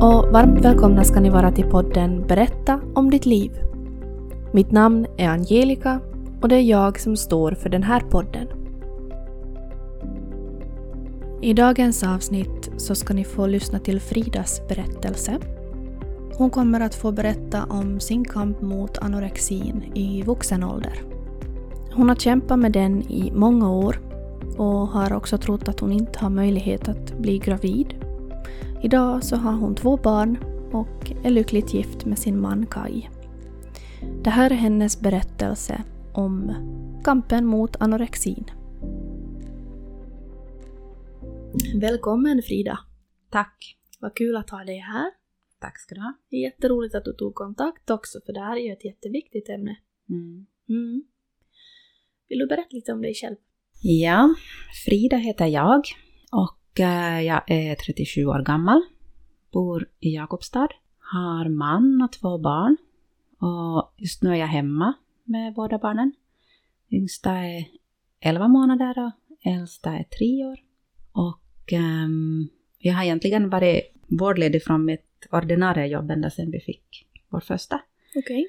och varmt välkomna ska ni vara till podden Berätta om ditt liv. Mitt namn är Angelica och det är jag som står för den här podden. I dagens avsnitt så ska ni få lyssna till Fridas berättelse. Hon kommer att få berätta om sin kamp mot anorexin i vuxen ålder. Hon har kämpat med den i många år och har också trott att hon inte har möjlighet att bli gravid. Idag så har hon två barn och är lyckligt gift med sin man Kai. Det här är hennes berättelse om kampen mot anorexin. Välkommen Frida! Tack. Vad kul att ha dig här. Tack ska du ha. Det är jätteroligt att du tog kontakt också för det här är ju ett jätteviktigt ämne. Mm. Mm. Vill du berätta lite om dig själv? Ja, Frida heter jag och jag är 37 år gammal. Bor i Jakobstad. Har man och två barn. Och just nu är jag hemma med båda barnen. Yngsta är 11 månader och äldsta är 3 år. Och ehm, jag har egentligen varit vårdledig från mitt ordinarie jobb ända sedan vi fick vår första. Okej.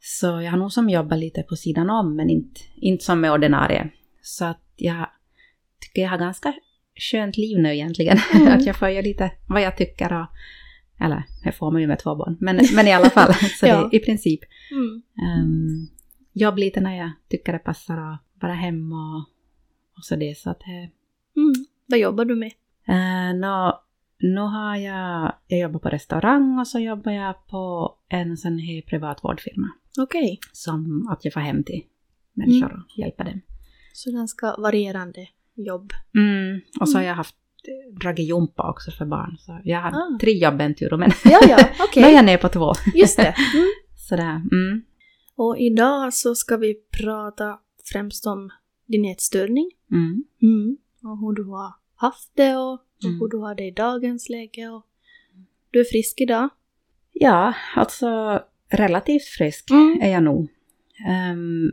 Så jag har nog som jobbat lite på sidan om, men inte, inte som med ordinarie. Så att jag tycker jag har ganska skönt liv nu egentligen. Mm. att jag får göra lite vad jag tycker och... Eller, jag får man ju med två barn. Men, men i alla fall, så Ja. det, i princip. Mm. Um, jobb lite när jag tycker det passar och vara hemma och, och så det. Så att det, Mm. Vad jobbar du med? Uh, nå, nu har jag, jag jobbar på restaurang och så jobbar jag på en sån här privat vårdfirma. Okej. Som att jag får hem till människor och hjälper dem. Så ganska varierande jobb. Mm. Och så har Mm. jag haft eh, dragit jumpa också för barn. Så jag har Ah. tre jobb en tur, men Ja, ja, okej. nu är jag ner på två. Just det. Mm. Sådär. Mm. Och idag så ska vi prata främst om din ätstörning. Mm. Mm. Och hur du har haft det och, och Mm. hur du har det i dagens läge. Och du är frisk idag. Ja, alltså relativt frisk Mm. är jag nog. Um,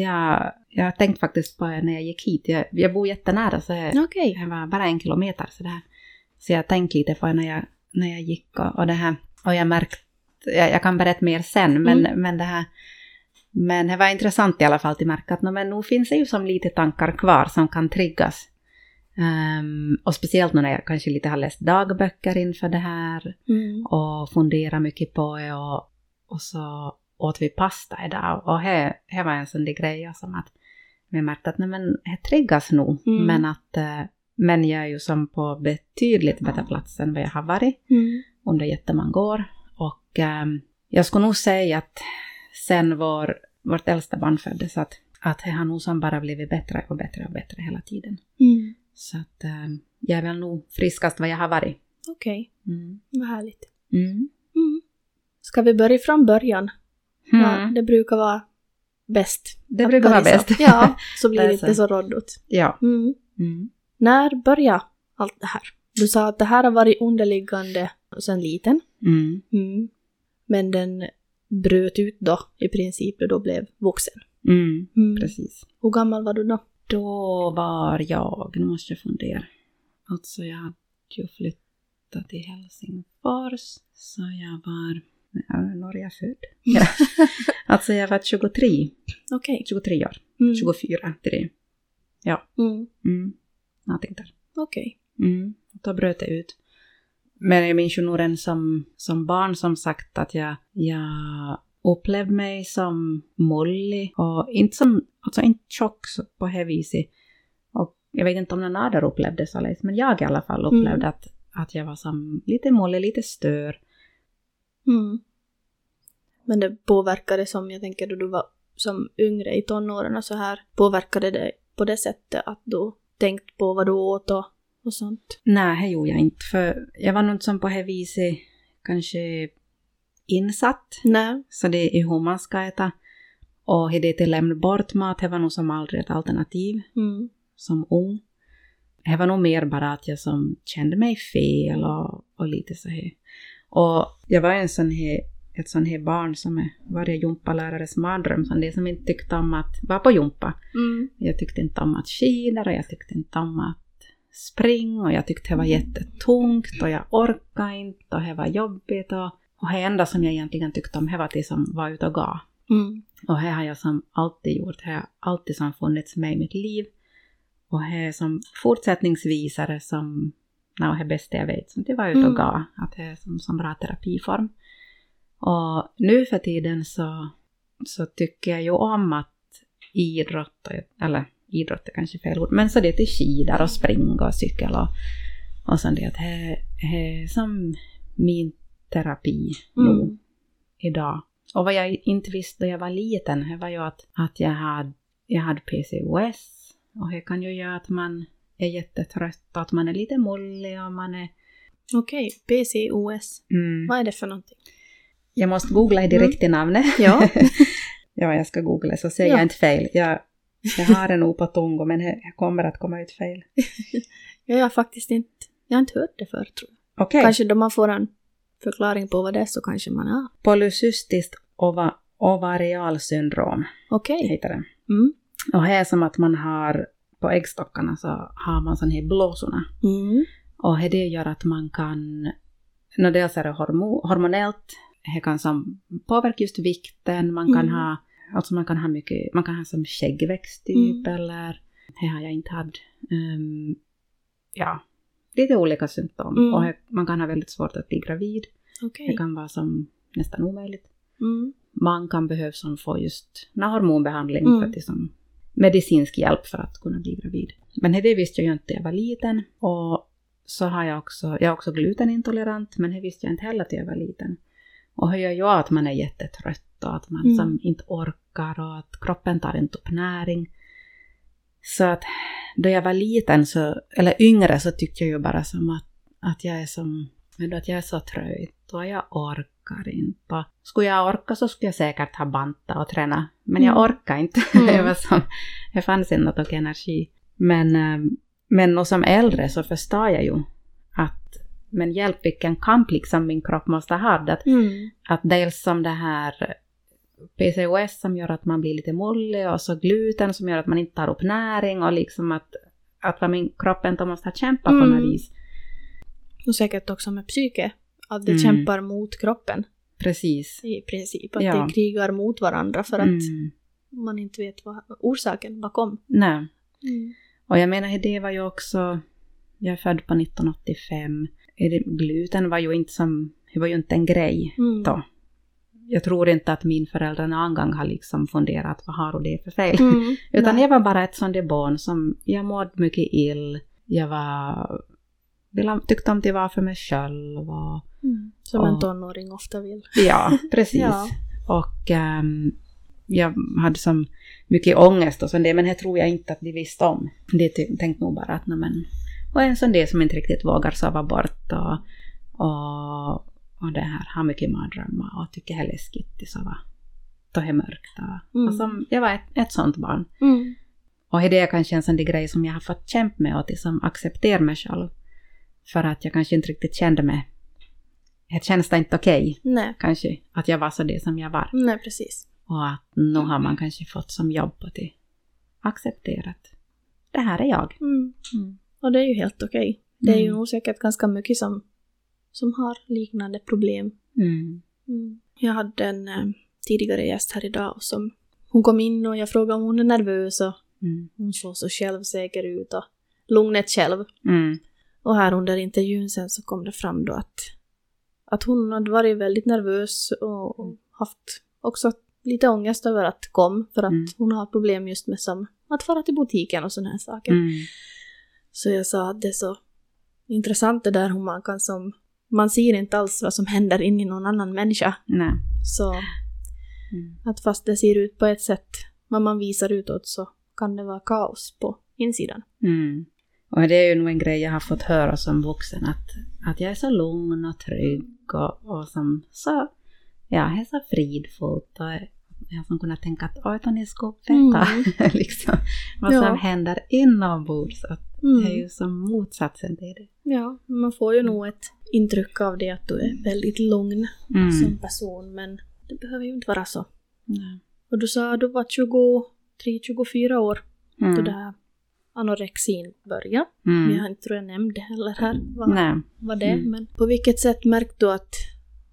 jag, jag har tänkt faktiskt på när jag gick hit. Jag, jag bor jättenära så jag, Okej. Det var bara en kilometer. Så, det här. så jag tänkte lite på när jag, när jag gick och, och det här. Och jag märkte, jag, jag kan berätta mer sen, men, men det här. Men det var intressant i alla fall att märka att no, men nog finns det ju som lite tankar kvar som kan triggas. Ehm, och speciellt nu när jag kanske lite har läst dagböcker inför det här Mm. och funderat mycket på det och, och så åt vi pasta idag och det det var en sån där grej som att vi märkte att nej men det triggas nog Mm. men att eh, men jag är ju som på betydligt bättre plats än vad jag har varit Mm. under jättemånga år och ehm, jag skulle nog säga att sen vår, vårt äldsta barn föddes att, att det har nog som bara blivit bättre och bättre och bättre hela tiden. Mm. Så att ehm, jag är väl nog friskast vad jag har varit. Okej, Mm. vad härligt. Mm. Mm. Ska vi börja från början? Ja, Mm. det brukar vara bäst. Det brukar vara bäst. Ja, så blir Det inte så. råddigt. Ja. Mm. Mm. När började allt det här? Du sa att det här har varit underliggande sedan liten. Mm. Mm. Men den bröt ut då i princip och då blev vuxen. Mm. Mm. Precis. Hur gammal var du då? Då var jag, nu måste jag fundera. Alltså jag hade ju flyttat till Helsingfors. Så jag var, ja, när är jag född? Ja. alltså jag var 23, Okej. 23 år. Mm. 24, 3. Mm. Mm. Någonting där. Okej. Mm. Då bröt det ut. Men jag minns ju nog som, som barn som sagt att jag, jag upplevde mig som mollig och inte som, alltså inte tjock på det viset. Och jag vet inte om någon annan upplevde det så men jag i alla fall upplevde Mm. att, att jag var som lite mollig, lite stör. Mm. Men det påverkade som jag tänker då du var som yngre i tonåren och så här. Påverkade det på det sättet att du tänkt på vad du åt och, och sånt? Nej, det gjorde jag inte, för jag var nog inte som på det viset kanske insatt. Nej. Så det är hur man ska äta. Och det till lämna bort mat, det var nog som aldrig ett alternativ Mm. som ung. Det var nog mer bara att jag som kände mig fel och, och lite så här. Och jag var en sån här, ett sån här barn som är varje gympalärares mardröm, som det som inte tyckte om att vara på gympa. Mm. Jag tyckte inte om att skida och jag tyckte inte om att springa och jag tyckte det var jättetungt och jag orkade inte och det var jobbigt och, och det enda som jag egentligen tyckte om det var att som var ute och gå. Mm. Och det har jag som alltid gjort, det har alltid som funnits med i mitt liv. Och det som fortsättningsvis är det som, no, det bästa jag vet, som det var ute och Mm. gå, att det är som, som bra terapiform. Och nu för tiden så, så tycker jag ju om att idrotta, eller idrott är kanske fel ord, men så det är till skidor och springa och cykel och, och sånt det, det är som min terapi nu Mm. idag. Och vad jag inte visste då jag var liten, det var ju att, att jag, hade, jag hade PCOS. Och det kan ju göra att man är jättetrött och att man är lite mullig och man är... Okej, PCOS. Mm. Vad är det för någonting? Jag måste googla direkt i namnet. Ja. ja, jag ska googla så säger Ja. jag inte fel. Jag, jag har det nog på tungo men det det kommer att komma ut fel. Jag har faktiskt inte, jag har inte hört det förr tror jag. Okej. Kanske då man får en förklaring på vad det är så kanske man, ja. Polycystiskt ova, ovarialsyndrom Okej. heter det. Mm. Och det är som att man har, på äggstockarna så har man sån här blåsorna. Mm. Och det gör att man kan, no, dels är det hormo, hormonellt, det kan som påverka just vikten, man kan Mm. ha, alltså man kan ha mycket, man kan ha som skäggväxt typ Mm. eller, det har jag inte haft. Ehm, ja, lite olika symptom. Mm. Och man kan ha väldigt svårt att bli gravid, Okej. det kan vara som nästan omöjligt. Mm. Man kan behöva som få just hormonbehandling Mm. för att liksom, medicinsk hjälp för att kunna bli gravid. Men det visste jag ju inte när jag var liten. Och så har jag också, jag är också glutenintolerant, men det visste jag inte heller när jag var liten. Och gör ju att man är jättetrött och att man Mm. som inte orkar och att kroppen tar inte upp näring. Så att då jag var liten, så, eller yngre, så tyckte jag ju bara som att, att jag är som, men att jag är så trött och jag orkar inte. Skulle jag orka så skulle jag säkert ha banta och träna. Men jag Mm. orkar inte. Mm. det, var som, det fanns inte något energi. Men, eh, men och som äldre så förstår jag ju att men hjälp vilken kamp liksom min kropp måste ha. Att, Mm. att dels som det här PCOS som gör att man blir lite mullig och så gluten som gör att man inte tar upp näring och liksom att, att vad min kropp inte måste ha kämpat på Mm. något vis. Och säkert också med psyke. Att det Mm. kämpar mot kroppen Precis. i princip. Att Ja. de krigar mot varandra för att Mm. man inte vet vad orsaken bakom. Nej. Mm. Och jag menar, det var ju också... Jag är född på 1985. Det- Gluten var ju inte som... Det var ju inte en grej Mm. då. Jag tror inte att min föräldrar någon gång har liksom funderat vad har det för fel. Mm. Utan Nej. jag var bara ett sånt barn som... Jag mådde mycket ill. Jag var... Tyckte om att vara för mig själv och... Mm. Som en Och- tonåring ofta vill. Ja, precis. Ja. Och ehm, jag hade som mycket ångest och sånt men det tror jag inte att de visste om. De tänkte nog bara att men... Och en sån där som inte riktigt vågar sova bort och, och, och det här, har mycket mardrömmar och tycker det är läskigt att sova. Då är mörkt. Och, Mm. och som, jag var ett, ett sånt barn. Mm. Och det är kanske en sån där grej som jag har fått kämpa med och liksom acceptera mig själv. För att jag kanske inte riktigt kände mig... Det känns det inte okej Nej. kanske, att jag var så det som jag var. Nej, precis. Och att nu har man kanske fått som jobb på det. Accepterat. Det här är jag. Mm. Och det är ju helt okej. Det är ju Mm. nog säkert ganska mycket som, som har liknande problem. Mm. Mm. Jag hade en eh, tidigare gäst här idag som hon kom in och jag frågade om hon är nervös och Mm. hon såg så självsäker ut och lugnet själv. Mm. Och här under intervjun sen så kom det fram då att, att hon hade varit väldigt nervös och och haft också lite ångest över att kom för att Mm. hon har problem just med som att fara till butiken och sådana här saker. Så jag sa att det är så intressant det där hur man kan som... Man ser inte alls vad som händer in i någon annan människa. Nej. Så Mm. att fast det ser ut på ett sätt, vad man visar utåt, så kan det vara kaos på insidan. Mm. Och det är ju nog en grej jag har fått höra som vuxen att, att jag är så lugn och trygg och, och som så, ja, jag är så fridfullt och jag har som kunnat tänka att oj, ni ska veta Mm. liksom vad Ja. som händer inombords. Att Det är Mm. ju som motsatsen till det. Ja, man får ju nog ett intryck av det att du är väldigt lugn Mm. som person, men det behöver ju inte vara så. Nej. Och du sa att du var 23-24 år då Mm. det här anorexin började. Mm. Jag inte tror jag nämnde heller här vad, Nej. vad det är. Mm. Men på vilket sätt märkte du att,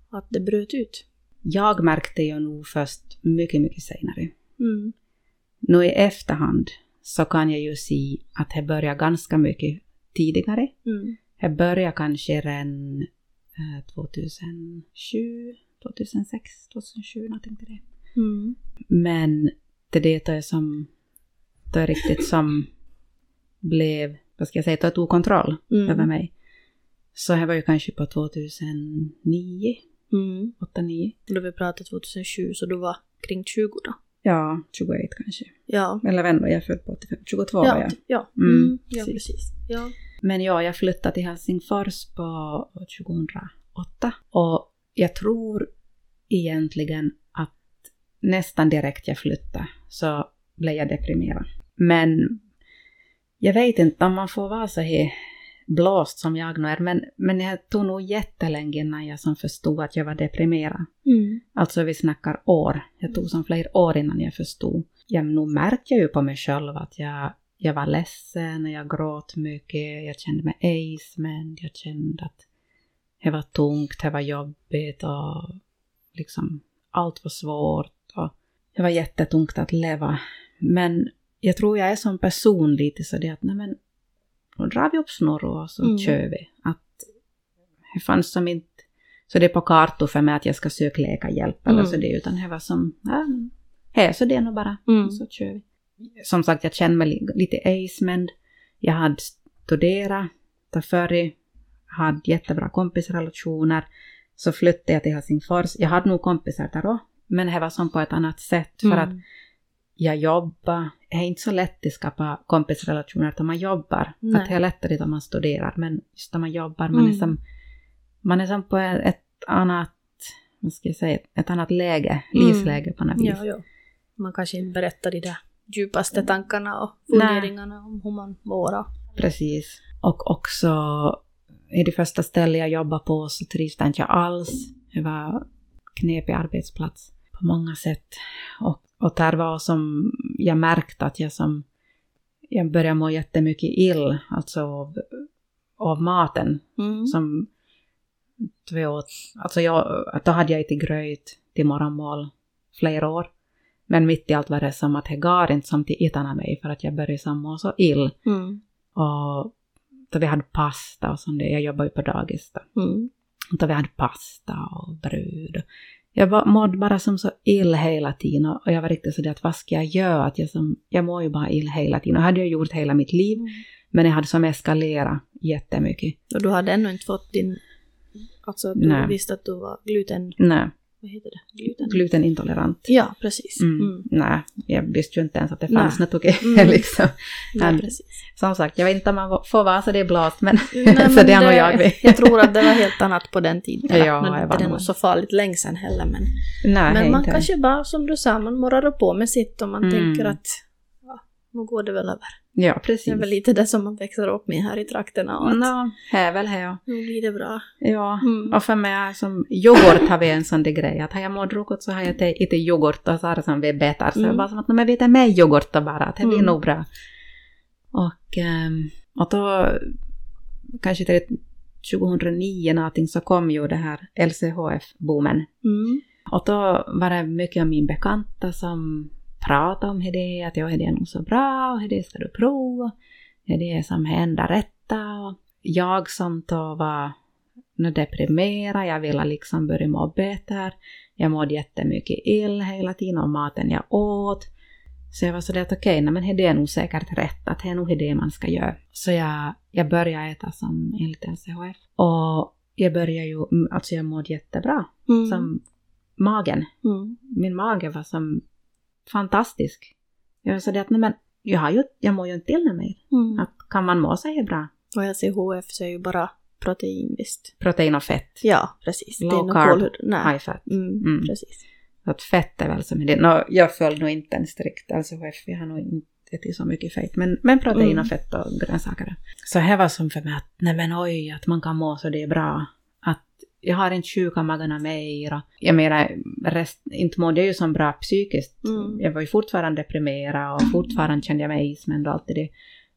att det bröt ut? Jag märkte ju nog först mycket, mycket senare. Mm. Nu i efterhand så kan jag ju se att det började ganska mycket tidigare. Mm. Det började kanske redan eh, 2007, 2006, 2007 någonting till det. Mm. Men det det som, det är riktigt som blev, vad ska jag säga, tog kontroll Mm. över mig. Så det var ju kanske på 2009, Mm. 8-9. Då vi pratade 2007 så du var kring 20 då? Ja, 21 kanske. Ja. Eller vem då, jag är född på 85, 22 var Ja, jag. ja. Mm, Mm. ja precis. precis. Ja. Men ja, jag flyttade till Helsingfors på 2008. Och jag tror egentligen att nästan direkt jag flyttade så blev jag deprimerad. Men jag vet inte om man får vara så här blåst som jag nu är, men, men jag tog nog jättelänge innan jag som förstod att jag var deprimerad. Mm. Alltså vi snackar år. Jag tog som flera år innan jag förstod. Jag nog märkte jag ju på mig själv att jag, jag var ledsen och jag gråt mycket. Jag kände mig ejsmänd. Jag kände att det var tungt, det var jobbigt och liksom allt var svårt. Och det var jättetungt att leva. Men jag tror jag är som person lite så det att nej men då drar vi upp snurr och så Mm. kör vi. Att det fanns som inte så det är på kartor för mig att jag ska söka läkarhjälp eller Mm. så det, utan det var som, ja, men, här så det är nog bara, Mm. så kör vi. Som sagt, jag kände mig li- lite ejsmänd. Jag hade studerat där förr, hade jättebra kompisrelationer. Så flyttade jag till Helsingfors. Jag hade nog kompisar där också, men det var som på ett annat sätt. För att Mm. Jag jobbar, det är inte så lätt att skapa kompisrelationer när man jobbar. Nej. Att det är lättare när man studerar, men just när man jobbar, man är Mm. som, man är som på ett annat, vad ska jag säga, ett annat läge, Mm. livsläge på något vis. Ja, ja. Man kanske inte berättar de där djupaste tankarna och Nej. funderingarna om hur man mår. Precis. Och också i det första stället jag jobbade på så trivdes inte jag alls. Det var knepig arbetsplats på många sätt. Och, och där var som jag märkte att jag som jag började må jättemycket ill, alltså av, av maten Mm. som vi åt. Alltså jag, då hade jag ätit gröt till morgonmål flera år. Men mitt i allt var det som att det gav inte som till äta mig för att jag började som må så ill. Mm. Och då vi hade pasta och sånt. Jag jobbar ju på dagis då. Mm. Då vi hade pasta och bröd. Jag mådde bara som så ill hela tiden och jag var riktigt sådär att vad ska jag göra? Att jag, som, jag mår ju bara ill hela tiden. Och hade jag gjort hela mitt liv. Men jag hade som eskalerat jättemycket. Och du hade ännu inte fått din... Alltså du Nej. visste att du var gluten... Nej, Vad heter det? Gluten? glutenintolerant. Ja, precis. Mm. Mm. Nej, jag visste ju inte ens att det fanns något okej. Mm. liksom. Nej, precis. Som sagt, jag vet inte om man får vara så det är blåst, men Nej, så det har nog jag. Jag tror att det var helt annat på den tiden. Ja, nu är det nog- så farligt länge sedan heller. Men, Nej, men man inte. kanske bara, som du sa, man morrar på med sitt och man Mm. tänker att ja, nu går det väl över. Ja, Det precis. är väl lite det som man växer upp med här i trakterna. Och att Nå, här väl här. nu blir det bra. Ja. Mm. Och för mig som yoghurt har vi en sån där grej att har jag mått så har jag ätit yoghurt och så har det som vi betar. Så Mm. jag bara som att "Nej, men vi tar med yoghurt då bara, att det blir Mm. nog bra. Och, ehm, och då, kanske till 2009 någonting så kom ju det här LCHF-boomen. Mm. Och då var det mycket av min bekanta som pratade om det, att ja, det är nog så bra och det ska du prova. Det är det som är enda rätta. Och jag som då var nu deprimerad, jag ville liksom börja må bättre. Jag mådde jättemycket ill hela tiden och maten jag åt. Så jag var sådär att okej, nej, men det är nog säkert rätt, att det är nog det man ska göra. Så jag, jag började äta som enligt LCHF. Och jag började ju, alltså jag mådde jättebra. Mm. Som magen. Mm. Min mage var som fantastisk. Jag var sådär att nej men, jag, har ju, jag mår ju inte illa mer. Mm. Att kan man må så här bra? Och jag ser HF så är ju bara protein visst. Protein och fett. Ja, precis. Low det är carb. High fat. Mm, Mm. Precis. Så att fett är väl som det. Nå, jag följde nog inte en strikt LCHF. Jag har nog inte ätit så mycket fett. Men, men protein Mm. och fett och grönsaker. Så här var som för mig att nej men oj, att man kan må så det är bra. Jag har inte sjuka magarna mer. Jag menar, rest, inte mådde jag ju som bra psykiskt. Mm. Jag var ju fortfarande deprimerad och fortfarande kände jag mig ismänd och allt det.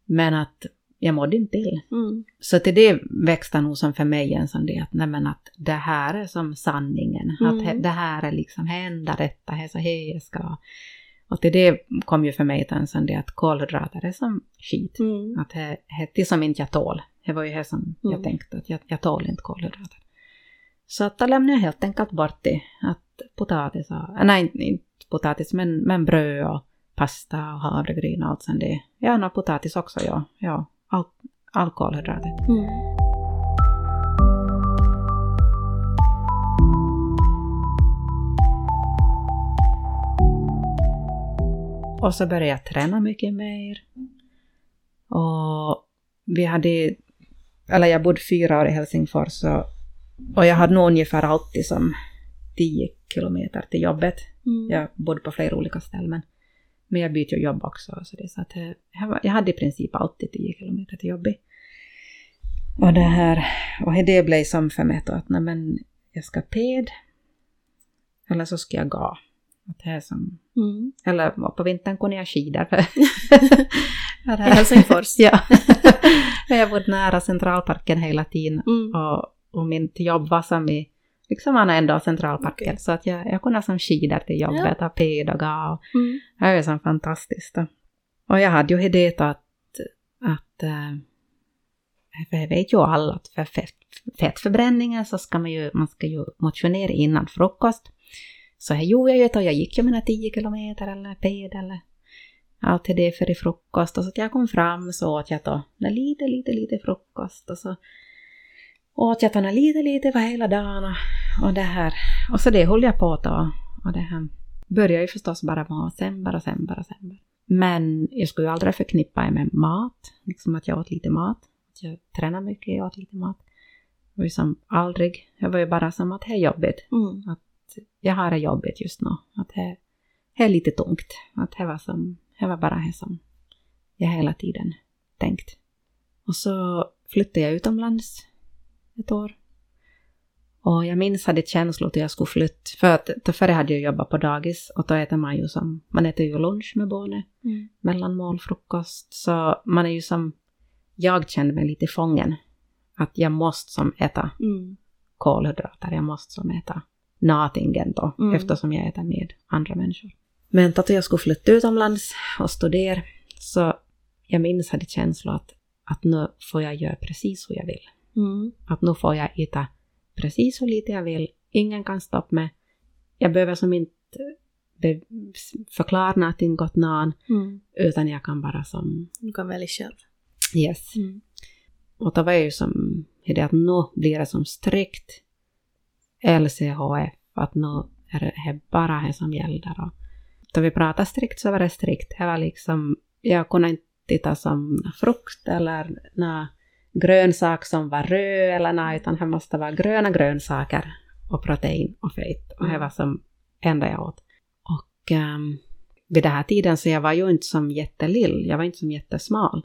Men att jag mådde inte till. Mm. Så till det växte nog som för mig en sån det att, nej men att det här är som sanningen. Mm. Att det här är liksom hända detta, det är så här jag ska. Och till det kom ju för mig en sån det att kolhydrater är som skit. Mm. Att det, det som inte jag tål. Det var ju det som jag Mm. tänkte, att jag, jag tål inte kolhydrater. Så lämnade jag helt enkelt bort det. Att potatis, och, äh, nej inte- potatis, men, men bröd och pasta och havregryn och allt sånt det. No, potatis också, ja. ja all, all kolhydrater. Mm. Och så började jag träna mycket mer. Och vi hade, eller jag bodde fyra år i Helsingfors och, och jag hade nog ungefär alltid som 10 kilometer till jobbet. Mm. Jag bodde på flera olika ställen men, jag bytte ju jobb också. Så det, så att jag, hade i princip alltid 10 kilometer till jobbet. Och det här, och det blev som för mig då att nej men jag ska ped eller så ska jag gå. Att det är som Mm. eller på vintern kunde jag skidor. För I Helsingfors. ja. jag bodde nära Centralparken hela tiden Mm. och, och mitt jobb var som i liksom änden av Centralparken. Okej. Så att jag, jag kunde som skidor till jobbet och ped och ga. Och Mm. det var som fantastiskt. Då. Och jag hade ju idé att, att eh, för jag vet ju alla att för fett, fettförbränningen så ska man ju, man ska ju motionera innan frukost. Så här gjorde jag ju då, jag gick ju mina 10 kilometer eller ped eller allt det för i frukost. Och så att jag kom fram så åt jag då lite, lite, lite frukost. Och så åt jag nå lite, lite för hela dagen. Och, det här. Och så det höll jag på då. Och det här började ju förstås bara vara sämre och sämre och sämre. Men jag skulle ju aldrig förknippa det med mat. Liksom att jag åt lite mat. Att jag tränade mycket, jag åt lite mat. Det var ju som aldrig. Jag var ju bara som att det är jobbigt Mm. jag har det jobbigt just nu. Att det, det är lite tungt. Att det var, som, det var bara det som jag hela tiden tänkt. Och så flyttade jag utomlands ett år. Och jag minns hade känslor till jag skulle flytta. För att då före hade jag jobbat på dagis och då äter man ju som, man äter ju lunch med barnet, Mm. mellanmål, frukost. Så man är ju som, jag kände mig lite fången. Att jag måste som äta Mm. kolhydrater. Jag måste som äta natingen då, Mm. eftersom jag äter med andra människor. Men då jag skulle flytta utomlands och studera, så jag minns hade känslan att, att nu får jag göra precis hur jag vill. Mm. Att nu får jag äta precis hur lite jag vill. Ingen kan stoppa mig. Jag behöver som inte förklara någonting åt någon, Mm. utan jag kan bara som Du kan välja själv. yes. Mm. Och då var ju som, det att nu blir det som strikt LCHF, att nu är det bara det som gäller. Och då vi pratade strikt så var det strikt. Det var liksom, jag kunde inte titta som frukt eller nå grönsak som var röd eller något, utan det måste vara gröna grönsaker och protein och fett. Och det Mm. var som enda jag åt. Och um, vid den här tiden så jag var ju inte som jättelill, jag var inte som jättesmal.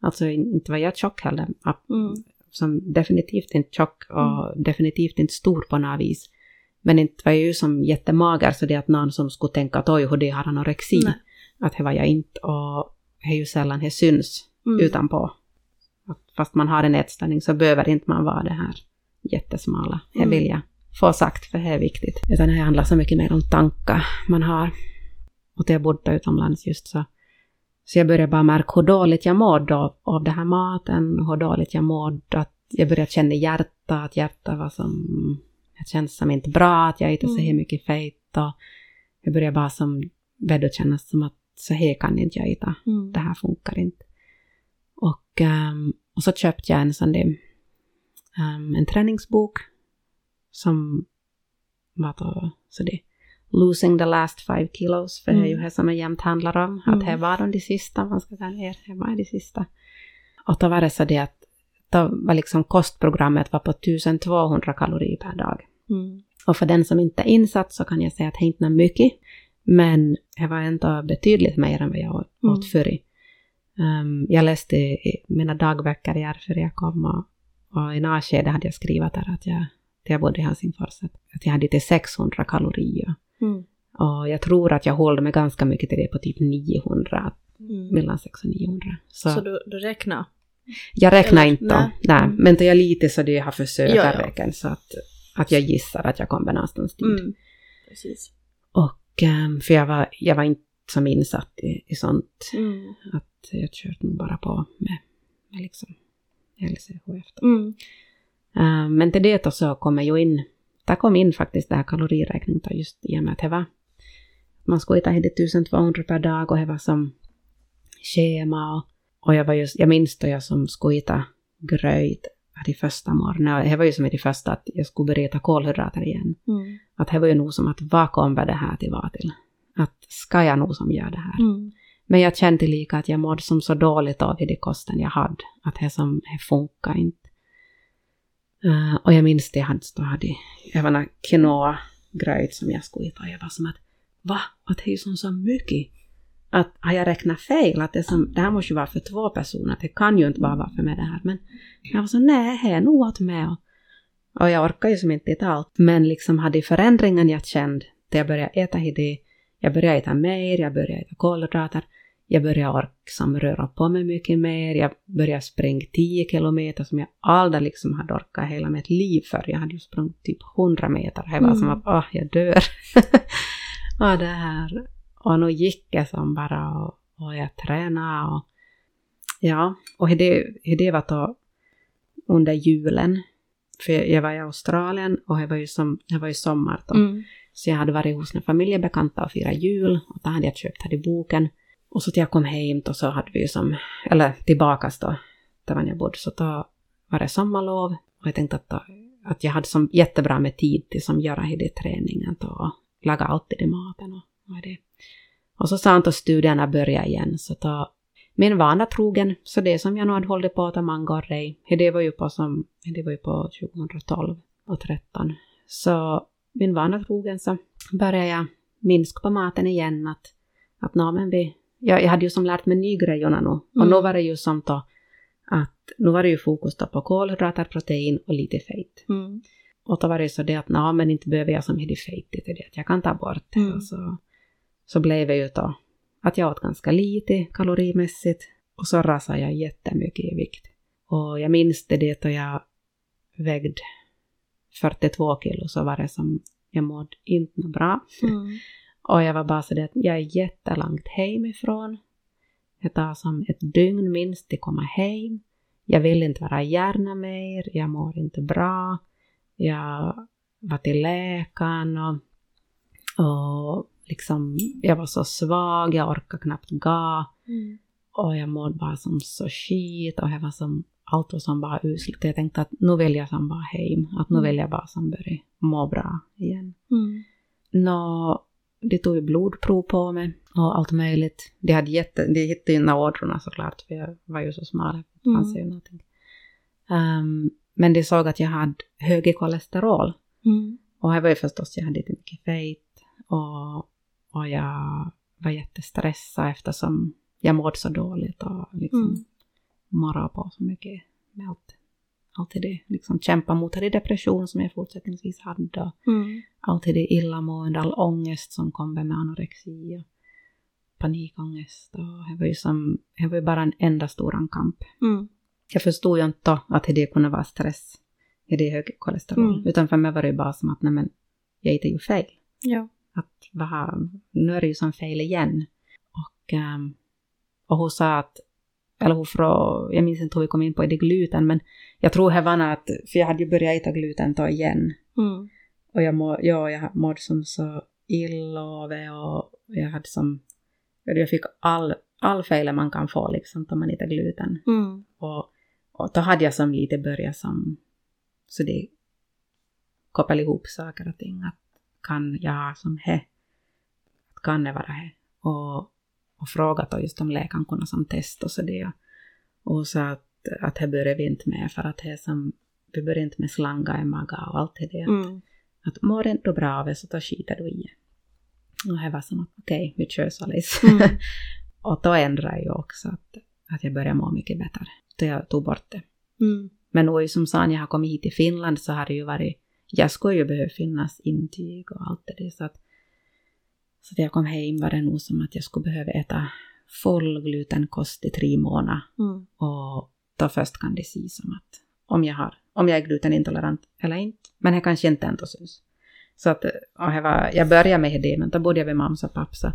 Alltså inte var jag tjock heller. Mm. Som definitivt inte tjock och definitivt inte stor på något vis. Men inte var jag ju som jättemager så det att någon som skulle tänka att oj, hur det har anorexi. Nej. Att det var jag inte och det är ju sällan det syns Mm. utanpå. Fast man har en ätstörning så behöver inte man vara det här jättesmala. Det Mm. vill jag få sagt för det är viktigt. Utan det handlar så mycket mer om tankar man har. Och när jag bodde utomlands just så så jag började bara märka hur dåligt jag mådde av, av den här maten, hur dåligt jag mådde. Att jag började känna i hjärtat, att hjärtat var som... Det känns som inte bra, att jag äter så här Mm. mycket fett. Och jag började bara som... Började känna som att så här kan inte jag äta. Mm. Det här funkar inte. Och, ehm, och så köpte jag en sån där... ehm, en träningsbok. Som var då... Så det, Losing the last five kilos, för det är ju Mm. det som det jämt handlar om. Mm. Att det var de sista man ska ta ner, det var de sista. Och då var det så det att då var liksom kostprogrammet var på 1200 kalorier per dag. Mm. Och för den som inte är insatt så kan jag säga att det inte är mycket. Men det var ändå betydligt mer än vad jag åt Mm. förr. Um, jag läste i mina dagböcker för jag kom och, och i något skede hade jag skrivit där att jag, där jag bodde i Helsingfors, att, att jag hade till 600 kalorier. Mm. Och jag tror att jag håller mig ganska mycket till det på typ 900. Mm. mellan 600 och 900. Så, Så du, du räknar? jag räknar eller- inte, nej. nej. Mm. men det jag lite så det jag har försökt Ja, räkna så att, att jag gissar att jag kommer någonstans dit. Mm. Precis. Och ehm, för jag var, jag var inte som insatt i, i sånt. Mm. Att jag kört nog bara på med, med liksom LCHF. Mm. Eh, men till det så kom jag ju in, där kom in faktiskt det här kaloriräkningen just i och med att det var, man skulle äta hit 1200 per dag och det var som schema och, och jag var just, jag minns då jag som skulle äta gröt de första och det var ju som i det första att jag skulle börja äta kolhydrater igen. Mm. Att det var ju nog som att vad kommer det här till vara till? Att ska jag nog som gör det här? Mm. Men jag kände lika att jag mådde som så dåligt av i det kosten jag hade. Att det som, det funkar inte. Eh, och jag minns det jag hade, då hade jag var en quinoa-gröt som jag skulle äta. Och jag var som att, va? Att det är ju som så mycket. Att har jag räknat fel? Att det, som, det här måste ju vara för två personer. Det kan ju inte bara vara för mig det här. Men jag var så, nej, det är nog åt med. Och, och jag orkar ju som inte äta allt. Men liksom hade förändringen jag kände, där jag började äta det jag började äta mer, jag började äta kolhydrater, jag började orka som röra på mig mycket mer, jag började springa 10 kilometer som jag aldrig liksom hade orkat hela mitt liv för. Jag hade ju sprungit typ 100 meter. Det var Mm. som att åh, jag dör. och det här. Och nu gick jag som bara och, och jag tränade och ja, och det, det var då under julen. För jag var i Australien och det var ju, som, det var ju sommar då. Mm. Så jag hade varit hos några familjebekanta och firat jul och då hade jag köpt här i boken. Och så till jag kom hem då så hade vi ju som, eller tillbaka då, där var jag bodde, så då var det sommarlov och jag tänkte att, då, att jag hade som jättebra med tid till som göra hela träningen då, och laga alltid i maten och, vad det. Och så sa han att studierna börjar igen så då min vana trogen, så det som jag nu hade hållit på att ta många år i, det var ju på som, det var ju på 2012 och 13. Så min vana trogen så började jag minska på maten igen. Att, att nå, men vi, jag, jag hade ju som lärt mig nygrejerna nu. Och Mm. nu var det ju som då att nu var det ju fokus då på kolhydrater, protein och lite fett. Mm. Och då var det så det att nå, men inte behöver jag som hade fett till det, att jag kan ta bort det. Mm. Så, så blev det ju då att jag åt ganska lite kalorimässigt och så rasade jag jättemycket i vikt. Och jag minns det, det då jag vägde 42 kilo så var det som jag mådde inte bra. Mm. Och jag var bara så det att jag är jättelångt hemifrån. Det tar som ett dygn minst att komma hem. Jag vill inte vara gärna mer, jag mår inte bra. Jag var till läkaren och, och liksom, jag var så svag, jag orkade knappt gå. Mm. Och jag mådde bara som så skit och jag var som, allt var som bara uselt. Jag tänkte att nu vill jag som bara hem, att nu Mm. vill jag bara som börja må bra igen. Mm. Nå, de tog ju blodprov på mig och allt möjligt. De, hade jätte, de hittade ju ådrorna såklart, för jag var ju så smal. Det fanns ju någonting. Ehm, men de såg att jag hade hög i kolesterol. Mm. Och det var ju förstås, jag hade inte mycket fett. Och, och jag var jättestressad eftersom jag mådde så dåligt och liksom Mm. Morrade på så mycket med allt. Allt det, liksom kämpa mot det depression som jag fortsättningsvis hade. Och, Mm. allt det illamående, all ångest som kom med anorexi och panikångest. Och det var ju som, det var ju bara en enda stor kamp. Mm. Jag förstod ju inte att det kunde vara stress det hög kolesterol. Mm. Utan för mig var det ju bara som att nej men, jag äter ju fel. Ja. Att vad, nu är det ju som fel igen. Och, ehm, och hon sa att, eller frågade, jag minns inte hur vi kom in på det gluten, men jag tror det var att, för jag hade ju börjat äta gluten då igen. Mm. Och jag, må, ja, jag mådde som så illa av det och jag hade som... Jag fick all, all fel man kan få liksom om man äter gluten. Mm. Och, och då hade jag som lite börjat som... Så det kopplade ihop saker och ting. Att kan jag som he? Kan det vara he? Och, och frågat just om läkaren kunde som test och så det. Och sa att, att det börjar vi inte med för att det som... Vi börjar inte med slanga i magen och allt det. Mm. Att mår inte bra av det så då skiter du i det. Och jag var som att okej, vi kör så. Mm. och då ändrade jag också att, att jag började må mycket bättre. Då jag tog bort det. Mm. Men nu som sa när jag har kommit hit till Finland så har det ju varit, jag skulle ju behöva finnas intyg och allt det där så att så att jag kom hem var det nog som att jag skulle behöva äta full glutenkost i tre månader. Mm. Och då först kan det se som att om jag, har, om jag är glutenintolerant eller inte. Men det kanske inte ändå syns. Så att, och var, jag började med det, men då bodde jag vid mamma och pappa.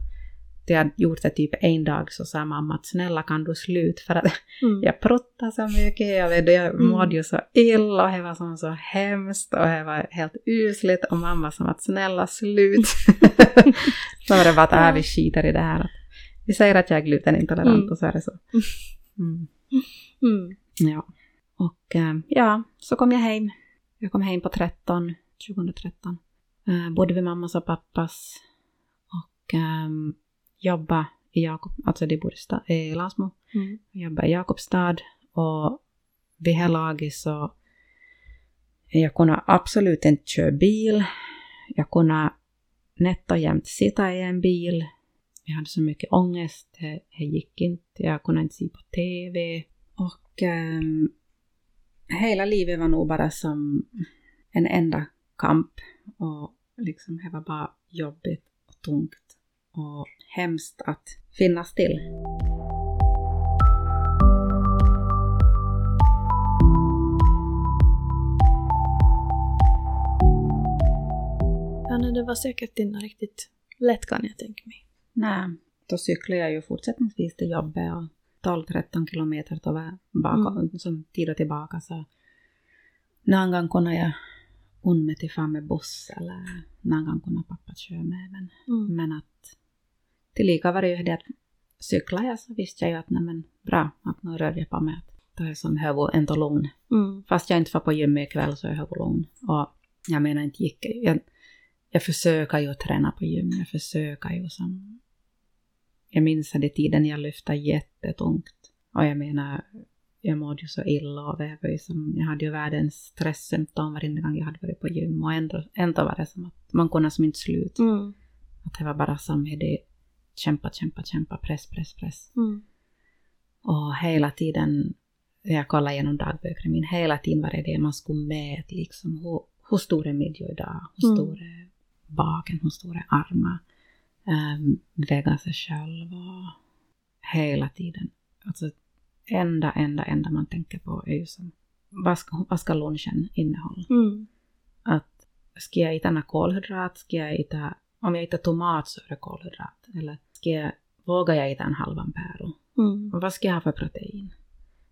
Det hade gjort det typ en dag så sa mamma att snälla kan du sluta för att Mm. jag pruttade så mycket, jag, vet, jag Mm. mådde ju så illa och det var som så hemskt och det var helt usligt och mamma som att snälla slut. så var det bara att äh, vi skiter i det här. Vi säger att jag är glutenintolerant Mm. och så är det så. Mm. Mm. Ja. Och eh, ja, så kom jag hem. Jag kom hem på 13, 2013. Eh, bodde vid mammas och pappas. Och eh, jobbade i Jakob, alltså de bor i, i Lasmo. Mm. Jag jobbade i Jakobstad. Och vid det här laget så jag kunde absolut inte köra bil. Jag kunde nätt och jämt sitta i en bil. Jag hade så mycket ångest, det, det gick inte. Jag kunde inte se på TV. Och ehm, hela livet var nog bara som en enda kamp. Och liksom det var bara jobbigt och tungt och hemskt att finnas till. Ja, nej, det var säkert inte riktigt lätt kan jag tänka mig. Nej, då cyklade jag ju fortsättningsvis till jobbet och 12-13 kilometer då var baka, som tid och tillbaka så någon gång kunde jag unna mig till fram med buss eller någon gång kunde pappa köra med men, Mm. men att tillika var det ju det att cykla jag så visste jag ju att nej men bra att nu rör jag på mig då är jag som huvud ändå lugn. Mm. Fast jag inte var på gymmet ikväll så är jag lugn. Och jag menar inte gick jag, jag försöker ju träna på gym, jag försöker ju som jag minns den tiden jag lyfte jättetungt. Och jag menar, jag mådde ju så illa och det ju som, jag hade ju världens stresssymptom varje gång jag hade varit på gym. Och ändå, ändå var det som att man kunde som inte sluta. Mm. Att det var bara som det kämpa, kämpa, kämpa, press, press, press. Mm. Och hela tiden, jag kollade igenom dagböckerna min, hela tiden var det det man skulle mäta liksom. Hur, hur stor är midjan idag? Hur Mm. stor är baken? Hur stor är armar? Um, väga sig själv och hela tiden. Alltså enda, enda, enda man tänker på är ju som, vad ska, vad ska lunchen innehålla? Mm. Att ska jag äta några kolhydrat? Ska jag äta, om jag äter tomat så är det kolhydrat. Eller ska jag, vågar jag äta en halvan päron? Mm. Och vad ska jag ha för protein?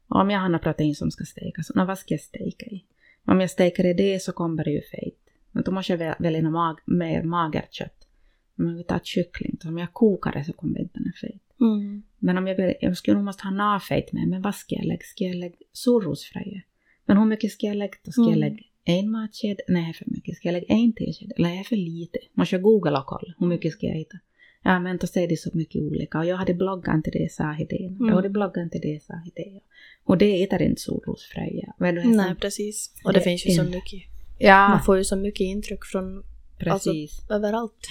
Och om jag har något protein som ska stekas, nå, vad ska jag steka i? Om jag stekar i det så kommer det ju fett. Men då måste jag väl- välja något mag, mer magert kött. Om jag tar kyckling, så om jag kokar det så kommer inte den fett. Mm. Men om jag, vill, jag skulle nog måste ha navfett med, men vad ska jag lägga? Ska jag lägga solrosfröje? Men hur mycket ska jag lägga då? Ska jag Mm. lägga en matsked? Nej, det för mycket. Ska jag lägga en tesked? Eller är det för lite? Måste jag googla och kolla. Hur mycket ska jag äta? Ja, men då säger det så mycket olika. Och jag hade bloggat till det, sa det. Mm. Jag hade bloggat till det, sa det. Och det äter inte du vet, Nej, precis. Och det, Det finns ju så mycket. Ja, Man får ju så mycket intryck från precis. överallt.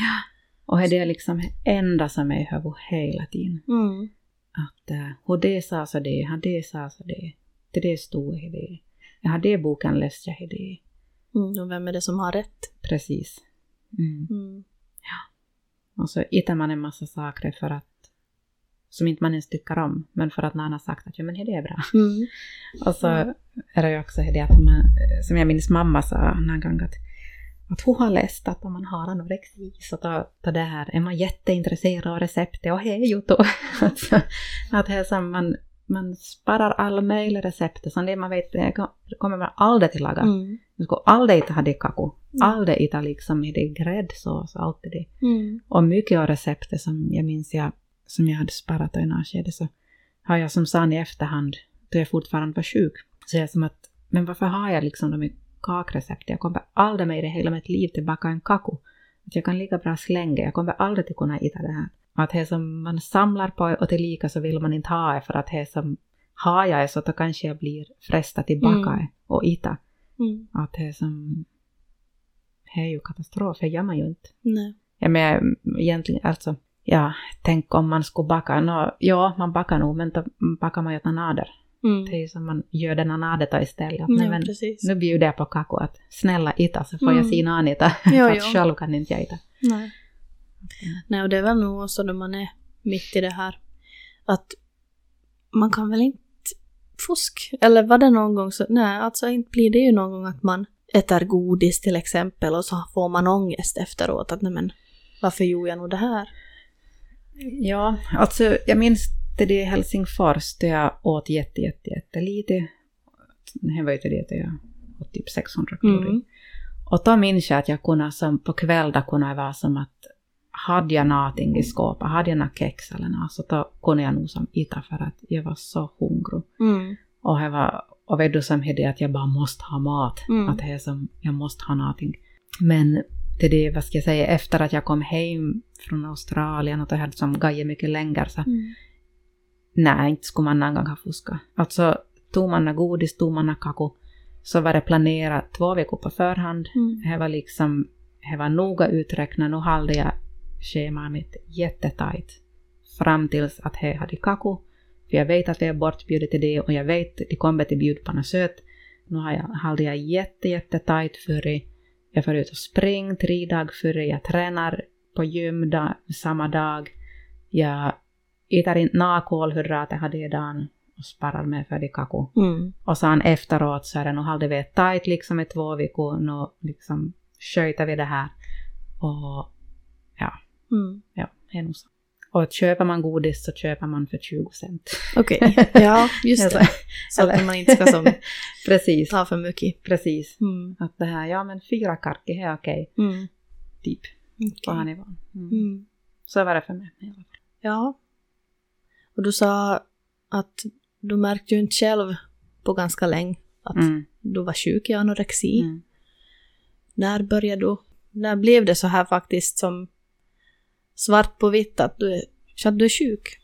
och det är liksom enda som är i huvudet hela tiden. Mm. att uh, hur det sa så det, han det sa så det, det det stod det. Jag har det boken läst jag det. Mm. Och vem är det som har rätt? Precis. Mm. Mm. Och så hittar man en massa saker för att som inte man ens tycker om, men för att någon har sagt att ja men det är bra. Mm. Och så är det ju också det att man, som jag minns mamma sa någon gång att, att hon har läst att om man har anorexi så ta, ta det här, är man jätteintresserad av receptet och hej ju då. alltså, att det är som man, man sparar alla möjliga recept, så det man vet, kommer man aldrig till laga. Mm. Man skulle aldrig äta det kaku, Mm. aldrig äta liksom det gräddsås och allt det. Mm. Och mycket av receptet som jag minns jag, som jag hade sparat i skede så har jag som sa i efterhand, då jag fortfarande var sjuk, så jag som att, men varför har jag liksom de kakrecepten? Jag kommer aldrig med i det hela mitt liv till baka en kaku. Att jag kan lika bra slänga, jag kommer aldrig till kunna äta det här. Att det som man samlar på och tillika så vill man inte ha det för att det som har jag det så då kanske jag blir frestad tillbaka Mm. och äta. Mm. Att det som, det är ju katastrof, det gör man ju inte. Nej. Ja, men egentligen alltså, ja, tänk om man skulle baka, nå, ja, man bakar nog, men då bakar man ju nader. Mm. Det är ju som man gör den då istället. Att, nej, Ja, men, precis. nu bjuder jag på kakao, att snälla ita så får Mm. jag se någon äta. Jo, att jo. själv kan inte jag äta. Nej. Nej, och det är väl nog också när man är mitt i det här att man kan väl inte fusk? Eller var det någon gång så, nej alltså inte blir det ju någon gång att man äter godis till exempel och så får man ångest efteråt att nej men varför gjorde jag nog det här? Ja, alltså jag minns det i Helsingfors där jag åt jätte, jätte, jättelite. Det var ju det jag åt typ 600 kalorier. Mm. Och då minns jag att jag kunde som på kvällen kunde vara som att hade jag någonting i skåpet, hade jag något kex eller något, så då kunde jag nog som äta för att jag var så hungrig. Mm. Och jag var, och vet du som det att jag bara måste ha mat, Mm. att det som, jag måste ha någonting. Men är det, vad ska jag säga, efter att jag kom hem från Australien och det hade som gått mycket längre så Mm. nej, inte skulle man någon gång ha fuskat. Alltså, tog man något godis, tog man något kakao, så var det planerat två veckor på förhand. Mm. Det var liksom, det var noga uträknat, nu hade jag schemat mitt jättetajt. Fram tills att jag hade kakao, för jag vet att jag är bortbjuden till det och jag vet att de kommer till något sött. Nu har jag, hade jag jätte, jättetajt före. Jag får ut och spring tre dagar före, jag tränar på gym dag, samma dag. Jag äter inte nakolhydrater hade jag dagen och sparar mig för det kakao. Mm. Och sen efteråt så är det nog hade vi tajt liksom i två veckor, nu liksom sköter vi det här. Och Mm. ja, det är nog så. Och köper man godis så köper man för 20 cent. Okej, ja just det. Så att man inte ska som Precis, ta för mycket. precis. Mm. Att det här, ja men fyra karki är okej, Mm. typ, på Okej. här nivån. Mm. Mm. Så var det för mig. i alla fall. Ja. Och du sa att du märkte ju inte själv på ganska länge att Mm. du var sjuk i anorexi. Mm. När började du? När blev det så här faktiskt som svart på vitt att du, är- att du är sjuk?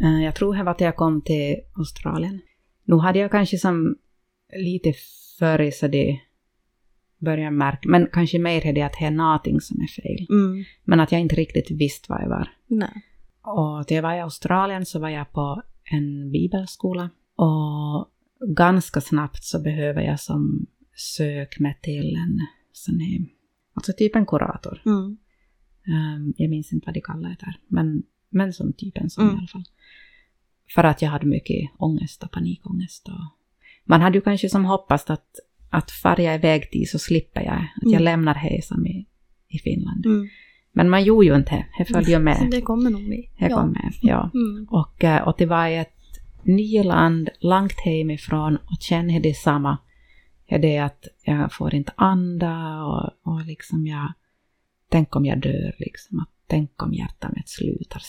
Eh, Jag tror det var att jag kom till Australien. Nu hade jag kanske som lite före så det började märka, men kanske mer det att det är någonting som är fel. Mm. Men att jag inte riktigt visste vad jag var. Nej. Och när jag var i Australien så var jag på en bibelskola. Och ganska snabbt så behöver jag som sök mig till en sån här, alltså typ en kurator. Mm. Ehm, jag minns inte vad de kallar det där, men, men som typ en sån Mm. i alla fall. För att jag hade mycket ångest och panikångest. Och man hade ju kanske som hoppats att, att far jag iväg dit så slipper jag, att jag Mm. lämnar här som i, i Finland. Mm. Men man gjorde ju inte det, det följde ju Så med. det kommer nog med. Det kom med, ja. Mm. Och, eh, och det var ett nyland långt hemifrån och kände detsamma. Är det att jag får inte anda och, och liksom jag... Tänk om jag dör liksom. Att, tänk om hjärtat slutar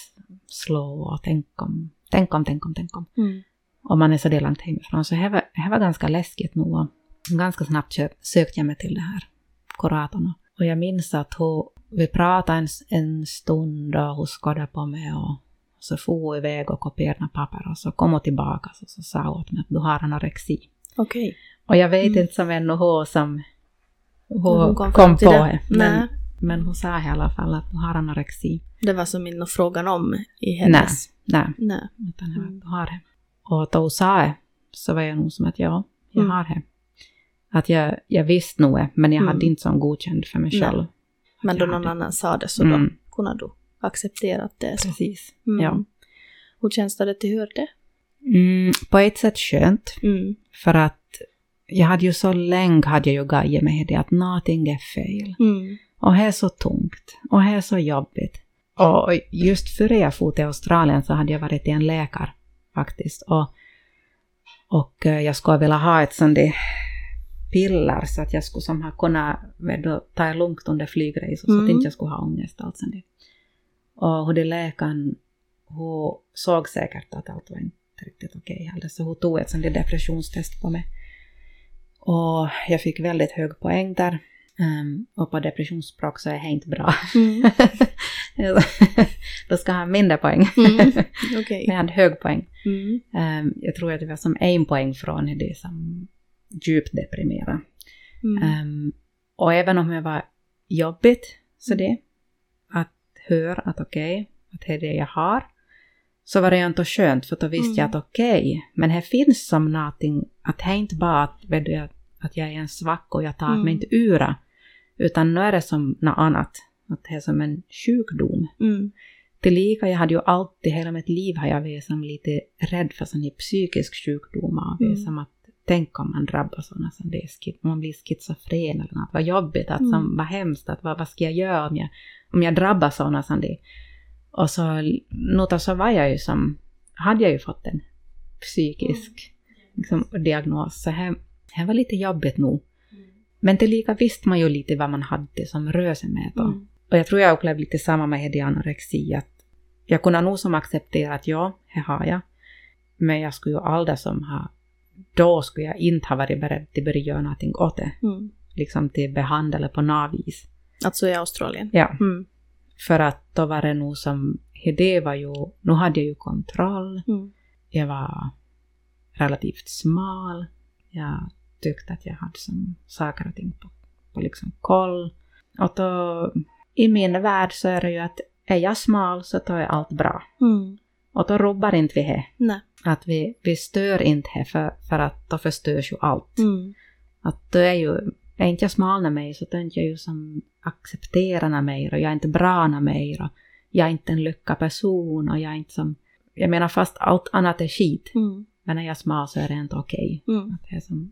slå och tänk om, tänk om, tänk om, tänk om. Mm. Och man är så det långt hemifrån. Så det var, det var ganska läskigt nog. Och Ganska snabbt sökte jag mig till det här kuratorn. Och jag minns att hon, vi pratade en, en stund och hon skådade på mig och så for hon iväg och kopierade papper och så kom hon tillbaka och så sa hon åt mig att du har anorexi. Okej. Och jag vet Mm. inte som ännu hon som hon, Hon kom, kom på det. det. Men, Nej. Men hon sa i alla fall att du har anorexi. Det var som inte frågan om i hennes... Nej, Nej. utan jag Mm. du har det. Och då hon sa det så var jag nog som att ja, jag Mm. har det. Att jag, jag visste nog men jag Mm. hade inte som godkänd för mig Nej. själv. Men då någon hade. annan sa det så Mm. då kunde du acceptera att det är så. Precis. Mm. Ja. Hur känns det att du hör det? Mm, på ett sätt skönt, Mm. för att jag hade ju så länge hade jag ju gajat med det att någonting är fel. Mm. Och det är så tungt. Och det är så jobbigt. Och just före jag for till Australien så hade jag varit till en läkare faktiskt. Och, och eh, jag skulle vilja ha ett sånt där piller så att jag skulle som ha kunnat ta det lugnt under flygresor så att Mm. inte jag skulle ha ångest där. Och det läkaren, hon såg säkert att allt var inte riktigt okej heller så hon tog ett sånt där depressionstest på mig. Och jag fick väldigt hög poäng där. Ehm, och på depressionsspråk så är det inte bra. Mm. Då ska jag ha mindre poäng. Mm. Okej. Men jag hade hög poäng. Mm. Ehm, jag tror att det var som en poäng från det som djupt deprimerad. Mm. Ehm, och även om det var jobbigt, så det, att höra att okej, att det är det jag har, så var det ju inte skönt för då visste jag Mm. att okej, men det finns som någonting, att det inte bara att, vet du, att, att jag är en svack och jag tar Mm. mig inte ur det, utan nu är det som något annat, att det är som en sjukdom. Mm. tillika, jag hade ju alltid, hela mitt liv har jag varit som lite rädd för sån här psykisk sjukdom av Mm. som att tänk om man drabbas som det är, ski- om man blir schizofren eller något, vad jobbigt, att, som, Mm. vad hemskt, att, vad, vad ska jag göra om jag, om jag drabbas sådana som det. Och så, något så var jag ju som, hade jag ju fått en psykisk liksom, diagnos, så här, här var lite jobbigt nog. Men tillika visste man ju lite vad man hade som rör sig med då. Mm. Och jag tror jag upplevde lite samma med anorexi, att jag kunde nog som acceptera att ja, det har jag. Men jag skulle ju aldrig som ha, då skulle jag inte ha varit beredd till att börja göra någonting åt det. Mm. Liksom till behandla på något vis. Alltså i Australien. Ja, Mm. för att då var det nog som, det var ju, nu hade jag ju kontroll, Mm. jag var relativt smal, jag tyckte att jag hade som saker och ting på, på liksom koll. Och då, i min värld så är det ju att är jag smal så då är allt bra. Mm. Och då rubbar inte vi det. Att vi, vi stör inte det för, för att då förstörs ju allt. Mm. Att då är ju, är inte jag smal när mig så då är inte jag ju som accepterar mig och jag är inte bra när mig och jag är inte en lyckad person och jag är inte som, jag menar fast allt annat är skit. Mm. Men när jag är smal så är det inte okej. Mm. Att det är som,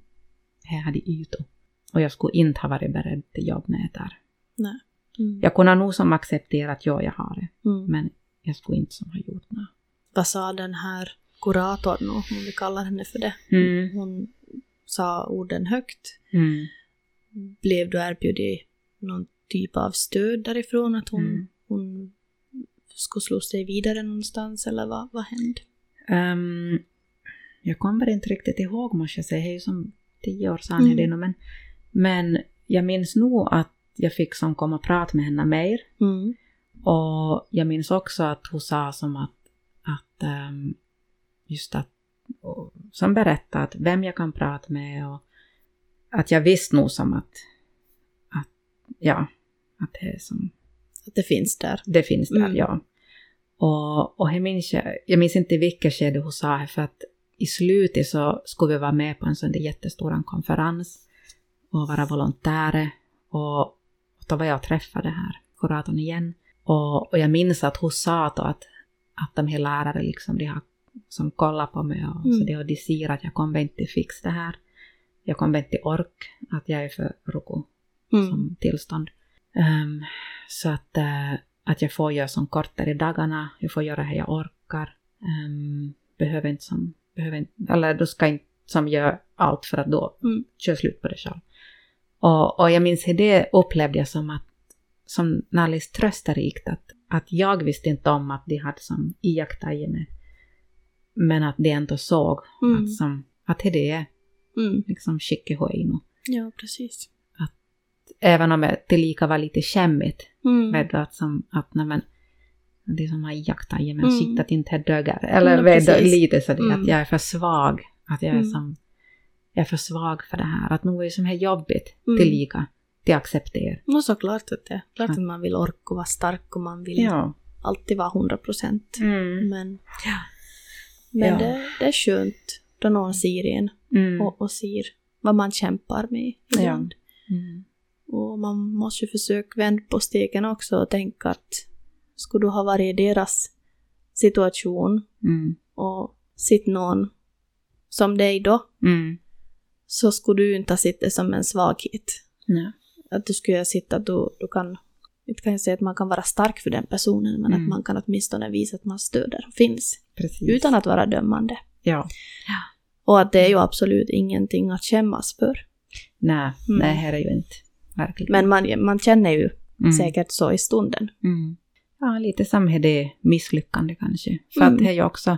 här hade ytor. Och jag skulle inte ha varit beredd till jobb med det där. Nej. Mm. Jag kunde nog som acceptera att ja, jag har det. Mm. Men jag skulle inte som ha gjort något. Vad sa den här kuratorn, nu, om vi kallar henne för det? Mm. Hon sa orden högt. Mm. Blev du erbjuden någon typ av stöd därifrån? Att hon, Mm. hon skulle slå sig vidare någonstans eller vad, vad hände? Ehm, jag kommer inte riktigt ihåg måste jag säga, det är ju som tio år sedan Mm. är det nog, men, men jag minns nog att jag fick som komma och prata med henne mer. Mm. Och jag minns också att hon sa som att, att ehm, just att, och, som berättade att vem jag kan prata med och att jag visste nog som att, att ja, att det är som, Att det finns där. det finns där, Mm. ja. Och, och jag, minns, jag minns inte vilket skede hon sa för att i slutet så skulle vi vara med på en sån där jättestor konferens och vara volontärer. Och, och då var jag och träffade här kuratorn igen. Och, och jag minns att hon sa då att, att de här lärare liksom, de har som kollar på mig och Mm. så de, och de säger att jag kommer inte fixa det här. Jag kommer inte ork, att jag är för ruko Mm. som tillstånd. Ehm, så att, eh, att jag får göra som kortare i dagarna, jag får göra det jag orkar. Um, behöver inte som, behöver inte, eller du ska inte som göra allt för att då Mm. köra slut på det själv. Och, och jag minns hur det upplevde jag som att, som närmast trösterikt att, att jag visste inte om att de hade som iakttagit mig. Men att de ändå såg Mm. att, som, att det är Mm. liksom skickehojno. Ja, precis. Även om det tillika var lite skämmigt. Mm. Du, att, som, att nej, men, det är som att jakta i men Mm. shit att inte dögar. Eller Ja, precis. lite sådär Mm. att jag är för svag. Att jag är Mm. som, jag är för svag för det här. Att nog är det som är jobbigt Mm. tillika till acceptera. No, såklart att det. Klart Ja. att man vill orka och vara stark och man vill Ja. alltid vara 100 procent. Mm. Men, men Ja. det, det är skönt då någon ser en Mm. och, och ser vad man kämpar med ibland. Mm. Och man måste ju försöka vända på steken också och tänka att skulle du ha varit i deras situation Mm. och sett någon som dig då, Mm. så skulle du inte ha sett det som en svaghet. Ja. Att du skulle ha sett att du, du kan, inte kan jag säga att man kan vara stark för den personen, men Mm. att man kan åtminstone visa att man stöder och finns. Precis. Utan att vara dömande. Ja. Och att det är ju absolut ingenting att skämmas för. Nej, Mm. nej, här är ju inte verkligen. Men man, man känner ju Mm. säkert så i stunden. Mm. Ja, lite som det misslyckande kanske. För Mm. att det är ju också,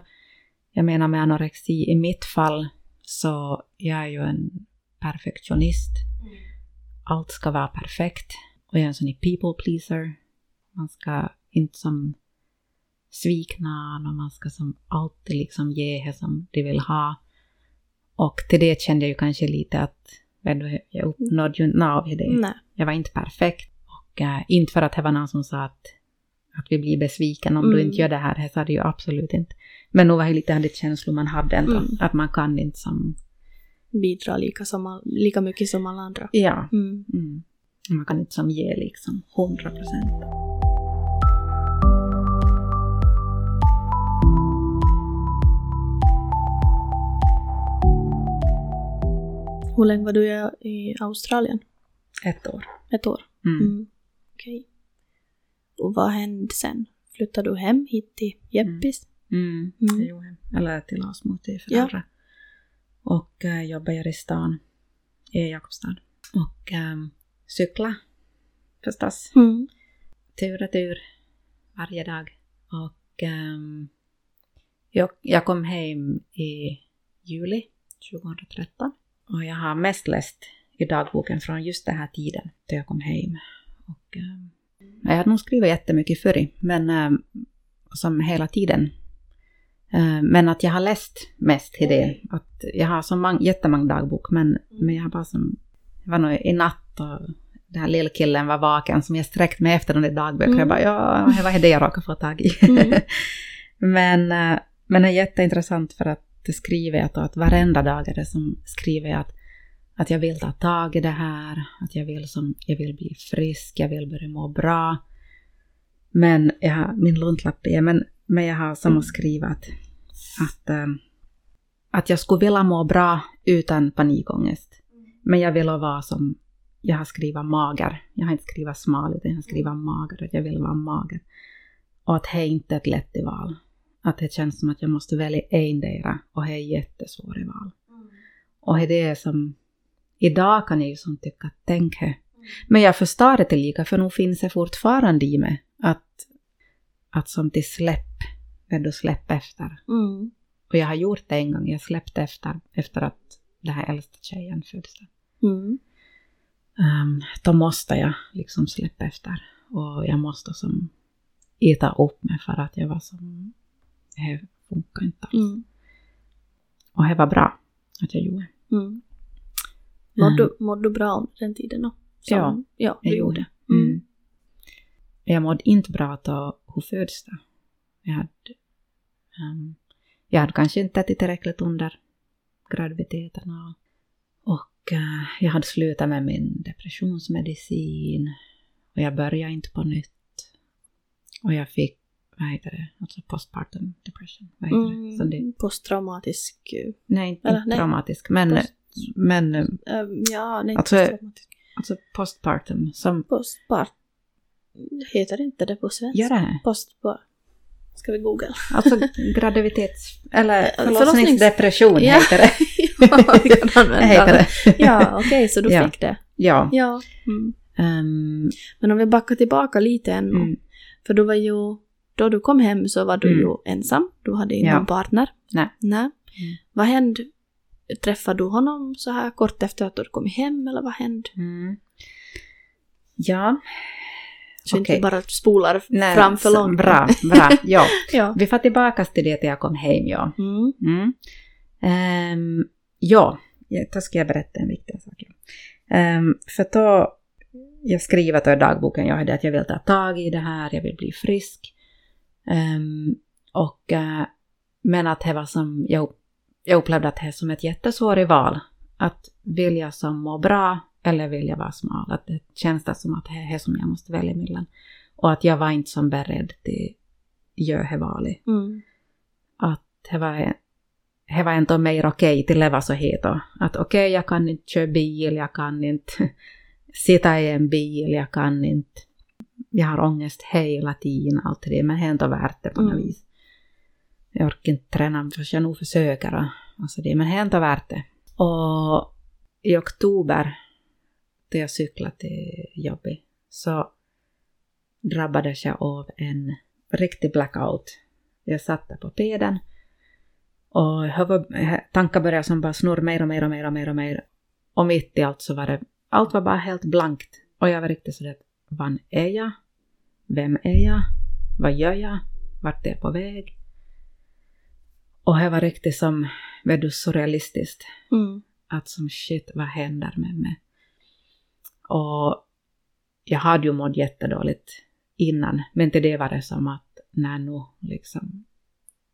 jag menar med anorexi, i mitt fall så jag är ju en perfektionist. Allt ska vara perfekt. Och jag är en sån people pleaser. Man ska inte som svikna och man ska som alltid liksom ge det som de vill ha. Och till det kände jag ju kanske lite att du, jag uppnådde ju inte av det. Nej. Jag var inte perfekt. Och äh, inte för att det var någon som sa att, att vi blir besvikna om mm. du inte gör mm. det här. Det sa du ju absolut inte. Men nog var det lite av det känslor man hade ändå, mm. att man kan inte som... Bidra lika, som all, lika mycket som alla andra. Ja. Mm. mm. Man kan inte som ge liksom 100 procent. Hur länge var du i Australien? Ett år. Ett år? Mm. mm. Mm. Och vad hände sen? Flyttade du hem hit till Jeppis? Mm. Mm. Det gjorde jag. Eller till Asmo till föräldrar. Och äh, jobbade i stan i Jakobstad. Och ähm, cykla förstås. Mm. tur och retur varje dag. Och ehm, jag, jag kom hem i juli 2013. Och jag har mest läst i dagboken från just den här tiden då jag kom hem. Och, ehm, jag hade nog skrivit jättemycket förr, men ehm, som hela tiden. Ehm, men att jag har läst mest i det. Att jag har så mång, jättemånga dagbok, men, men jag har bara som... Det var nog i natt och den här lilla killen var vaken som jag sträckte mig efter de där dagböckerna. Jag bara, ja, det var det jag råkade få tag i. Mm. men, eh, men det är jätteintressant för att det skriver jag att varenda dag är det som skriver jag att, att jag vill ta tag i det här, att jag vill, som, jag vill bli frisk, jag vill börja må bra. Men jag har, min luntlapp är, men, men jag har som att skriva att, att, eh, att jag skulle vilja må bra utan panikångest. Men jag vill vara som, jag har skrivit mager. Jag har inte skrivit smal, utan jag har skrivit mager, att jag vill vara mager. Och att det är inte ett lätt val. Att det känns som att jag måste välja endera och det är jättesvårt val. Och det är det som, idag kan jag ju som tycka att tänk här. Men jag förstår det till lika, för nog finns det fortfarande i mig att, att som till släpp, vet du, släpp efter. Mm. Och jag har gjort det en gång, jag släppte efter, efter att den här äldsta tjejen föddes. Mm. Um, då måste jag liksom släppa efter. Och jag måste som äta upp mig för att jag var som, det funkar inte alls. Mm. Och det var bra att jag gjorde. Mm. Mådde, Mm. du, mådde du bra under den tiden då? Som- Ja, ja du Jag gjorde. Mm. Mm. Jag mådde inte bra då hon föddes. då. Jag hade, ehm, jag hade kanske inte ätit tillräckligt under graviditeten. Och, och eh, jag hade slutat med min depressionsmedicin. Och jag började inte på nytt. Och jag fick, vad heter det, alltså postpartum depression. Vad heter det? Så det Mm. Posttraumatisk... eh, nej, inte Eller, nej. traumatisk, men, Post- men eh, eh, ja, nej, Alltså- alltså postpartum som Postpart... Heter inte det på svenska? gör det här. Postpart... Ska vi googla? Alltså graviditets... Eller förlossnings- förlossningsdepression heter det. ja, vi kan använda heter det. Ja, okej, så du Ja. fick det. Ja. Ja. Mm. Ehm, Men om vi backar tillbaka lite ännu. mm, För du var ju... Då du kom hem så var du Mm. ju ensam. Du hade ingen Ja. partner. Nej. Nej. Vad hände? Träffade du honom så här kort efter att du kom hem eller vad hände? mm. Ja. Så Okej. inte bara spolar Nej, fram för långt. Bra, bra. Ja. Ja. Vi får tillbaka till det till jag kom hem, ja. Mm. Mm. Ehm, ja, då ska jag berätta en viktig sak. Um, för då, jag skriver i dagboken, jag hade att jag vill ta tag i det här, jag vill bli frisk. Ehm, och, eh, men att det var som, jag, jag upplevde att det är som ett jättesvårt val. Att vill jag som må bra eller vill jag vara smal? Att det känns det som att det är som jag måste välja mellan. Och att jag var inte som beredd till göra det valet Mm. att det var, det var ändå mer okej till att leva så här då. Att okej, jag kan inte köra bil, jag kan inte sitta i en bil, jag kan inte... Jag har ångest hela tiden, allt det men det är ändå värt det på något Mm. vis. Jag orkar inte träna, fast jag nog försöker. och- Alltså det, men det är inte värt det. Och i oktober, då jag cyklade till jobbet, så drabbades jag av en riktig blackout. Jag satt där på peden och huvud, tankar började som bara snurra mer och mer och mer och mer och mer. Och mitt i allt så var det, allt var bara helt blankt. Och jag var riktigt sådär, vad är jag? Vem är jag? Vad gör jag? Vart är jag på väg? Och det var riktigt som, vet du, surrealistiskt. Mm. Att som shit, vad händer med mig? Och jag hade ju mått jättedåligt innan, men till det var det som att, nej nu liksom,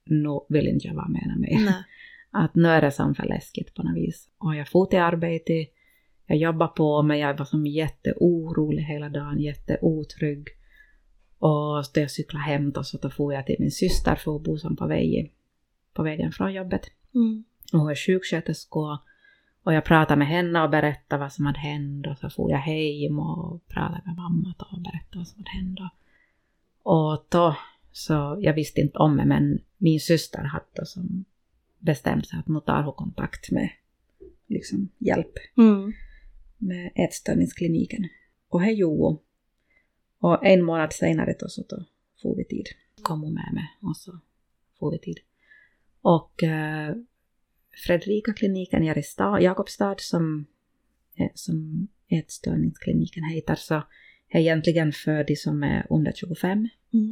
nu vill inte jag vara med mer. Nej. Att nu är det som för läskigt på något vis. Och jag for till arbete, jag jobbade på men jag var som jätteorolig hela dagen, jätteotrygg. Och då jag cyklade hem då så då for jag till min syster för hon bor som på, väg, på vägen från jobbet. Mm. Och hon är sjuksköterska. Och jag pratade med henne och berättade vad som hade hänt och så får jag hem och pratade med mamma och berättade vad som hade hänt. Och då, så jag visste inte om det, men min syster hade som bestämt sig att nu tar hon kontakt med liksom, hjälp Mm. med ätstörningskliniken. Och det gjorde. Och en månad senare då, så då får vi tid. Kom hon med mig och så får vi tid. Och eh, Fredrika-kliniken i Jakobstad som, eh, som ätstörningskliniken heter så är egentligen för de som är under 25. Mm.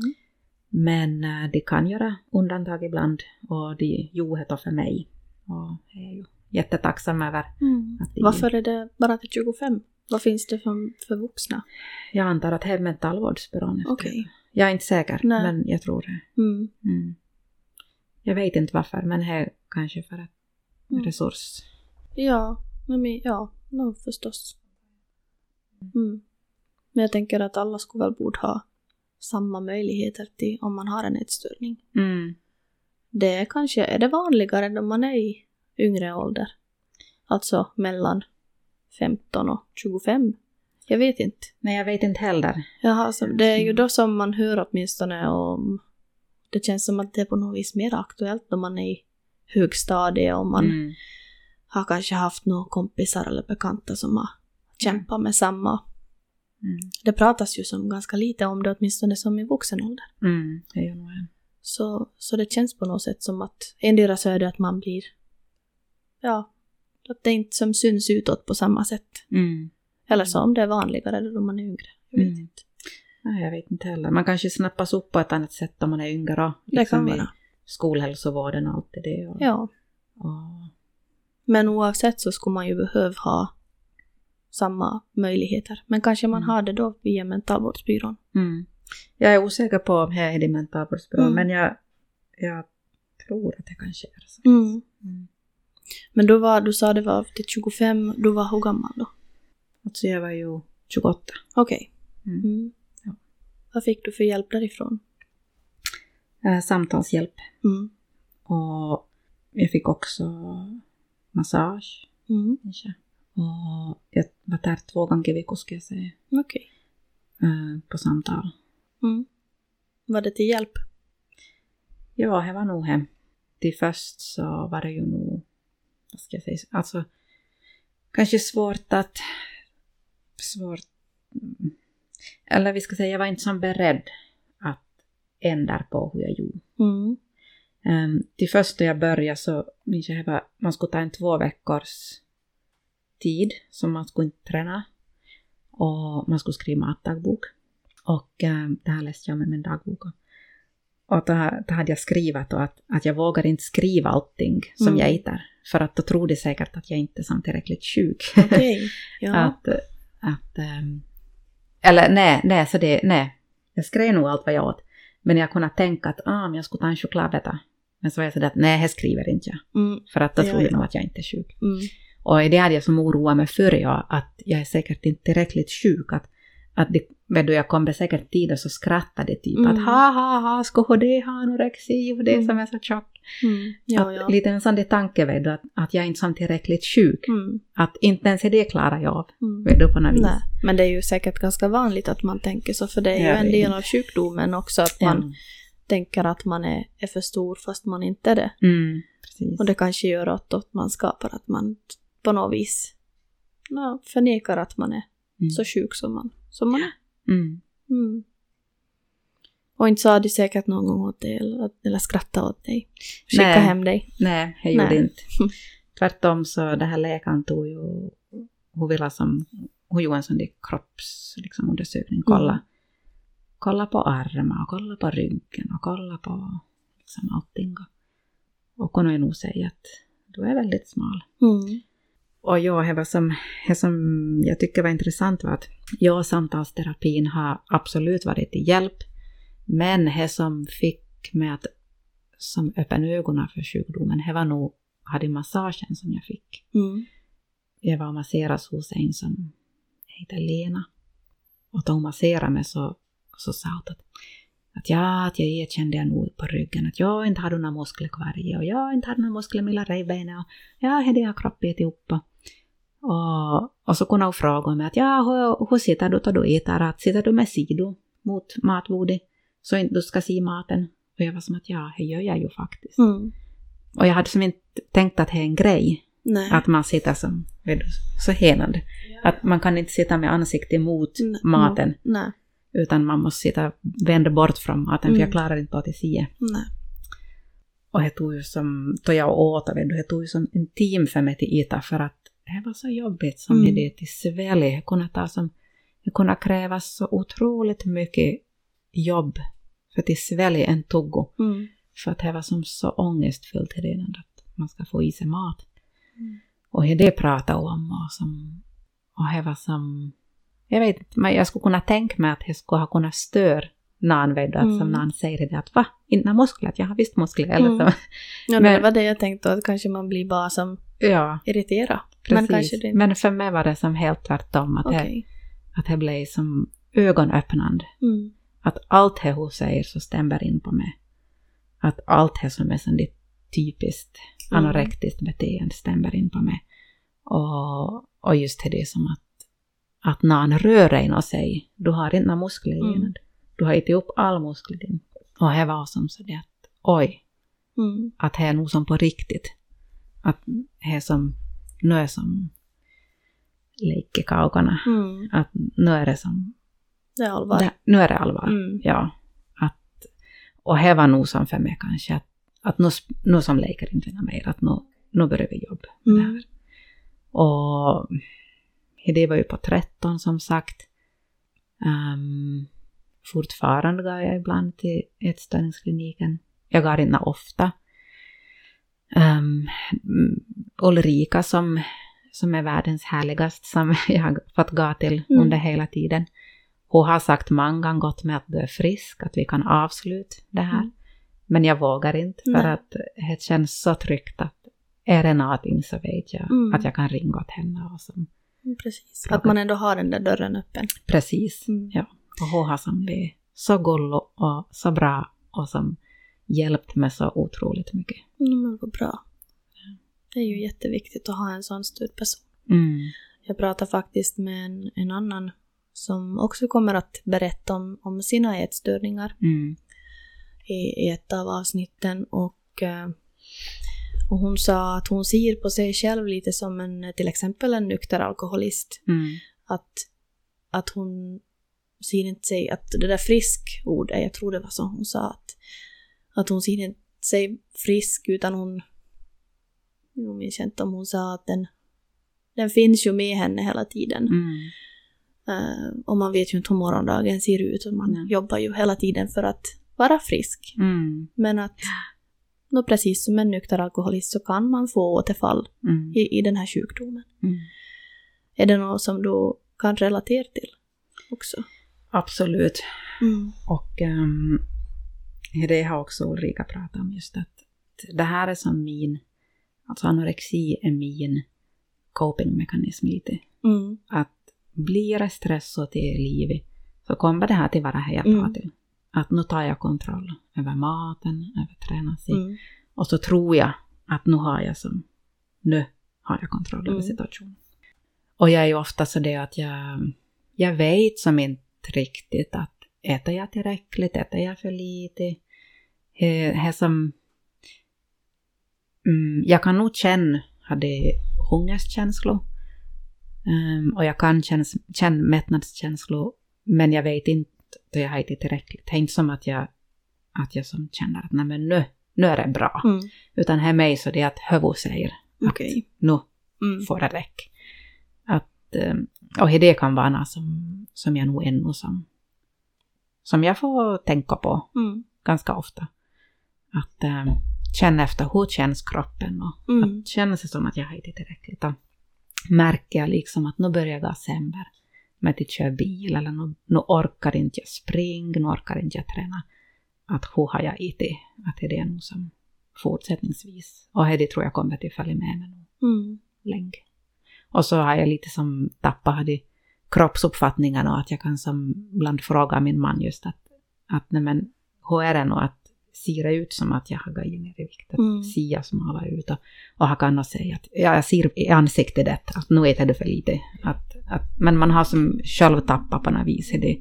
Men eh, de kan göra undantag ibland och de gjorde det för mig. Och jag är ju jättetacksam över Mm. att de Varför är det bara till 25? Vad finns det för, för vuxna? Jag antar att det är mentalvårdsbyrån. Okej. Jag är inte säker, Nej. men jag tror det. Mm. Mm. Jag vet inte varför, men det är kanske för att Mm. resurs. Ja, men, ja, no, förstås. Mm. Men jag tänker att alla skulle väl borde ha samma möjligheter till om man har en ätstörning. Mm. Det är kanske är det vanligare när man är i yngre ålder. Alltså mellan 15 och 25. Jag vet inte. Nej, jag vet inte heller. Jaha, så det är ju då som man hör åtminstone om... Det känns som att det är på något vis mer aktuellt när man är i högstadiet och man Mm. har kanske haft några kompisar eller bekanta som har kämpat med samma. Mm. Det pratas ju som ganska lite om det, åtminstone som i vuxen ålder. Mm. Det nog. Så, så det känns på något sätt som att endera så är det att man blir... Ja, att det inte som syns utåt på samma sätt. Mm. Eller så om det är vanligare då man är yngre. Jag vet Mm. inte. Nej, jag vet inte heller. Man kanske snappas upp på ett annat sätt om man är yngre. Det kan vara. skolhälsovården och allt det där. Och, Ja. och, Men oavsett så skulle man ju behöva ha samma möjligheter. Men kanske man Mm. har det då via mentalvårdsbyrån. mm. Jag är osäker på om det är i mentalvårdsbyrån, Mm. men jag, jag tror att det kanske är så. Mm. Mm. Men då var, du sa det var till 25, du var hur gammal då? Alltså jag var ju 28. Okej. Mm. Vad fick du för hjälp därifrån? Eh, samtalshjälp. Mm. Och jag fick också massage. Mm. Och jag var där två gånger i veckan ska jag säga. Okej. eh, På samtal. Mm. Var det till hjälp? Ja, det var nog hem. Till först så var det ju nog, vad ska jag säga, alltså kanske svårt att, svårt, mm, eller vi ska säga, jag var inte så beredd att ändra på hur jag gjorde. Mm. Um, till först då jag började så minns jag att man skulle ta en två veckors tid som man skulle inte träna. Och man skulle skriva matdagbok. Och um, det här läste jag med min dagbok. Och då, då hade jag skrivit att, att jag vågar inte skriva allting som Mm. jag hittar. För att då tror de säkert att jag inte är tillräckligt sjuk. Okej. Ja. att, att, ehm, eller nej, nej, så det, nej. Jag skrev nog allt vad jag åt. Men jag kunde tänka att ah, men jag skulle ta en chokladbeta. Men så var jag sådär att nej, det skriver inte jag. Mm. För att då tror de ja. nog att jag inte är sjuk. Mm. Och det hade jag som oroade mig för jag, att jag är säkert inte tillräckligt sjuk. Att, att det, vet du, jag kom säkert tid och så skrattade de typ Mm. att ha ha ha, ska det ha anorexi och det Mm. som är så tjock. Mm. Ja, ja. Lite en sån där tanke vet du, att, att jag är inte som tillräckligt sjuk. Mm. Att inte ens det klarar jag av. Mm. Vet du, på något vis. Nej, men det är ju säkert ganska vanligt att man tänker så, för det är ju en är del av sjukdomen också, att man tänker att man är, är för stor fast man inte är det. Mm. Och det kanske gör att, att man skapar att man på något vis no, förnekar att man är så sjuk som man, som man är. Mm. Mm. Och inte sa de säkert någon gång åt dig eller, eller skratta åt dig. Skicka Nej. hem dig. Nej, jag gjorde Nej. inte. Tvärtom så det här läkaren tog ju, hon ville som, hon gjorde en sån där kroppsundersökning, liksom, undersökning, kolla, Mm. kolla på armar och kolla på ryggen och kolla på liksom allting. Och kunde ju nog säga att du är väldigt smal. Mm. Och ja, det som, det som jag tycker var intressant var att ja, samtalsterapin har absolut varit till hjälp, men det som fick mig att som öppna ögonen för sjukdomen, det var nog hade massagen som jag fick. Mm. Jag var och masseras hos en som heter Lena. Och då hon masserade mig så, så sa hon att, Att ja, att jag kände jag nog på ryggen att jag inte hade några muskler kvar i och jag inte hade några muskler mellan revbenen och ja, det har kroppen ätit upp. Och, och så kunde hon fråga mig att ja, hur, hur sitter du då du äter? Att sitter du med sidor mot matbordet så inte du ska se maten? Och jag var som att ja, det gör jag ju faktiskt. Mm. Och jag hade som inte tänkt att det är en grej. Nej. Att man sitter som, du, så henande. Att man kan inte sitta med ansiktet emot Nej. maten. Nej. Utan man måste sitta vända bort från maten för Mm. jag klarar inte på att se. Nej. Och det tog ju som, då jag åt, vet du, det tog ju som en timme för mig till äta för att det var så jobbigt som Mm. det till svälj. Det kunde ta som, det kunde krävas så otroligt mycket jobb för att svälja en tuggo. Mm. För att det var som så ångestfyllt redan att man ska få i sig mat. Mm. Och det pratade om och som, och det var som, jag vet inte, men jag skulle kunna tänka mig att det skulle ha kunnat störa någon vet du, att som Mm. någon säger det att va, inte muskler, jag har visst muskler, eller Mm. så. Ja, Men- det var det jag tänkte, att kanske man blir bara som Ja, irriterad. Men kanske det Men för mig var det som helt tvärtom, att, det blev som ögonöppnande. Mm. Att allt det hon säger så stämmer in på mig. Att allt det som är sånt typiskt Mm. anorektiskt beteende stämmer in på mig. Och, och just det som att, att någon rör en och säger du har inte några muskler Mm. igen. Du har ätit upp all muskler din. Och det var som så det att oj, Mm. att det är nog som på riktigt. Att det är som, nu är som leikkikaukana. Mm. Att nu är det som, Det är allvar. det, nu är det allvar. Mm. Ja. Att, och det var nog som för mig kanske att, att nu, nu som leker inte mer, att nu, nu börjar vi jobba med det Mm. här. Och det var ju på 13 som sagt. Um, fortfarande går jag ibland till ätstörningskliniken. Jag går inte ofta. Um, Ulrika som, som är världens härligast som jag har fått gå till Mm. under hela tiden. Hon har sagt många gånger gott med att du är frisk, att vi kan avsluta det här. Mm. Men jag vågar inte för Nej. att det känns så tryggt att är det någonting så vet jag Mm. att jag kan ringa åt henne. Och som, Precis. Att man ändå har den där dörren öppen. precis. Mm. Ja. Och har som vi så gullig och så bra och som hjälpt mig så otroligt mycket. Mm, men vad bra. Det är ju jätteviktigt att ha en sån stödperson. Mm. Jag pratade faktiskt med en, en annan som också kommer att berätta om, om sina ätstörningar Mm. i, i ett av avsnitten. Och, eh, och hon sa att hon ser på sig själv lite som en, till exempel en nykter alkoholist. Mm. Att, att hon ser inte sig, att det där frisk-ordet, jag tror det var så hon sa, att, att hon ser inte sig frisk utan hon, jag minns inte om hon sa att den, den finns ju med henne hela tiden. Mm. Eh, och man vet ju inte hur morgondagen ser ut och man Nej. jobbar ju hela tiden för att vara frisk. Mm. Men att, nå precis som en nykter alkoholist så kan man få återfall Mm. i, i den här sjukdomen. Mm. Är det något som du kan relatera till också? Absolut. Mm. Och um, det har också Ulrika pratat om just att det här är som min, alltså anorexi är min copingmekanism lite. Mm. Att blir det stressat i livet så kommer det här till vara här jag Mm. pratar till. Att nu tar jag kontroll över maten, över träna sig. Mm. Och så tror jag att nu har jag som, nu har jag kontroll över Mm. situationen. Och jag är ju ofta så det att jag, jag vet som inte riktigt att äter jag tillräckligt, äter jag för lite? Det är som, mm, jag kan nog känna, hade hungerskänslor. Um, och jag kan känna, känna mättnadskänslor, men jag vet inte då jag har ätit tillräckligt. Det är inte som att jag, att jag som känner att nej men nu, nu är det bra. Mm. Utan här mig så det är att huvud säger Okej. nu Mm. får det räcka. Att, eh, och det kan vara något som, som jag nog ännu som, som jag får tänka på Mm. ganska ofta. Att eh, känna efter hur känns kroppen och Mm. att känna sig som att jag har ätit tillräckligt. Och märker jag liksom att nu börjar jag gå sämre med att köra bil eller nu, nu orkar inte jag springa, nu orkar inte jag träna. Att hur har jag ätit? Att det är nog som fortsättningsvis. Och det tror jag kommer till följa med mig nu Mm. länge. Och så har jag lite som tappat de kroppsuppfattningarna och att jag kan som ibland fråga min man just att, att nej men, hur är det nog att ser det ut som att jag har gått ner i vikt? Att Mm. jag smala ut och, och har kunnat säga att ja, jag ser i ansiktet det, att nu äter du för lite. Att, att, men man har som själv tappat på något vis i det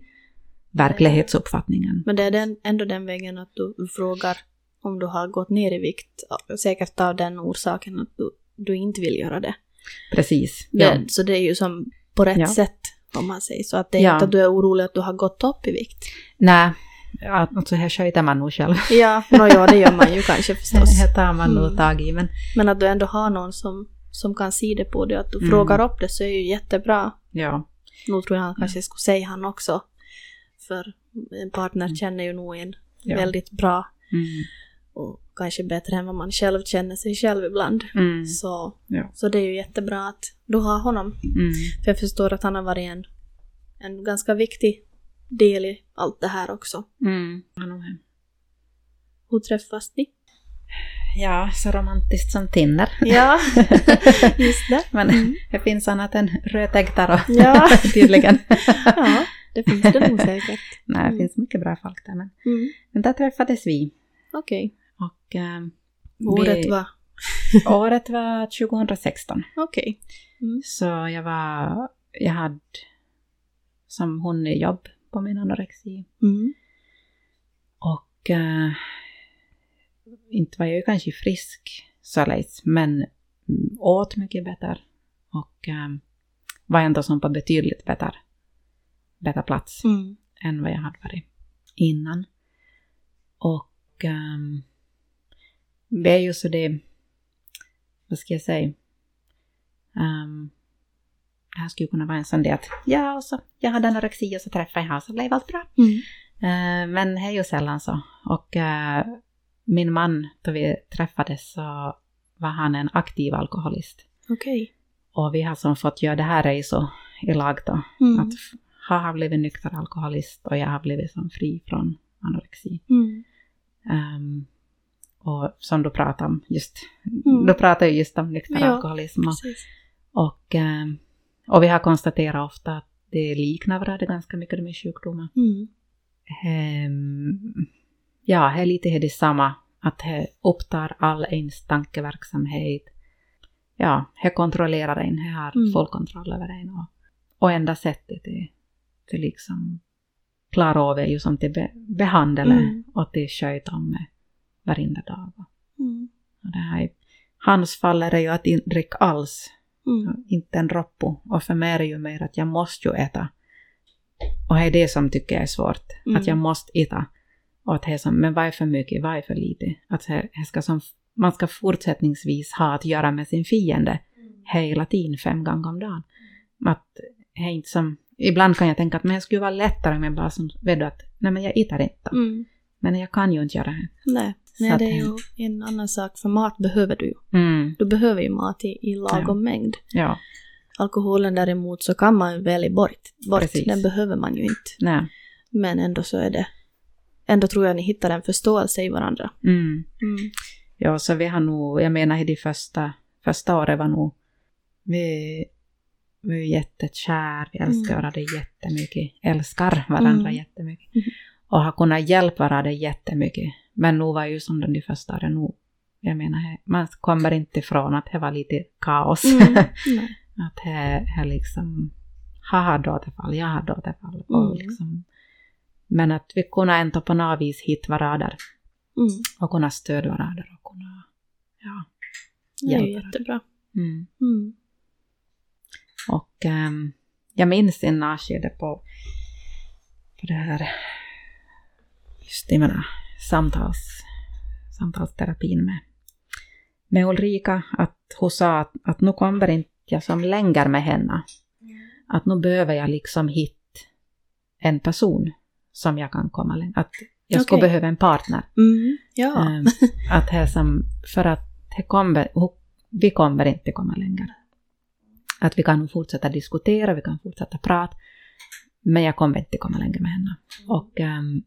verklighetsuppfattningen. Men det är den, ändå den vägen att du frågar om du har gått ner i vikt, säkert av den orsaken att du, du inte vill göra det. Precis. det Ja. Så det är ju som på rätt Ja. sätt, om man säger så. Att det är Ja. inte att du är orolig att du har gått upp i vikt. Nej, ja, alltså här sköter man nog själv. Ja, no, ja det gör man ju kanske förstås. Det tar man nog Mm. tag i. Men Men att du ändå har någon som, som kan se det på dig, att du Mm. frågar upp det så är ju jättebra. ja, Nu tror jag han kanske skulle säga han också. För en partner känner ju nog en Mm. Ja. väldigt bra mm, och kanske bättre än vad man själv känner sig själv ibland. mm, Så, Ja. så det är ju jättebra att du har honom. mm, För jag förstår att han har varit en, en ganska viktig del i allt det här också. mm. Hur träffas ni? Ja, så romantiskt som Tinder. Ja, just det. Men Mm. det finns annat än rötägtar och Ja. tydligen. Ja, det finns det nog säkert. Nej, det Mm. finns mycket bra folk där. Men, Mm. men där träffades vi. Okej. Och ehm, Året vi, var... året var 2016. Okej. Mm. Så jag var, jag hade som hon jobb på min anorexi. Mm. Och eh, inte var jag ju kanske frisk således, men åt mycket bättre. Och eh, var ändå som på betydligt bättre, bättre plats Mm. än vad jag hade varit innan. Och um, det är ju så det, vad ska jag säga, um, det här skulle kunna vara en sån del att ja, och så, jag hade anorexi och så träffade jag honom så blev allt bra. Mm. Eh, men det är ju sällan så. Och eh, min man, då vi träffades så var han en aktiv alkoholist. Okej. Och vi har som fått göra det här racet i lag då. Mm. Att f- ha har blivit nykter alkoholist och jag har blivit som fri från anorexi. Mm. Ehm, och som du pratade om, just, Mm. du pratade ju just om nykter Ja, alkoholism. Och, och, ehm, och vi har konstaterat ofta att det liknar varandra ganska mycket med sjukdomar. Mm. Ehm, ja, det är lite det samma. Att det upptar all ens tankeverksamhet. Ja, det kontrollerar en, det har Mm. full kontroll över en. Och, och enda sättet är till liksom klara av är ju som till be, Mm. och till sköta om med varenda dag. Mm. Och det här, är- hans fall är ju att inte dricka alls, Mm. inte en roppo. Och för mig är det ju mer att jag måste ju äta. Och det är det som tycker jag är svårt. Mm. Att jag måste äta. Och att det är som, men vad är för mycket, vad är för lite? Att det, det ska som, man ska fortsättningsvis ha att göra med sin fiende hela tiden, fem gånger om dagen. Att det är inte som, ibland kan jag tänka att men det skulle vara lättare om jag bara som, vet du att, nej men jag äter inte. Mm. Men jag kan ju inte göra det. Nej, att det är ju en annan sak, för mat behöver du ju. Mm, Du behöver ju mat i, i lagom mängd. ja, Alkoholen däremot så kan man välja bort. bort. Precis. Den behöver man ju inte. nej. Men ändå så är det... Ändå tror jag ni hittar en förståelse i varandra. Mm. Mm. Ja, så vi har nog, jag menar i de första, första året var nog, vi, vi är jättekär, vi älskar Mm. varandra jättemycket, älskar varandra Mm. jättemycket. Och har kunnat hjälpa varandra jättemycket. Men nu var ju som de första åren, nu, jag menar, man kommer inte ifrån att det var lite kaos. Mm. Att det är liksom, han hade återfall, jag hade återfall. Och Mm. liksom, men att vi kunde ändå på något vis hitta varandra Mm. och kunna stödja varandra och kunna, ja. Det är jättebra. Mm. Mm. Och ehm, jag minns en avskede på, på det här, just jag menar, samtals, samtalsterapin med, med Ulrika, att hon sa att, att nu kommer inte jag som längre med henne. Att nu behöver jag liksom hitta en person som jag kan komma längre. Att jag skulle Okej. behöva en partner. Mm. Ja. Ehm, att det som, för att det kommer, vi kommer inte komma längre. Att vi kan fortsätta diskutera, vi kan fortsätta prata, men jag kommer inte komma längre med henne. Och um,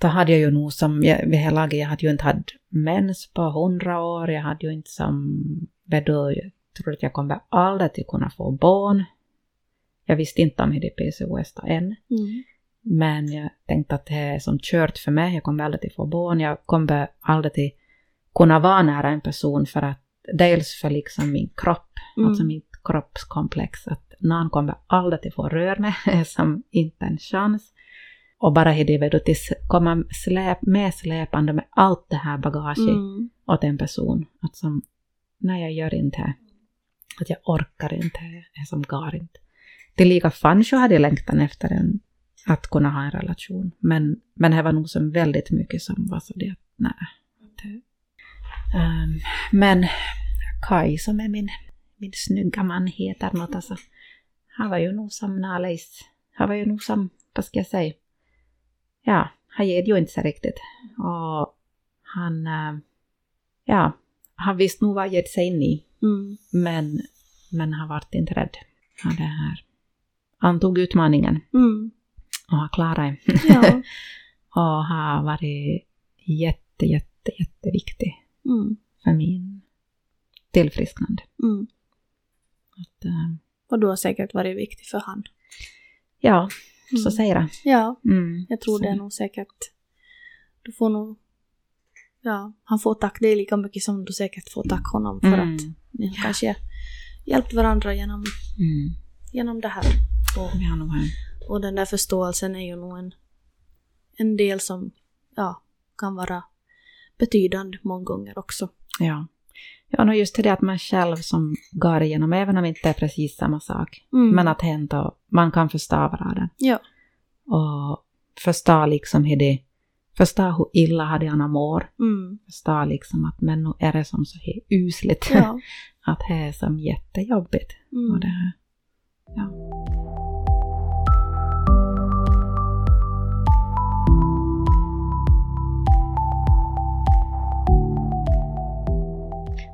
då hade jag ju nog som, jag, vid det här laget, jag hade ju inte haft mens på hundra år, jag hade ju inte som, du, jag trodde att jag kommer aldrig till kunna få barn. Jag visste inte om det PCOS än. Mm. Men jag tänkte att det är som kört för mig. Jag kommer aldrig till få barn. Jag kommer aldrig till kunna vara nära en person för att dels för liksom min kropp, Mm. alltså mitt kroppskomplex, att någon kommer aldrig till få röra mig, som inte en chans. Och bara i det vet du, till komma släp, med släpande med allt det här bagaget Mm. åt en person. Att som, nej jag gör inte det. Att jag orkar inte, jag som gar inte. Till lika Fancho hade jag längtan efter en, att kunna ha en relation. Men, men det var nog som väldigt mycket som var så det att nej. Ehm, men Kai som är min, min snygga man heter något alltså. Han var ju nog som Nalejs. Han var ju nog som, vad ska jag säga? Ja, han ger ju inte sig riktigt. Och han, eh, ja, han visste nog vad han gett sig in i. Mm. Men, men han vart inte rädd. Han, det här. han tog utmaningen Mm. och han klarade det. Ja. och har varit jätte, jätte, jätteviktig Mm. för min tillfrisknande. Mm. Att, eh, Och du har säkert varit viktig för han. ja, så Mm. säger jag. Ja, Mm. jag tror Så- det är nog säkert. Du får nog... Ja, han får tack dig lika mycket som du säkert får tack honom för Mm. att ni har kanske hjälpt varandra genom, Mm. genom det här. Och, och den där förståelsen är ju nog en, en del som ja, kan vara betydande många gånger också. Ja. Ja, och just det att man själv som går igenom, även om det inte är precis samma sak, Mm. men att ändå, man kan förstå varandra. Ja. Och förstå liksom hur det, förstå hur illa hade han mår. Mm. Förstå liksom att men nu är det som så här usligt. Ja. att det är som jättejobbigt. Och Mm. det här, ja.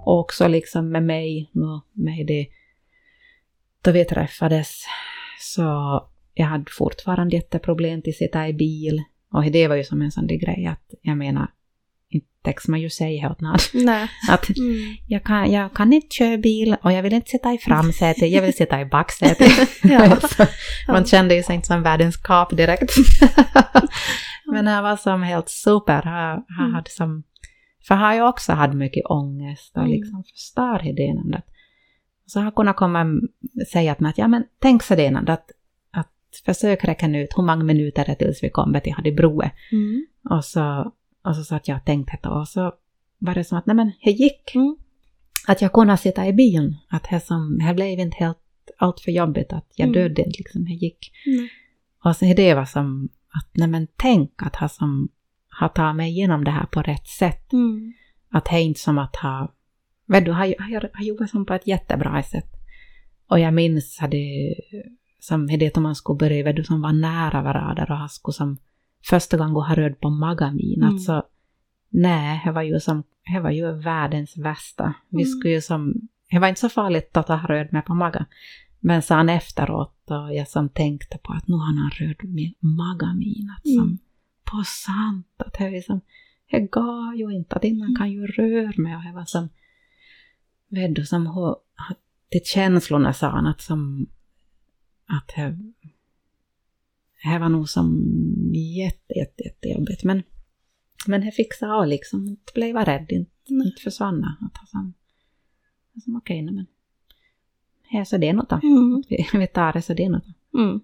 Och också liksom med mig, med det, då vi träffades, så jag hade fortfarande jätteproblem till sitta i bil. Och det var ju som en sån där grej att, jag menar, inte täcks man ju säga åt någon. Nej. Att Mm. jag kan, jag kan inte köra bil och jag vill inte sitta i framsätet, jag vill sitta i baksätet. Ja. Man kände ju sig inte som världens kap direkt. Men han var som helt super. Han, han Mm. hade som, för har ju också haft mycket ångest och Mm. liksom förstör. Att, så han kunde komma och säga till mig att ja men tänk så det att, att försök räkna ut hur många minuter det är tills vi kommer till Hadibroe. Mm. Och så, och så sa att jag tänkte det och så var det som att nej men det gick. Mm. Att jag kunde sitta i bilen. Att det, som, det blev inte helt allt för jobbigt att jag Mm. dödde inte liksom, det gick. Mm. Och så det var som att nej men tänk att ha som har tagit mig igenom det här på rätt sätt. Mm. Att det är inte som att ha, vet du, har, har, har jobbat som på ett jättebra sätt. Och jag minns hade, som det om man skulle börja, vet du, som var nära varandra och han skulle som första gången ha rörd på magen min. Mm. Alltså, nej, det var ju som, det var ju världens värsta. Vi Mm. skulle ju som, det var inte så farligt att ha rörd mig på magen. Men sen efteråt, och jag som tänkte på att nu har han rört min magen min. Att som, Mm. På sant, att det är liksom, det gav ju inte, att innan kan ju röra mig. Och det var som, vet du, som hur, till känslorna sa han att som, att det, det var nog som jätte, jätte, jättejobbigt. Men, men det fixade jag liksom, inte blev jag rädd, inte, inte försvann. Att ha som, som okej, nej men, här så det är något då. Mm. Vi, vi tar det så det är något då. Mm.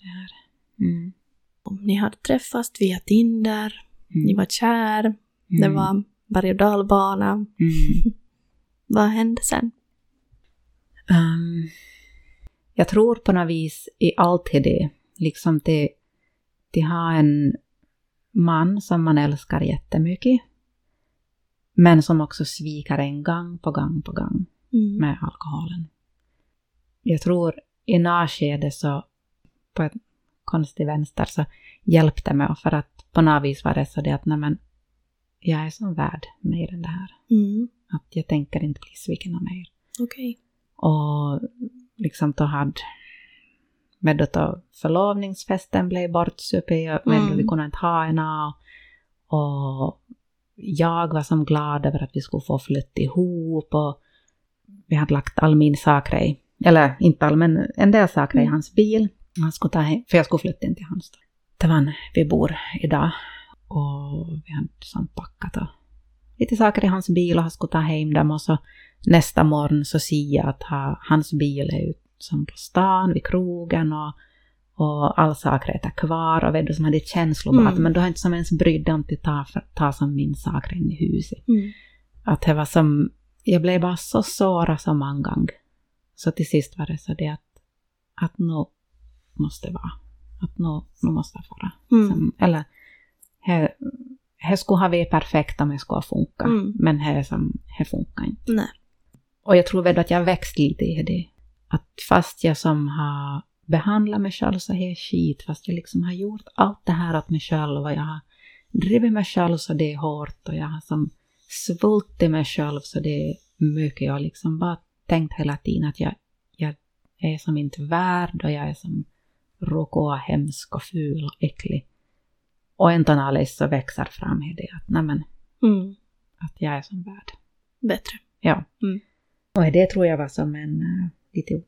Det här. Mm. Om ni hade träffats via Tinder, Mm. ni var kär, det Mm. var berg och dalbana. Mm. Vad hände sen? Ehm, jag tror på något vis i allt det. Liksom till, till ha en man som man älskar jättemycket. Men som också sviker en gång på gång på gång Mm. med alkoholen. Jag tror i något skede så på ett konstigt vänster så hjälpte mig för att på något vis var det så det att nej men jag är som värd mer än det här. Mm. Att jag tänker inte bli sviken av mer. Okej. Och liksom då hade med då då förlovningsfesten blev bortsupen Mm. vi kunde inte ha en och, och jag var som glad över att vi skulle få flytta ihop och vi hade lagt all min saker i, eller inte all men en del saker i Mm. hans bil. Han skulle ta hem, för jag skulle flytta in till hans. Tavan vi bor idag. Och vi hade som packat och lite saker i hans bil och han skulle ta hem dem och så nästa morgon så ser jag att ha, hans bil är ute som på stan, vid krogen och, och all saker är kvar och vet som hade känslor mm. att men du har inte som ens brytt dig om att ta, ta som min saker in i huset. Mm. Att det var som, jag blev bara så sårad så många gånger. Så till sist var det så det att, att nu måste vara. Att nu, nu måste det vara. Mm. Som, eller, här, här skulle ha varit perfekt om det skulle funka, Mm. men här, som, här funkar inte. Nej. Och jag tror väl att jag växt lite i det. Att fast jag som har behandlat mig själv så här skit, fast jag liksom har gjort allt det här åt mig själv och jag har drivit mig själv så det är hårt och jag har som svultit mig själv så det är mycket. Jag har liksom bara tänkt hela tiden att jag, jag är som inte värd och jag är som råkå hemsk och ful och äcklig. Och en analys så växer fram i det att nej men, Mm. att jag är som värd. Bättre. Ja. Mm. Och det tror jag var som en uh, lite...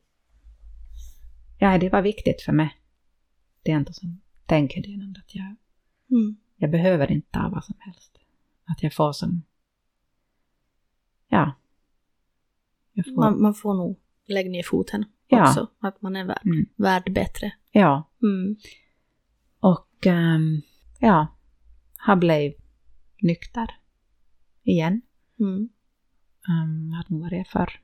Ja, det var viktigt för mig. Det är inte som tänker det ändå att jag, Mm. jag behöver inte ta vad som helst. Att jag får som... Ja. Får, Man, man får nog lägga ner foten Ja. också. Att man är värd, Mm. värd bättre. Ja. Mm. Och ehm, ja, har blivit nykter igen. Mm. Um, hade nog varit för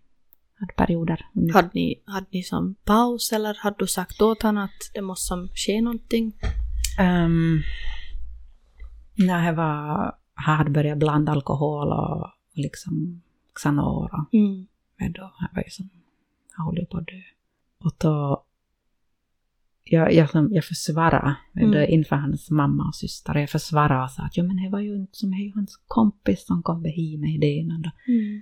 hade perioder. Hade, ni, hade ni som paus eller hade du sagt åt honom att det måste som ske någonting? Um, när jag var, hade börjat blanda alkohol och, och liksom Xanor och Mm. men då jag var ju som, jag håller på att dö. Och då, jag, jag, jag försvarade Mm. mm. inför hans mamma och syster. Jag försvarade och sa att jo, men det var ju inte som är hans kompis som kom hit med idén. Och, Mm.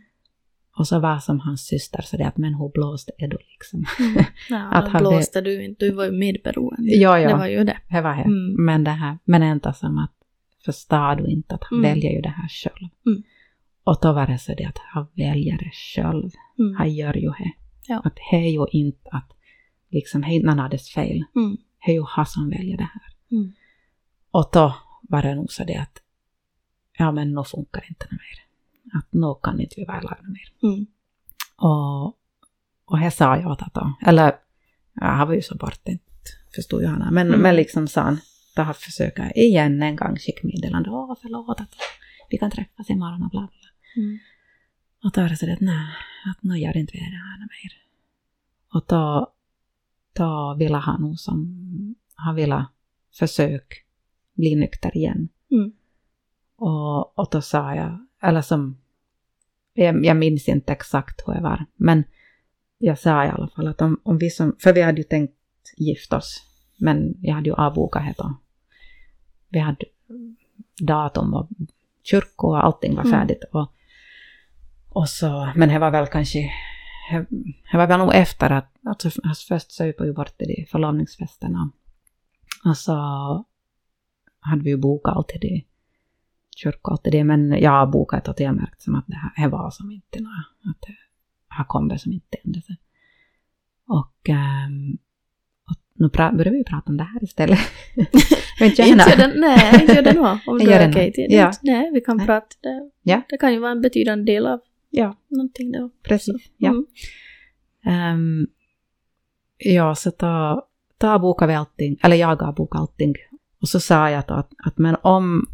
och så var som hans syster så det att men hon blåste Edo liksom. Ja, Att han blåste du inte, du var ju medberoende. Ja, ja. Det var ju det. Det var det. Mm. Men det här, men inte som att förstår du inte att han Mm. väljer ju det här själv. Mm. Och då var det så det att han väljer det själv. Mm. Han gör ju det. Ja. Att det är ju inte att liksom, någon hades fel. Mm. Han som väljer det här. Mm. Och då var det nog så det att ja men nu funkar det inte mer. Att nu kan inte vi vara lagda mer. Mm. Och, och här sa jag att då, eller ja, han var ju så bort, inte förstod ju han. Men, Mm. men liksom sa han, då har försöka igen en gång skicka meddelande, åh förlåt att vi kan träffas imorgon och bla bla. Mm. Och då är det så det att nej, att nu gör inte vi det här mer. Och då, då ville han nog som, han ville försöka bli nykter igen. Mm. Och, och då sa jag, eller som, jag, jag minns inte exakt hur det var, men jag sa i alla fall att om, om vi som, för vi hade ju tänkt gifta oss, men jag hade ju avbokat det då. Vi hade datum och kyrko och allting var Mm. färdigt. Och, och så, men det var väl kanske, det var väl nog efter att, alltså först söp jag ju bort det i förlovningsfesten och, så hade vi ju bokat allt till det kyrka och till det, men jag har bokat och jag märkt som att det här det var som inte något, att det har kommit som inte hände sig. Och, ehm, och nu börjar vi ju prata om det här istället. Inte gör den, nej, inte gör det nog. Om gör är det okej till det. Ja. Nej, vi kan Nej. prata. Det, Ja. det kan ju vara en betydande del av Ja, någonting då. precis. Ja. Mm. Ehm, ja, så då, då bokade vi allting, eller jag har bokat allting. Och så sa jag då att, att men om,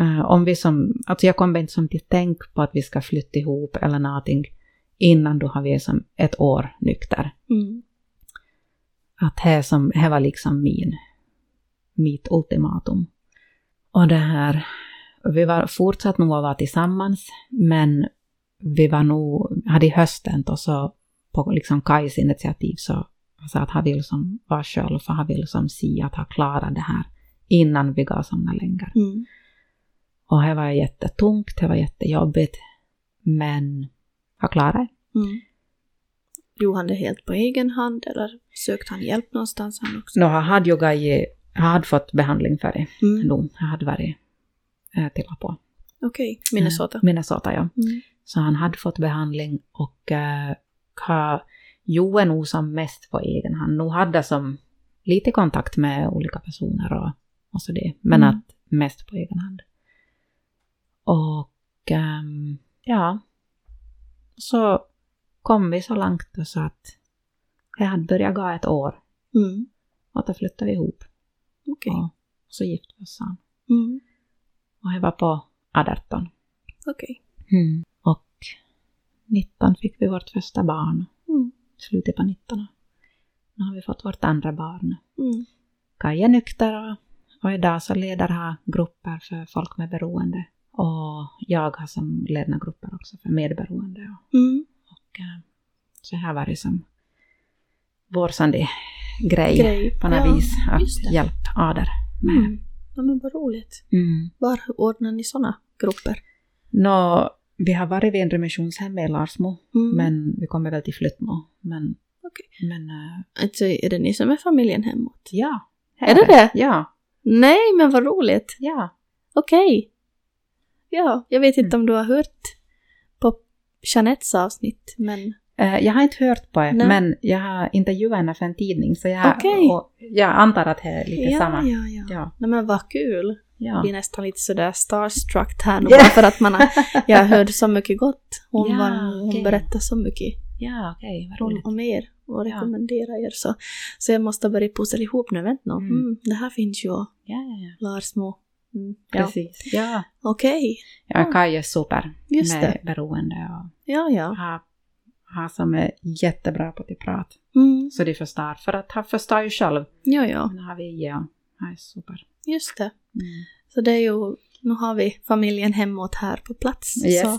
eh, om vi som, alltså jag kommer inte som till tänk på att vi ska flytta ihop eller någonting innan då har vi som ett år nykter. Mm. Att det som, det var liksom min, mitt ultimatum. Och det här, vi var fortsatt nog att vara tillsammans, men vi var nog, hade i hösten då så på liksom Kajs initiativ så sa att han vill som vara själv, för han vill som se att han klarar det här innan vi går somna längre. Mm. Och det var jättetungt, det var jättejobbigt, men han klarade det. Mm. Gjorde han det helt på egen hand eller sökte han hjälp någonstans han också? Han hade ju han hade fått behandling för det. Mm. Då, han hade varit äh, till på. Okej, Minnesota. Minnesota, ja. Mm. Så han hade fått behandling och uh, har gjort nog som mest på egen hand. Nu hade som lite kontakt med olika personer och, och så det. Men Mm. att mest på egen hand. Och ehm, ja, så kom vi så långt då så att jag hade börjat gå ett år Mm. och då flyttade vi ihop. Okej. Och så gifte vi oss. sen. Mm. Och jag var på 18. Okej. Och 19 fick vi vårt första barn. Mm. Slutet på 19. Nu har vi fått vårt andra barn. Mm. Kaj är nykter och, och idag så leder jag grupper för folk med beroende. Och jag har som ledna grupper också för medberoende. Och, Mm. och eh, så här var det som vår sån där grej, Grej. på något Ja, vis att hjälpa Ader med. Mm. Ja, men vad roligt. Mm. Var ordnar ni sådana grupper? Nå, vi har varit vid en remissionshem i Larsmo, Mm. men vi kommer väl till Flyttmo. Men, Okej. men eh, Alltså, är det ni som är familjen hemåt? ja. Är det det? Ja, Nej, men vad roligt. ja. Okej. Ja, jag vet Mm. inte om du har hört på Jeanettes avsnitt, men... Eh, jag har inte hört på det, Nej. men jag har intervjuat henne för en tidning, så jag, och jag antar att det är lite ja, samma. ja, ja. Ja. Nej, men vad kul. Ja. Blir nästan lite sådär starstruck här nu Ja. bara för att man har... Jag hörde så mycket gott. Hon, Ja, var, hon okej. berättar så mycket ja, okej, vad om, er och Ja. rekommenderar er. Så, så jag måste börja pussla ihop nu. Vänta nu. Mm. Mm, det här finns ju. Ja, ja, ja. Larsmo. Mm, ja. Precis. Ja. Okej. Ja, Kaj är super Just med det. beroende och Ja, ja. har, har som är jättebra på att prata. Mm. Så de förstår, för att han förstår ju själv. Ja, ja. Nu har vi ja, han är super. Just det. Mm. Så det är ju, nu har vi familjen hemåt här på plats. Yes. Så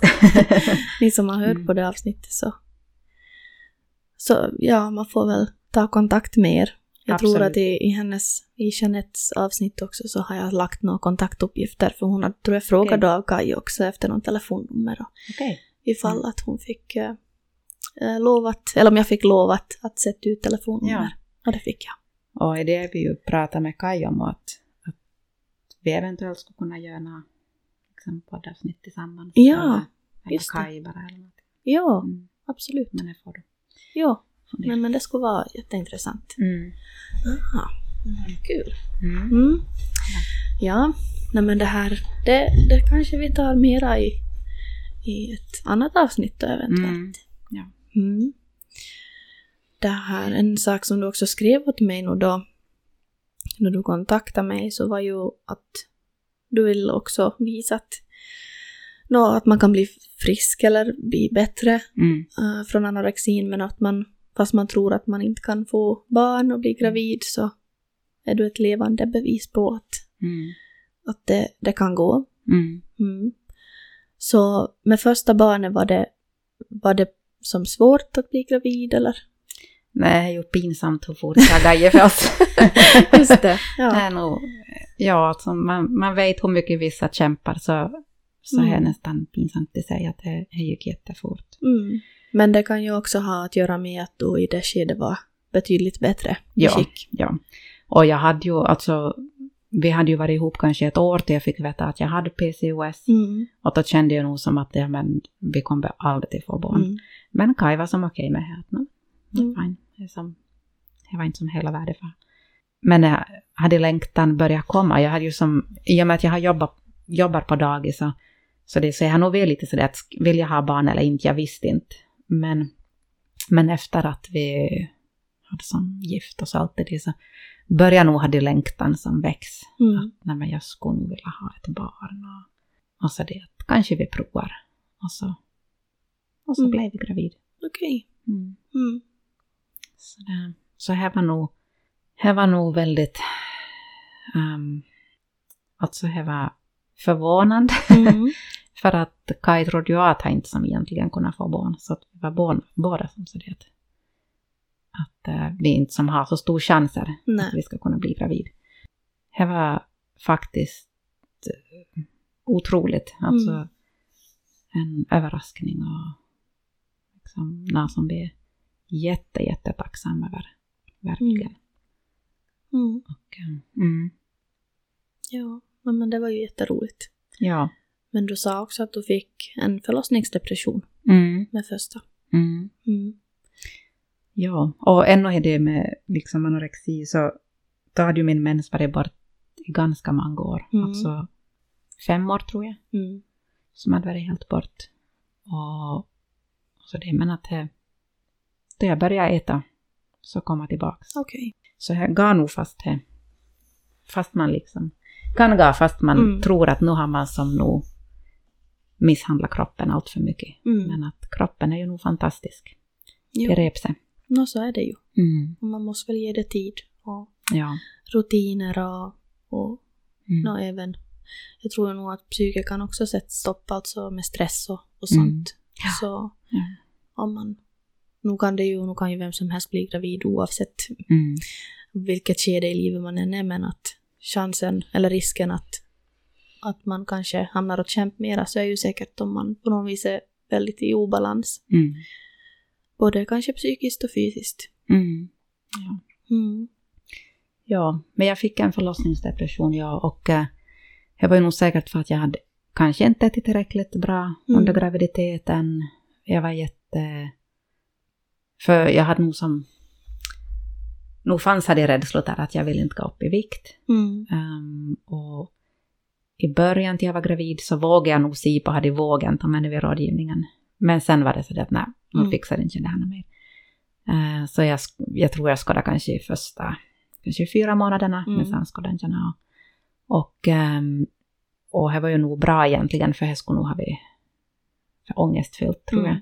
ni som har hört Mm. på det avsnittet så, så ja, man får väl ta kontakt med er. Jag tror Absolut. att i, i hennes, i Jeanettes avsnitt också så har jag lagt några kontaktuppgifter för hon har, tror jag frågade av Kaj också efter någon telefonnummer Okej. ifall Mm. att hon fick eh, lovat, eller om jag fick lovat att sätta ut telefonnummer. Ja. Och det fick jag. Och i det vi ju pratat med Kaj om att vi eventuellt skulle kunna göra några liksom, poddavsnitt tillsammans. Ja, eller, eller just det. Kaj bara eller något. Ja, Mm. absolut. Men det får du. Ja, fundera. men, men det skulle vara jätteintressant. Mm. Aha. Mm, kul. Mm. Mm. Ja, nej men det här, det, det kanske vi tar mera i, i ett annat avsnitt då eventuellt. Mm. Ja. Mm. Det här, en sak som du också skrev åt mig nu då, när du kontaktade mig, så var ju att du vill också visa att, nå, att man kan bli frisk eller bli bättre Mm. eh, från anorexin, men att man, fast man tror att man inte kan få barn och bli gravid, så är du ett levande bevis på att, Mm. att det, det kan gå. Mm. Mm. Så med första barnet var det, var det som svårt att bli gravid eller? Nej, det är ju pinsamt hur fort det har gått för oss. Just det. Det Ja. är nog, ja, alltså man, man vet hur mycket vissa kämpar så, så är det Mm. nästan pinsamt att säga att det, det gick jättefort. Mm. Men det kan ju också ha att göra med att du i det skedet var betydligt bättre Ja. skick. Ja. Och jag hade ju alltså, vi hade ju varit ihop kanske ett år till jag fick veta att jag hade PCOS. Mm. Och då kände jag nog som att ja, men, vi kommer aldrig få barn. Mm. Men Kaj var som okej med det. Mm. fine. Det, som, det var inte som hela världen för. Men jag hade längtan börjat komma. Jag hade ju som, i och med att jag har jobbat, jobbar på dagis så, så det så jag har nog varit lite sådär att vill jag ha barn eller inte, jag visste inte. Men, men efter att vi hade som gift och så allt det så började nog ha det längtan som väx. Mm. Att nej, men jag skulle nog vilja ha ett barn. Och, och så det att kanske vi provar. Och så, och så Mm. blev vi gravid. Okej. Mm. Mm. Så, det, så här var nog, här var nog väldigt, um, alltså här var förvånande. Mm. För att Kaj trodde ju att han inte som egentligen kunde få barn. Så att vi var båda, båda som sa det att, eh, vi inte som har så stor chanser Nej. att vi ska kunna bli gravid. Det var faktiskt eh, otroligt. Alltså Mm. en överraskning och liksom något som vi jätte, jättetacksamma över. Verkligen. Mm. Och, eh, mm, Ja, men det var ju jätteroligt. ja. Men du sa också att du fick en förlossningsdepression Mm, med första. mm. Mm. Ja, och ännu är det med liksom anorexi så då hade ju min mens varit bort i ganska många år. Mm. Alltså fem år tror jag, Mm. som hade varit helt bort. Och så det, men att det, då jag började äta så kom jag tillbaks. Okej. Så jag gav nog fast det. Fast man liksom kan gå fast man Mm. tror att nu har man som nog misshandlat kroppen allt för mycket. Mm. Men att kroppen är ju nog fantastisk. Jo. Det rep sig. Nå, så är det ju. Mm. Och man måste väl ge det tid och Ja. rutiner och, och Mm. nå, även... Jag tror nog att psyket kan också sätta stopp alltså med stress och, och Mm. sånt. Så Ja. om man... Nu kan det ju, nu kan ju vem som helst bli gravid oavsett Mm. vilket skede i livet man än är, men att chansen eller risken att, att man kanske hamnar och kämpar mera så är ju säkert om man på något vis är väldigt i obalans. Mm. Både kanske psykiskt och fysiskt. Mm. Ja. Mm. ja, men jag fick en förlossningsdepression ja, och eh, det var ju nog säkert för att jag hade kanske inte ätit tillräckligt bra Mm. under graviditeten. Jag var jätte... För jag hade nog som... Nog fanns hade rädslor där att jag ville inte gå upp i vikt. Mm. Ehm, och i början till jag var gravid så vågade jag nog sipa, hade vågen ta med vid rådgivningen. Men sen var det så att nej, man Mm. fixar inte det här mer. Eh, så jag, jag tror jag skadade kanske i första kanske fyra månaderna, Mm. men sen skadade jag inte. Och, ehm, och det var ju nog bra egentligen, för det skulle nog ha blivit ångestfyllt tror Mm. jag.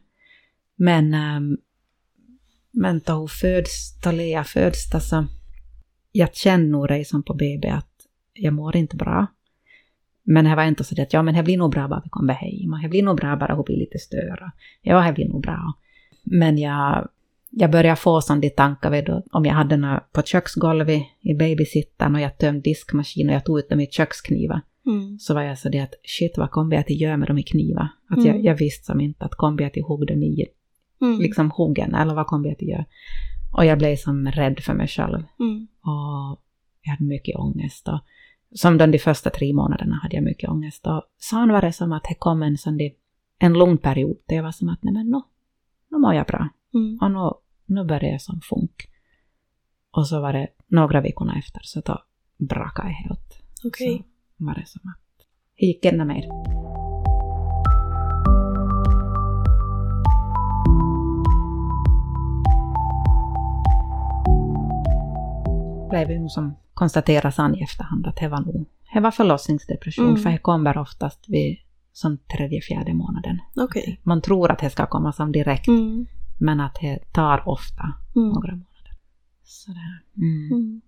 Men, um, men då hon föds, då Lea föds, så jag känner nog dig som på BB att jag mår inte bra. Men det var inte så att ja, men det blir nog bra bara vi kommer hem det blir nog bra bara hon blir lite större. Ja, det blir nog bra. Men jag, jag började få sådana tankar vid om jag hade något på köksgolvet i babysittaren och jag tömde diskmaskinen och jag tog ut dem i köksknivar. Mm. Så var jag så det att shit vad kommer jag att göra med dem i knivar? Att Mm. jag, jag visste som inte att kommer jag att hugga dem i Mm. liksom huggen eller vad kommer jag att göra? Och jag blev som rädd för mig själv. Mm. Och jag hade mycket ångest. Och som de, de första tre månaderna hade jag mycket ångest. Och sen var det som att det kom en, sån en lång period där jag var som att nej men nu, nu mår jag bra. Mm. Och nu, nu började jag som funk. Och så var det några veckor efter så då brakade jag helt. Okej. Så var det som att det gick ännu mer. Blev ju som konstateras i efterhand att det var nog det var förlossningsdepression, Mm. för det kommer oftast vid som tredje, fjärde månaden. Okej. Man tror att det ska komma som direkt, Mm. men att det tar ofta Mm. några månader. Sådär. Mm. Mm.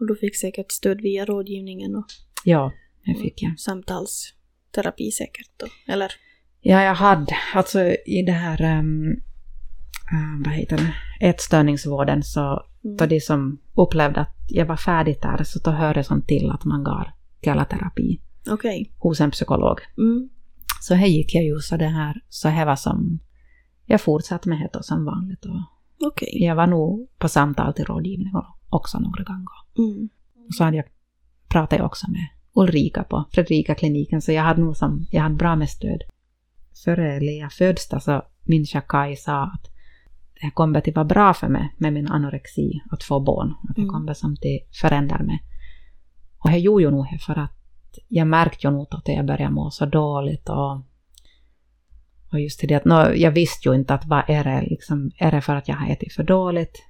Och du fick säkert stöd via rådgivningen och Ja, det fick jag. samtalsterapi säkert då. Eller? Ja, jag hade, alltså i det här, um, vad heter det, ätstörningsvården så Mm. då de som upplevde att jag var färdig där så då hörde sånt till att man gav terapi Okej. hos en psykolog. Mm. Så här gick jag ju så det här, så här var som, jag fortsatte med det som vanligt och Okej. jag var nog på samtal till rådgivning också några gånger. Mm. Och så hade jag, pratade jag också med Ulrika på Fredrika-kliniken så jag hade nog som, jag hade bra med stöd. Före Lea föds då så minns jag Kaj sa att det kommer att vara bra för mig med min anorexi att få barn. Att det Mm. kommer som till förändra mig. Och jag gjorde ju nog det för att jag märkte ju nog att jag började må så dåligt och, och just det att nå, jag visste ju inte att vad är det liksom, är det för att jag har ätit för dåligt?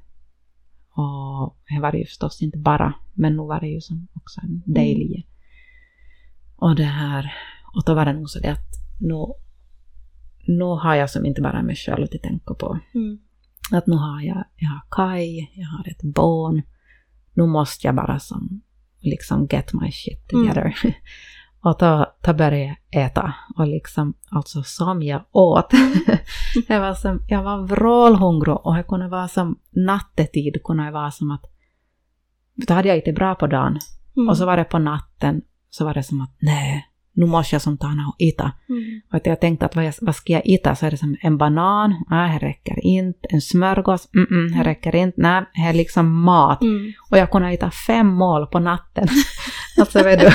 Och det var det ju förstås inte bara, men nu var det ju som också en del i. Och det här, och då var det nog så det att nu, nu har jag som inte bara mig själv att tänka på. Mm. Att nu har jag, jag har Kai, jag har ett barn. Nu måste jag bara som liksom get my shit together. och då, då började jag äta. Och liksom, alltså som jag åt. jag var som, jag var vrålhungrig och det kunde vara som nattetid kunde det vara som att då hade jag inte bra på dagen. Mm. Och så var det på natten så var det som att nej, nu måste jag som ta och äta. Mm. Och att jag tänkte att vad, jag, vad ska jag äta? Så är det som en banan, nej, det räcker inte. En smörgås, mm, mm, det räcker inte. Nej, det är liksom mat. Mm. Och jag kunde äta fem mål på natten. alltså vet du,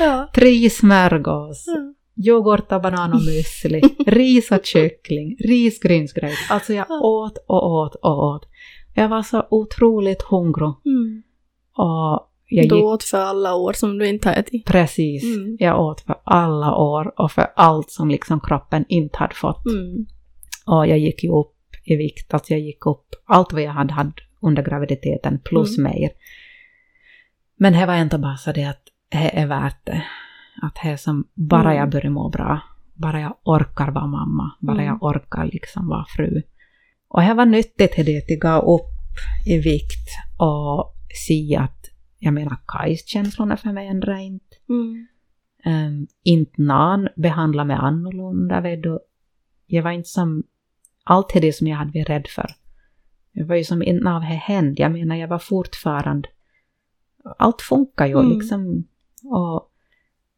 Ja. tre smörgås, Mm. yoghurt och banan och müsli, ris och kyckling, risgrynsgröt. Alltså jag åt och åt och åt. Jag var så otroligt hungrig. Mm. Och jag du åt för alla år som du inte har ätit. precis, Mm. jag åt för alla år och för allt som liksom kroppen inte hade fått. Mm. Och jag gick ju upp i vikt, alltså jag gick upp allt vad jag hade haft under graviditeten plus Mm. mer. Men det var ändå bara så det att det är värt det. Att det som bara Mm. jag börjar må bra, bara jag orkar vara mamma, bara Mm. jag orkar liksom vara fru. Och det var nyttigt det att jag gav upp i vikt och se att, jag menar Kajs-känslorna för mig ändrar inte. Mm. Um, inte någon behandla mig annorlunda. Vet du. Jag var inte som allt det som jag hade varit rädd för. Jag var ju som inte av det hände. Jag menar, jag var fortfarande... Allt funkar ju Mm. liksom. Och,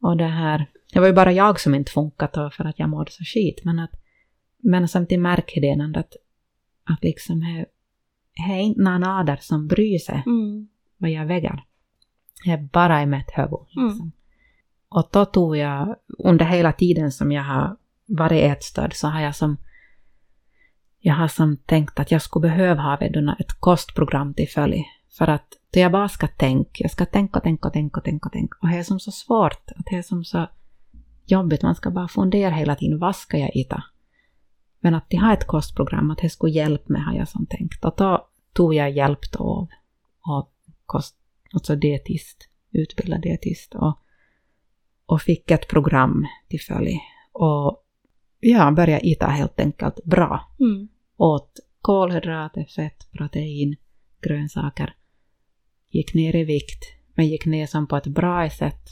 och det här... Det var ju bara jag som inte funkat då för att jag mådde så skit. Men, att, men samtidigt märker det ändå att, att liksom det är inte någon där som bryr sig Mm. vad jag väger. Jag är bara i mitt huvud. Liksom. Och då tog jag, under hela tiden som jag har varit ätstörd, så har jag som jag har som tänkt att jag skulle behöva ha ett kostprogram till följd. För att då jag bara ska tänka, jag ska tänka och tänka och tänka och tänka och tänka. Och det är som så svårt, att det är som så jobbigt, man ska bara fundera hela tiden, vad ska jag äta? Men att de har ett kostprogram, att det skulle hjälpa mig har jag som tänkt. Och då tog jag hjälp då av, av kost, alltså dietist, utbildad dietist och, och fick ett program till följd. Och ja, började äta helt enkelt bra. Mm. Åt kolhydrater, fett, protein, grönsaker. Gick ner i vikt, men gick ner som på ett bra sätt.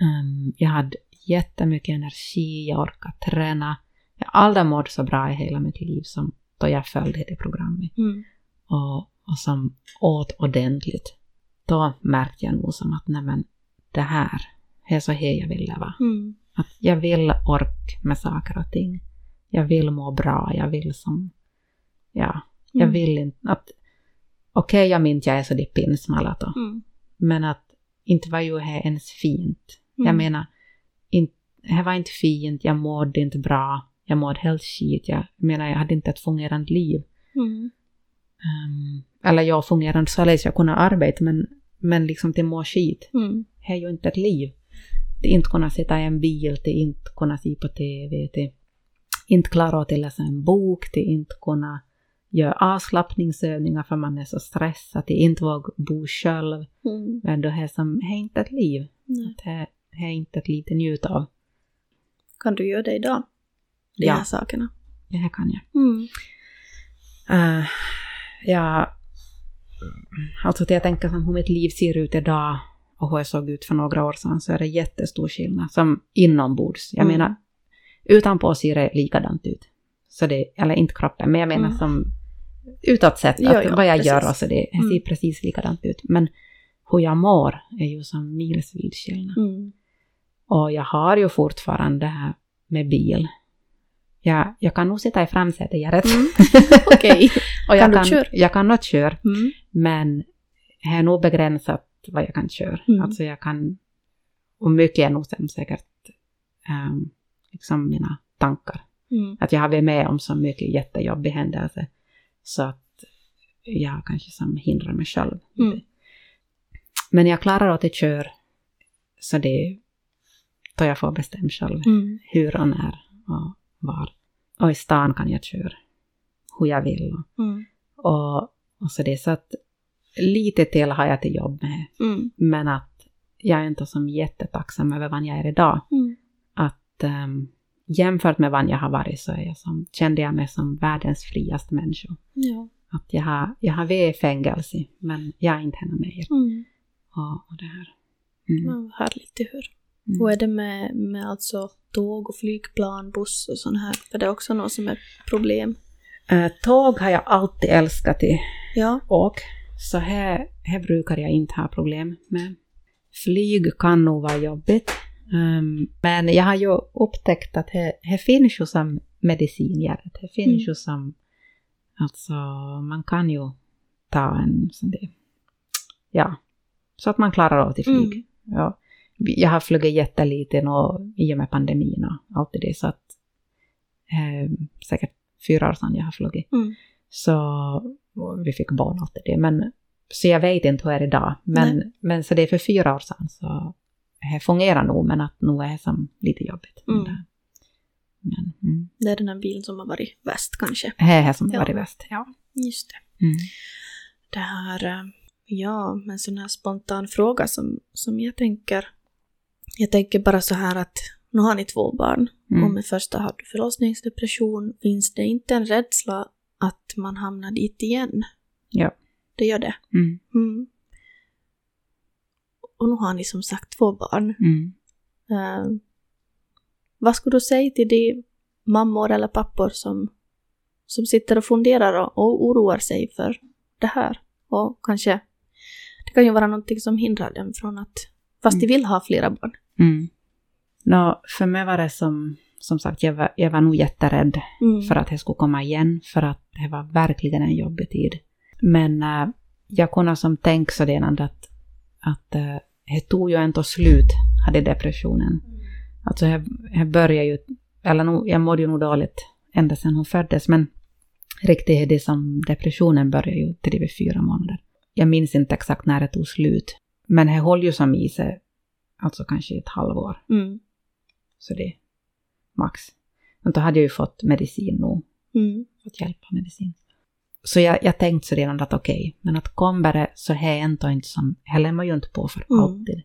Um, jag hade jättemycket energi, jag orkade träna. Jag har aldrig mått så bra i hela mitt liv som då jag följde det programmet Mm. och, och som åt ordentligt. Då märkte jag nog som att nej men det här, det är så här jag vill leva. Mm. Att jag vill orka med saker och ting. Jag vill må bra, jag vill som, ja, jag Mm. vill inte att, okej jag minns jag är så det då, Mm. men att inte var ju det ens fint. Jag Mm. menar, inte, det var inte fint, jag mådde inte bra, jag mådde helt skit, jag menar jag hade inte ett fungerande liv. Um, eller jag fungerande således jag kunde arbeta, men, men liksom till må skit, Mm. det är ju inte ett liv. Till inte kunna sitta i en bil, till inte kunna se på TV, till inte klara att läsa en bok, till inte kunna göra avslappningsövningar för man är så stressad, till inte våga bo själv. Mm. Men då är som, det är inte ett liv. Nej. Det, det är inte ett liv att njuta av. Kan du göra det idag? De Ja. här sakerna. Det här kan jag. Mm. Uh, ja, alltså till jag tänker som hur mitt liv ser ut idag och hur jag såg ut för några år sedan så är det jättestor skillnad. Som inombords. Jag Mm. menar, utanpå ser det likadant ut. Så det, eller inte kroppen, men jag menar Mm. som utåt sett, Jo, att jo, vad jag precis. gör så det, det ser Mm. precis likadant ut. Men hur jag mår är ju som milsvid skillnad. Mm. Och jag har ju fortfarande det här med bil. Jag, jag kan nog sitta i framsätet, jag är rätt. Mm. Okej. och jag Kan du kan, köra? jag kan nog köra, Mm. men det är nog begränsat vad jag kan köra. Mm. Alltså jag kan, och mycket är nog sen säkert um, liksom mina tankar. Mm. Att jag har varit med om så mycket jättejobbig händelse så att jag kanske som hindrar mig själv. Mm. Men jag klarar att jag kör så det då jag får bestämma själv Mm. hur och när och var. Och i stan kan jag köra hur jag vill. Mm. Och, och så det är så att lite till har jag till jobb med. Mm. Men att jag är inte som jättetacksam över vad jag är idag. Mm. Att um, jämfört med vad jag har varit så är jag som, kände jag mig som världens friaste människa. Ja. Att jag har, jag har varit i fängelse, men jag är inte henne mer. Mm. Och, och det här. Mm. Ja, härligt höra. Mm. Hur är det med, med alltså tåg och flygplan, buss och sånt här? För det är också något som är problem. Eh, tåg har jag alltid älskat att Ja. åka, så här, här brukar jag inte ha problem med. Flyg kan nog vara jobbigt, Ehm, men jag har ju upptäckt att det, finns ju som medicin i det. Det finns Mm. ju som, alltså man kan ju ta en sån där, ja, så att man klarar av till flyg. Mm. Ja. Jag har flugit jätteliten och i och med pandemin och allt det så att eh, säkert fyra år sedan jag har flugit. Mm. Så vi fick barn och allt det men så jag vet inte hur det är idag. Men, men så det är för fyra år sedan så det fungerar nog, men att nog är det som lite jobbigt. Mm. Men, mm. Det är den här bilen som har varit värst kanske. Det är det som Ja. varit bäst. Ja. Just det. Mm. Det här, eh, ja, en sån här spontan fråga som, som jag tänker. Jag tänker bara så här att nu har ni två barn Mm. och med första har du förlossningsdepression. Finns det inte en rädsla att man hamnar dit igen? Ja. Det gör det. Mm. Mm. Och nu har ni som sagt två barn. Eh, vad skulle du säga till de mammor eller pappor som, som sitter och funderar och, och oroar sig för det här? Och kanske, det kan ju vara någonting som hindrar dem från att, fast de Mm. vill ha flera barn. Mm. Nå, för mig var det som, som sagt, jag var, jag var nog jätterädd Mm. för att det skulle komma igen, för att det var verkligen en jobbig tid. Men äh, jag kunde som tänka sådant att, att äh, det tog ju ändå slut, hade depressionen. Alltså jag, jag började ju, eller nog, jag mådde ju nog dåligt ända sedan hon föddes, men riktigt är det som depressionen började ju till det var fyra månader. Jag minns inte exakt när det tog slut, men det höll ju som i sig, alltså kanske ett halvår. Mm. Så det max. Men då hade jag ju fått medicin nog, Mm. fått hjälp av medicin. Så jag, jag tänkte så redan att okej, men att kommer det så här är ändå inte som, här lämnar ju inte på för Mm. alltid.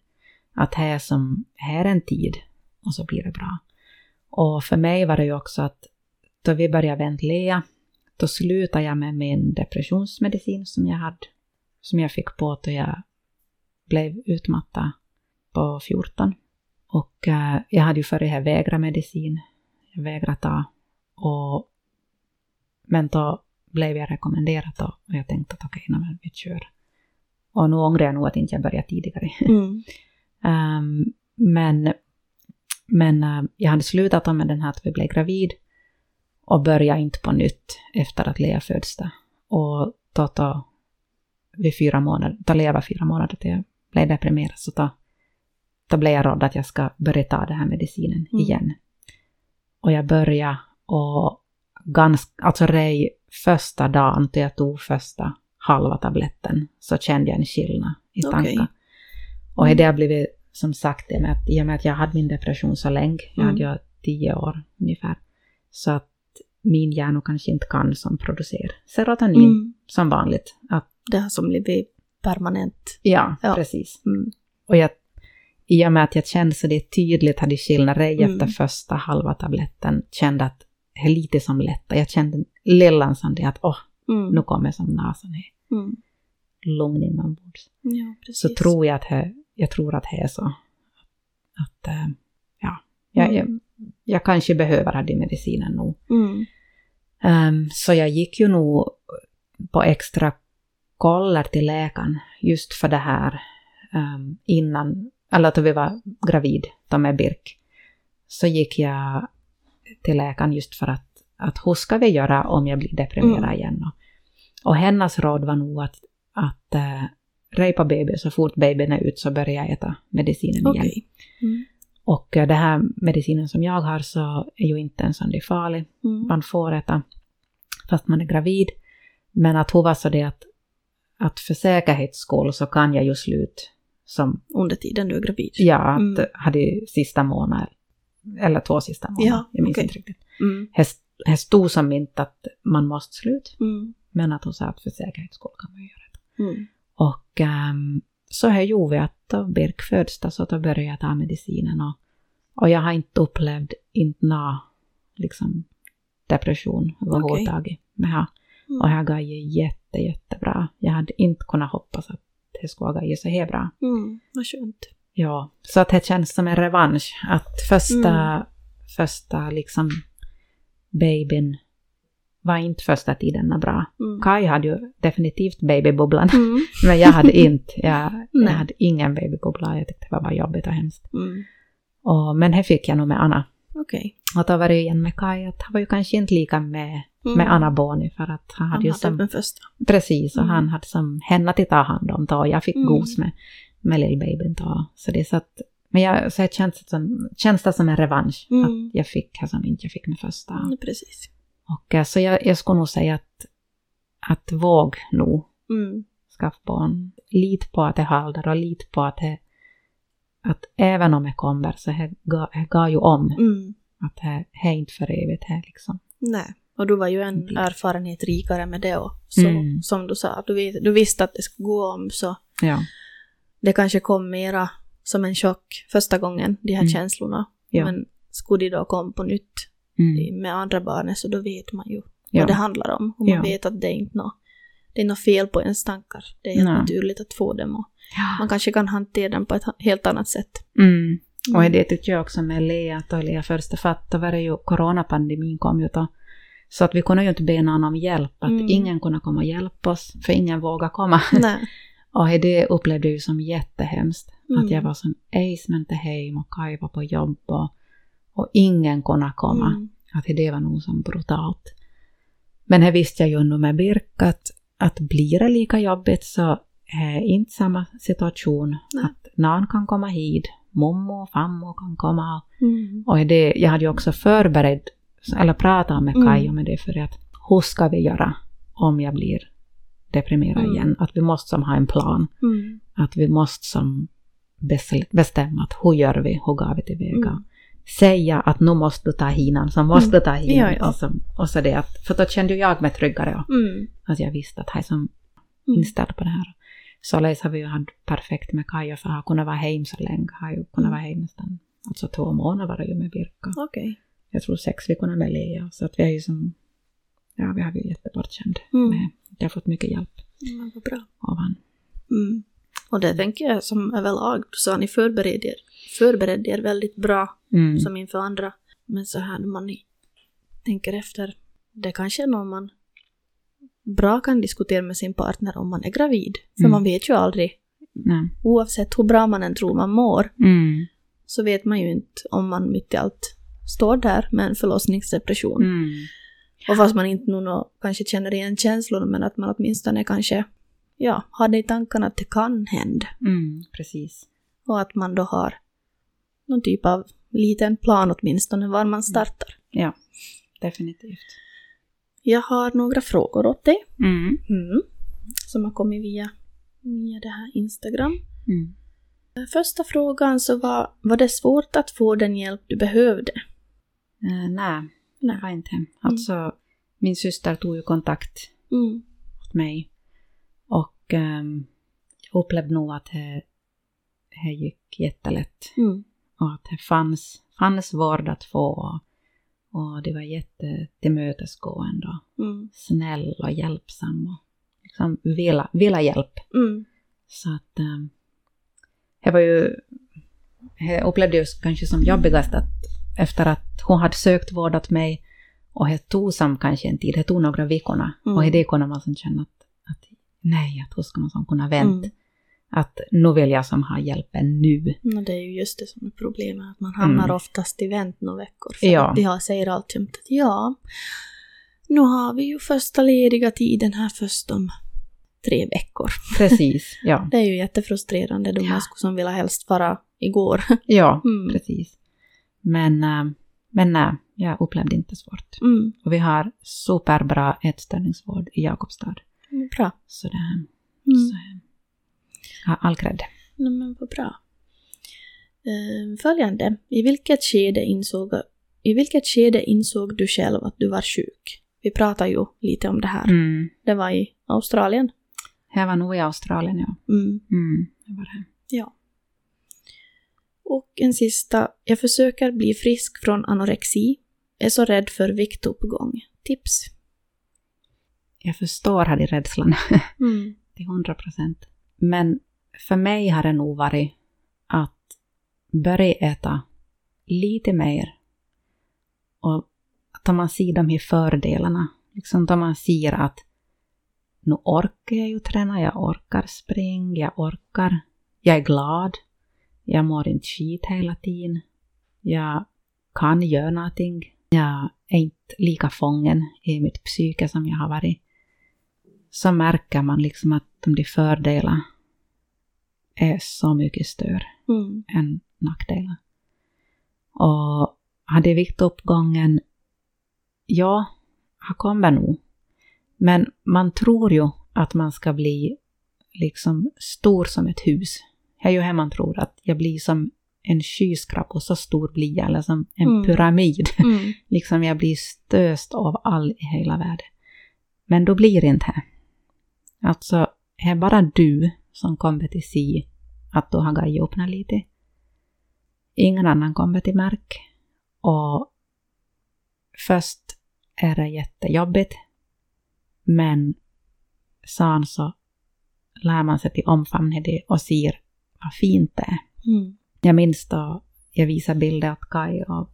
Att här är som, här är en tid och så blir det bra. Och för mig var det ju också att då vi började ventilera, då slutade jag med min depressionsmedicin som jag hade, som jag fick på då jag blev utmattad på 14. Och eh, jag hade ju före det här vägrat medicin, jag vägrade ta. Och, men då blev jag rekommenderad då, och jag tänkte att okej, okay, men vi kör. Och nu ångrar jag nog att inte jag började tidigare. Mm. Ehm, men men eh, jag hade slutat med den här att vi blev gravid och började inte på nytt efter att Lea föddes. Och då, då vid fyra månader, då Lea var fyra månader till jag blev deprimerad, så då, då blev jag rådd att jag ska börja ta den här medicinen Mm. igen. Och jag började och ganska, alltså rej första dagen då jag tog första halva tabletten så kände jag en skillnad i Okej. tankar. Och det har blivit som sagt det med att i och med att jag hade min depression så länge, jag Mm. hade ju tio år ungefär, så att min hjärna kanske inte kan som producera serotonin Mm. som vanligt. Att, Det har som blivit permanent. ja, Ja. precis. Mm. Och jag, i och med att jag kände så det tydligt hade skillnad rej Mm. efter första halva tabletten, kände att det är lite som lätta. Jag kände lillan som det att åh, Mm. nu kommer som nasen är Mm. lugn inombords. Ja. Så tror jag att det, jag tror att det är så. Att, eh, ja, jag, jag, Mm. jag kanske behöver ha den medicinen nu. Mm. Ehm, så jag gick ju nog på extra koller till läkaren just för det här um, innan, eller då vi var gravid, då med Birk. Så gick jag till läkaren just för att, att hur ska vi göra om jag blir deprimerad Mm. igen? Och, och hennes råd var nog att, att uh, repa baby, så fort babyn är ut så börjar jag äta medicinen igen. Okej. Mm. Och eh, det här medicinen som jag har så är ju inte ens det farlig. Mm. Man får äta fast man är gravid. Men att hon var så det att, att för säkerhets skull så kan jag ju slut som, Under tiden du är gravid. ja, att Mm. hade sista månaden, eller två sista månader, Ja, jag minns okej. inte riktigt. Mm. Det- stod som inte att man måste slut, Mm. men att hon sa att för säkerhets skull kan man göra det. Mm. Och ehm, så här gjorde vi att då Birk föds då, så då började jag ta medicinen och, och jag har inte upplevt inte nå liksom depression överhuvudtaget. Men jag, Mm. och jag gav jätte, jättebra. Jag hade inte kunnat hoppas att det skulle ha gått så här bra. Mm. Vad skönt. Ja, så att det känns som en revansch. Att första, Mm. första liksom babyn var inte första tiden bra. Mm. Kai hade ju definitivt babybubblan. Mm. Men jag hade inte. Jag, jag hade ingen babybubbla. Jag tyckte det var bara jobbigt och hemskt. Mm. Och, men det fick jag nog med Anna. Okej. Och då var det igen med Kai att han var ju kanske inte lika med, Mm. med Anna Boni för att han hade Han ju hade som... den första. Precis, och Mm. han hade som henne att ta hand om då och jag fick Mm. gos med, med lillbabyn då. Så det är så att... Men jag, så det känns, det som, känns det som en revansch Mm. att jag fick det som inte jag fick med första. Mm, precis. Och eh, så jag, jag skulle nog säga att, att våg nog Mm. skaffa barn. Lit på att det håller och lit på att det, att även om det kommer så det ga ju om. Mm. Att det är inte för evigt här liksom. Nej. Och du var ju en Mm. erfarenhet rikare med det och så, Mm. som du sa, du, du visste att det skulle gå om så Ja. det kanske kom mera som en chock första gången, de här Mm. känslorna. Ja. Men skulle de då komma på nytt Mm. med andra barnet så då vet man ju Ja. vad det handlar om. Och man vet att det är inte något, det är något fel på ens tankar. Det är helt Nej. naturligt att få dem och man kanske kan hantera dem på ett helt annat sätt. Mm. Och det tycker jag också med Lea, att Lea första fatt, då var det ju coronapandemin kom ju då. Så att vi kunde ju inte be någon om hjälp, att Mm. ingen kunde komma och hjälpa oss, för ingen vågade komma. Nej. Och det upplevde jag ju som jättehemskt. Mm. Att jag var som ejs men inte hem och Kaj var på jobb och, och ingen kunde komma. Mm. Att det var nog som brutalt. Men här visste jag ju nu med Birk att, att blir det lika jobbigt så är inte samma situation. Nej. Att någon kan komma hit, mommo och fammo kan komma. Mm. Och det, jag hade ju också förberett, eller pratat med Mm. Kaj om det för att hur ska vi göra om jag blir deprimerad Mm. igen? Att vi måste som ha en plan. Mm. Att vi måste som bes- bestämma att hur gör vi, hur går vi tillväga. Mm. Säga att nu måste du ta hinan, så måste Mm. du ta hinan. Ja, ja. Och, så, och så det att, för då kände jag mig tryggare. Ja. Mm. Att jag visste att jag är som Mm. inställd på det här. Således har vi ju haft perfekt med Kaja för att ha kunnat vara hem så länge. Har ju kunnat Mm. vara hem nästan, alltså två månader var det ju med Birka. Okej. Jag tror sex veckor med Lea. Så att vi är ju som, ja vi har ju jättebortkänd. Mm. Jag har fått mycket hjälp Men vad bra. av han. Mm. Och det tänker jag som överlag, du sa ni förberedde er, förberedde er väldigt bra Mm. som inför andra. Men så här när man tänker efter, det kanske är någon man bra kan diskutera med sin partner om man är gravid. För Mm. man vet ju aldrig, Nej. oavsett hur bra man än tror man mår, Mm. så vet man ju inte om man mitt i allt står där med en förlossningsdepression. Mm. Och fast man inte nu nå- kanske känner igen känslorna, men att man åtminstone kanske, ja, har det i tankarna att det kan hända. Mm. Precis. Och att man då har någon typ av liten plan åtminstone var man startar. Ja, definitivt. Jag har några frågor åt dig. Mm. Mm. Som har kommit via, via det här Instagram. Mm. Första frågan så var, var det svårt att få den hjälp du behövde? Eh, nej, Nej. det var inte. Alltså, min syster tog ju kontakt Mm. åt mig. Och jag upplevde nog att det, det gick jättelätt. Mm. Och att det fanns, fanns vård att få. Och det var jättetillmötesgående och Mm. snäll och hjälpsam. Och liksom vilja, vilja hjälp. Mm. Så att um, det var ju, jag upplevde ju kanske som jobbigast att efter att hon hade sökt vård åt mig och det tog som kanske en tid, det tog några veckorna. Mm. Och det kunde man som känna att, att nej, att hur ska man som kunna vänta? Mm. Att nu vill jag som ha hjälpen nu. Och det är ju just det som är problemet, att man hamnar Mm. oftast i vänt några veckor. För Ja. att de säger alltid att ja, nu har vi ju första lediga tiden här först om tre veckor. Precis, ja. Det är ju jättefrustrerande då man skulle som vilja helst vara igår. Ja, Mm. precis. Men, äh, men nej, jag upplevde inte svårt. Mm. Och vi har superbra ätstörningsvård i Jakobstad. Mm, Bra. Så det, Mm. så, jag har all cred. Nej, men vad bra. Eh, följande. I vilket, skede insåg, I vilket skede insåg du själv att du var sjuk? Vi pratar ju lite om det här. Mm. Det var i Australien. Jag var nog i Australien, ja. Mm. Mm, det var det. Ja. Och en sista. Jag försöker bli frisk från anorexi. Är så rädd för viktuppgång. Tips? Jag förstår här i rädslan Mm. till hundra procent. Men för mig har det nog varit att börja äta lite mer. Och att man ser de här fördelarna. Liksom då man ser att nu orkar jag ju träna, jag orkar springa, jag orkar, jag är glad, jag mår inte skit hela tiden, jag kan göra någonting, jag är inte lika fången i mitt psyke som jag har varit. Så märker man liksom att de fördelarna är så mycket större Mm. än nackdelar. Och hade viktuppgången, ja, har kommit nog. Men man tror ju att man ska bli liksom stor som ett hus. Det är ju här man tror att jag blir som en skyskrapa, så stor blir jag, eller som en Mm. pyramid. Mm. liksom jag blir stöst av all i hela världen. Men då blir det inte det. Alltså, det är bara du som kommer till se att du har gajat den lite. Ingen annan kommer till märk. Och först är det jättejobbigt. Men sen så lär man sig till omfamna det och ser vad fint det är. Mm. Jag minns då jag visade bilder åt Kai av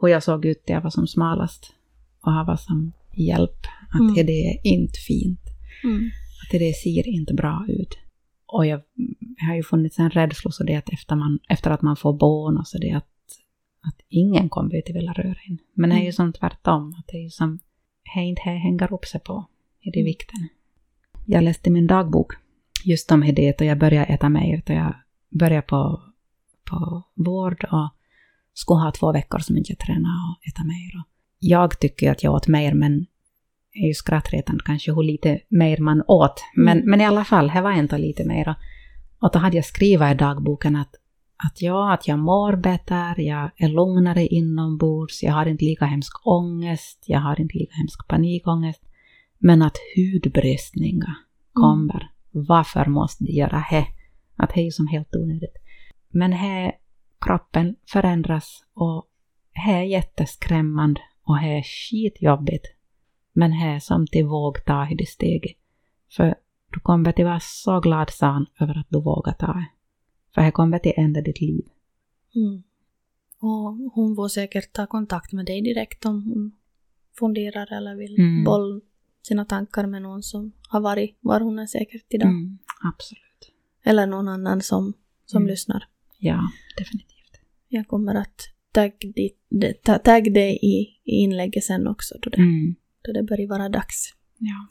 hur jag såg ut när jag var som smalast. Och han var som hjälp. Att Mm. det är inte fint. Mm. Att det ser inte bra ut. Och jag, jag har ju funnits en rädsla så det att efter, man, efter att man får barn och så det att, att ingen kommer att vilja röra in. Men det är ju Mm. som tvärtom. Att det är ju som det inte hänger upp sig på. i det Mm. vikten. Jag läste min dagbok just om det och jag började äta mer. Och jag började på, på vård och skulle ha två veckor som inte jag tränade och äta mer. Och jag tycker att jag åt mer men det är ju skrattretande kanske hur lite mer man åt. Men, Mm. men i alla fall, det var inte lite mer. Och, då hade jag skrivit i dagboken att, att ja, att jag mår bättre, jag är lugnare inombords, jag har inte lika hemsk ångest, jag har inte lika hemsk panikångest. Men att hudbristningar kommer. Varför måste de göra det? Att det är ju som helt onödigt. Men här kroppen förändras och det är jätteskrämmande och det är skitjobbigt. Men det är som till våg ta i det steget. För du kommer att vara så glad san över att du vågar ta det. För det kommer att ändra ditt liv. Mm. Och hon får säkert ta kontakt med dig direkt om hon funderar eller vill Mm. bolla sina tankar med någon som har varit var hon är säkert idag. Mm, absolut. Eller någon annan som, som Mm. lyssnar. Ja, definitivt. Jag kommer att tagg, dit, de- ta- tagg dig i, i inlägget sen också då det, Mm. då det börjar vara dags. Ja.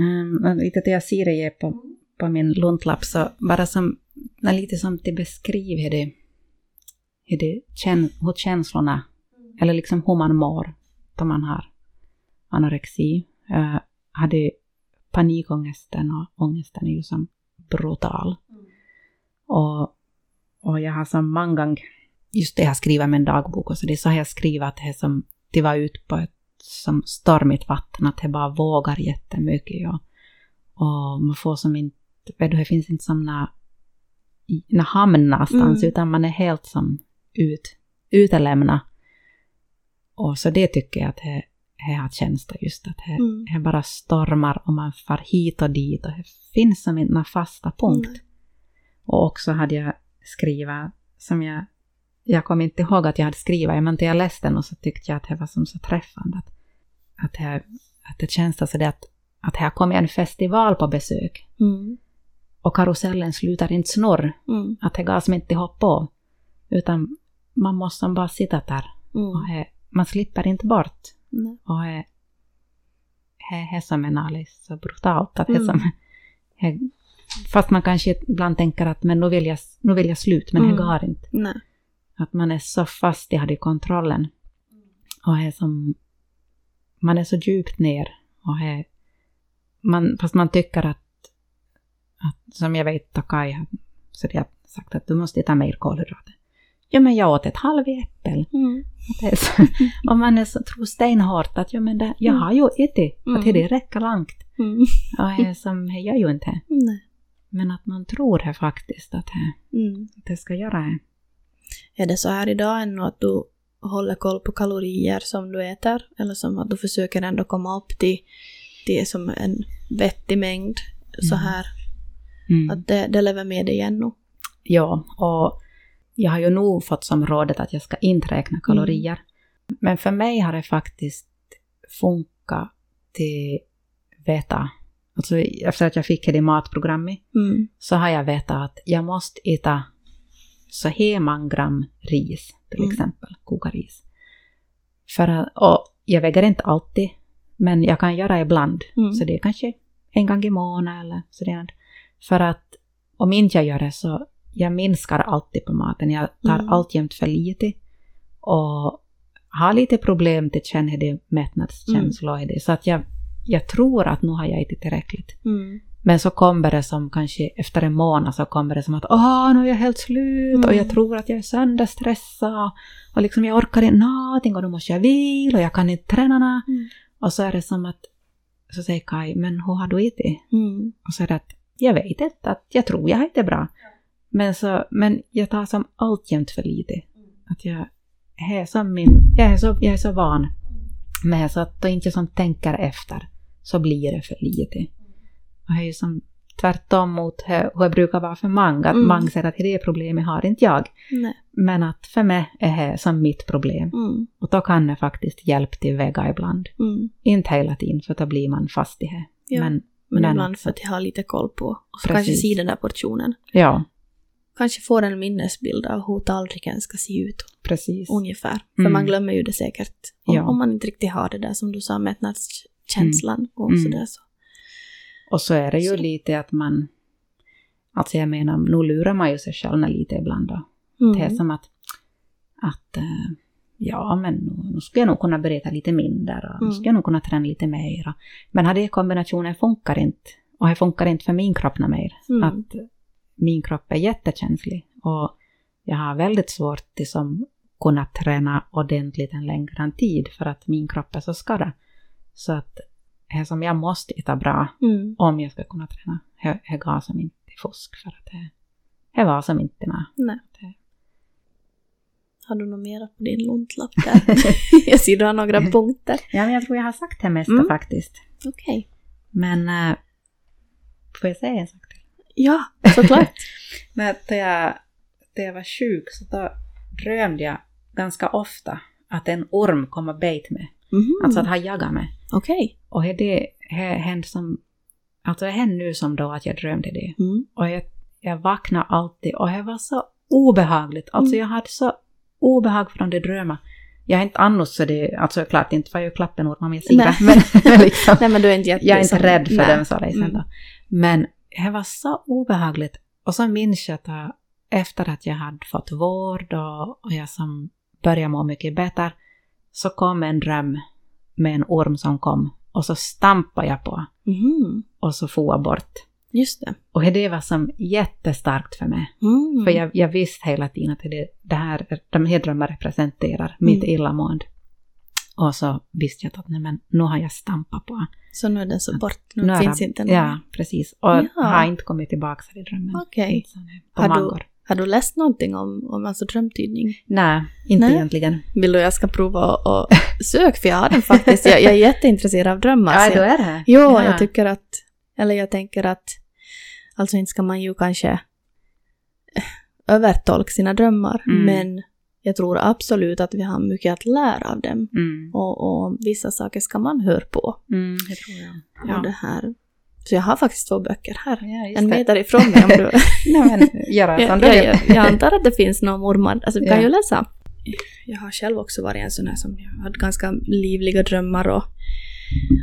Um, lite det jag ser det på, på min luntlapp, så bara som, lite som det beskriver hur det, hur, det kän, hur känslorna, eller liksom hur man mår då man har anorexi. Uh, hade panikångesten och ångesten är ju som brutal. Och, och jag har som många gånger, just det jag skriver i min dagbok, och så det är så jag skrivit att det som, det var ut på ett som stormigt vatten, att det bara vågar jättemycket. Och, och man får som inte, vet du, det finns inte som några nå hamn någonstans, Mm. utan man är helt som ut, utelämnad. Och så det tycker jag att det, det har känns det just, att det, Mm. bara stormar och man far hit och dit och det finns som inte någon fasta punkt. Nej. Och också hade jag skrivit som jag, jag kommer inte ihåg att jag hade skrivit, men jag läste den och så tyckte jag att det var som så träffande. Att, att, det, att det känns alltså det att, att här kommer en festival på besök Mm. och karusellen slutar inte snurr, Mm. att det gas inte hopp på, utan man måste som bara sitta där Mm. och he, man slipper inte bort. Och det är som en alldeles så brutalt. Att Mm. som, he, fast man kanske ibland tänker att men nu vill jag, nu vill jag slut, men Mm. det går inte. Nej. Att man är så fast i hade kontrollen. Och är som, man är så djupt ner. Och är, man, fast man tycker att, att som jag vet Takai har sagt att du måste ta mer kolhydrater. Ja men jag åt ett halvt äppel. Mm. Och man är så, tror stenhårt att ja, men det, jag Mm. har ju ätit, Mm. att det räcker långt. Mm. Och är som, det gör ju inte. Nej. Men att man tror det faktiskt att det, Mm. att det ska göra det. Är det så här idag ännu att du håller koll på kalorier som du äter? Eller som att du försöker ändå komma upp till, till som en vettig mängd så Mm. här? Mm. Att det, det lever med dig ännu? Ja, och jag har ju nog fått som rådet att jag ska inte räkna kalorier. Men för mig har det faktiskt funkat till veta. Alltså efter att jag fick det i matprogrammet Mm. så har jag vetat att jag måste äta så här många gram ris, till Mm. exempel, koka ris. För och jag väger inte alltid, men jag kan göra ibland. Mm. Så det är kanske en gång i månaden eller sådär. För att om inte jag gör det så jag minskar alltid på maten. Jag tar Mm. alltjämt för lite. Och har lite problem till känna det mättnadskänslor i det. Så att jag, jag tror att nu har jag ätit tillräckligt. Mm. Men så kommer det som kanske efter en månad så kommer det som att åh, nu är jag helt slut Mm. och jag tror att jag är sönderstressad och liksom jag orkar inte någonting och då måste jag vila och jag kan inte träna. Mm. Och så är det som att, så säger Kai, men hur har du det? Mm. Och så är det att jag vet inte, att jag tror jag har det bra. Men, så, men jag tar som alltjämt för lite. Att jag är som min, jag är så, jag är så van med så att då inte som tänker efter så blir det för lite. Och jag är ju som tvärtom mot hur jag brukar vara för många. Att Mm. många säger att det problemet har inte jag. Nej. Men att för mig är det som mitt problem. Mm. Och då kan det faktiskt hjälpa till väga ibland. Mm. Inte hela tiden för då blir man fast i det. Ja. Men, Men men ibland för att jag har lite koll på. Och så Precis. kanske se den där portionen. ja, Kanske får en minnesbild av hur tallriken ska se ut precis. ungefär. För Mm. man glömmer ju det säkert. Om, Ja. om man inte riktigt har det där som du sa, mättnadskänslan och Mm. sådär så. Och så är det ju Så. lite att man... Alltså jag menar, nu lurar man ju sig själv lite ibland då. Mm. Det är som att... att eh, ja, men nu, skulle jag nog kunna berätta lite mindre och nu Mm. skulle jag nog kunna träna lite mer. och- Men den här kombinationen funkar inte. Och det funkar inte för min kropp mer. Mm. Att min kropp är jättekänslig. Och jag har väldigt svårt att liksom kunna träna ordentligt en längre tid för att min kropp är så skadad. Så att det som jag måste äta bra Mm. om jag ska kunna träna. Det går som inte i fusk för att det, var som inte nä. Nej. Det- Har du något mer på din luntlapp där? jag ser du har några punkter. Ja, men jag tror jag har sagt det mesta Mm. faktiskt. Okej. Men äh, får jag säga en sak? Ja, såklart. Men när jag, när jag var sjuk så då drömde jag ganska ofta att en orm kom och bet mig. Mhm. Alltså att han jagade mig. Okej. Och det, hände som... Alltså det hände nu som då att jag drömde det. Mm. Och jag, jag vaknade alltid och det var så obehagligt. Alltså Mm. jag hade så obehag från det drömma. Jag är inte annars så det, alltså klart inte var ju klappen åt min sida. Nej. Men liksom, Nej men du är inte jätte... jag är inte rädd för Nej. dem så liksom Mm. då. Men det var så obehagligt. Och så minns jag att jag, efter att jag hade fått vård och, och jag som började må mycket bättre så kom en dröm med en orm som kom och så stampade jag på Mhm. och så for jag bort. Just det. Och det var som jättestarkt för mig. Mm. För jag, jag visste hela tiden att det, det här, de här drömmarna representerar mitt Mm. illamående. Och så visste jag att nej, men nu har jag stampat på. Så nu är den så bort. Nu, Nu finns det- inte den. Ja, precis. Och Ja. har inte kommit tillbaka i drömmen. Okej. På Har du-. Har du läst någonting om, om alltså drömtydning? Nej, inte Nej. egentligen. Vill du jag ska prova och, och sök? För jag har den faktiskt. Jag, jag är jätteintresserad av drömmar. Ja, jag, är det. jo, ja. jag tycker att... Eller jag tänker att... Alltså inte ska man ju kanske övertolka sina drömmar. Mm. Men jag tror absolut att vi har mycket att lära av dem. Mm. Och, och vissa saker ska man höra på. Mm, det tror jag. Och Ja. det här. Så jag har faktiskt två böcker här. Ja, En meter ifrån mig om du... Nej, men göra jag, du jag, jag, jag antar att det finns några mormar. Alltså vi kan Ja. ju läsa. Jag har själv också varit en sån här som jag hade ganska livliga drömmar och,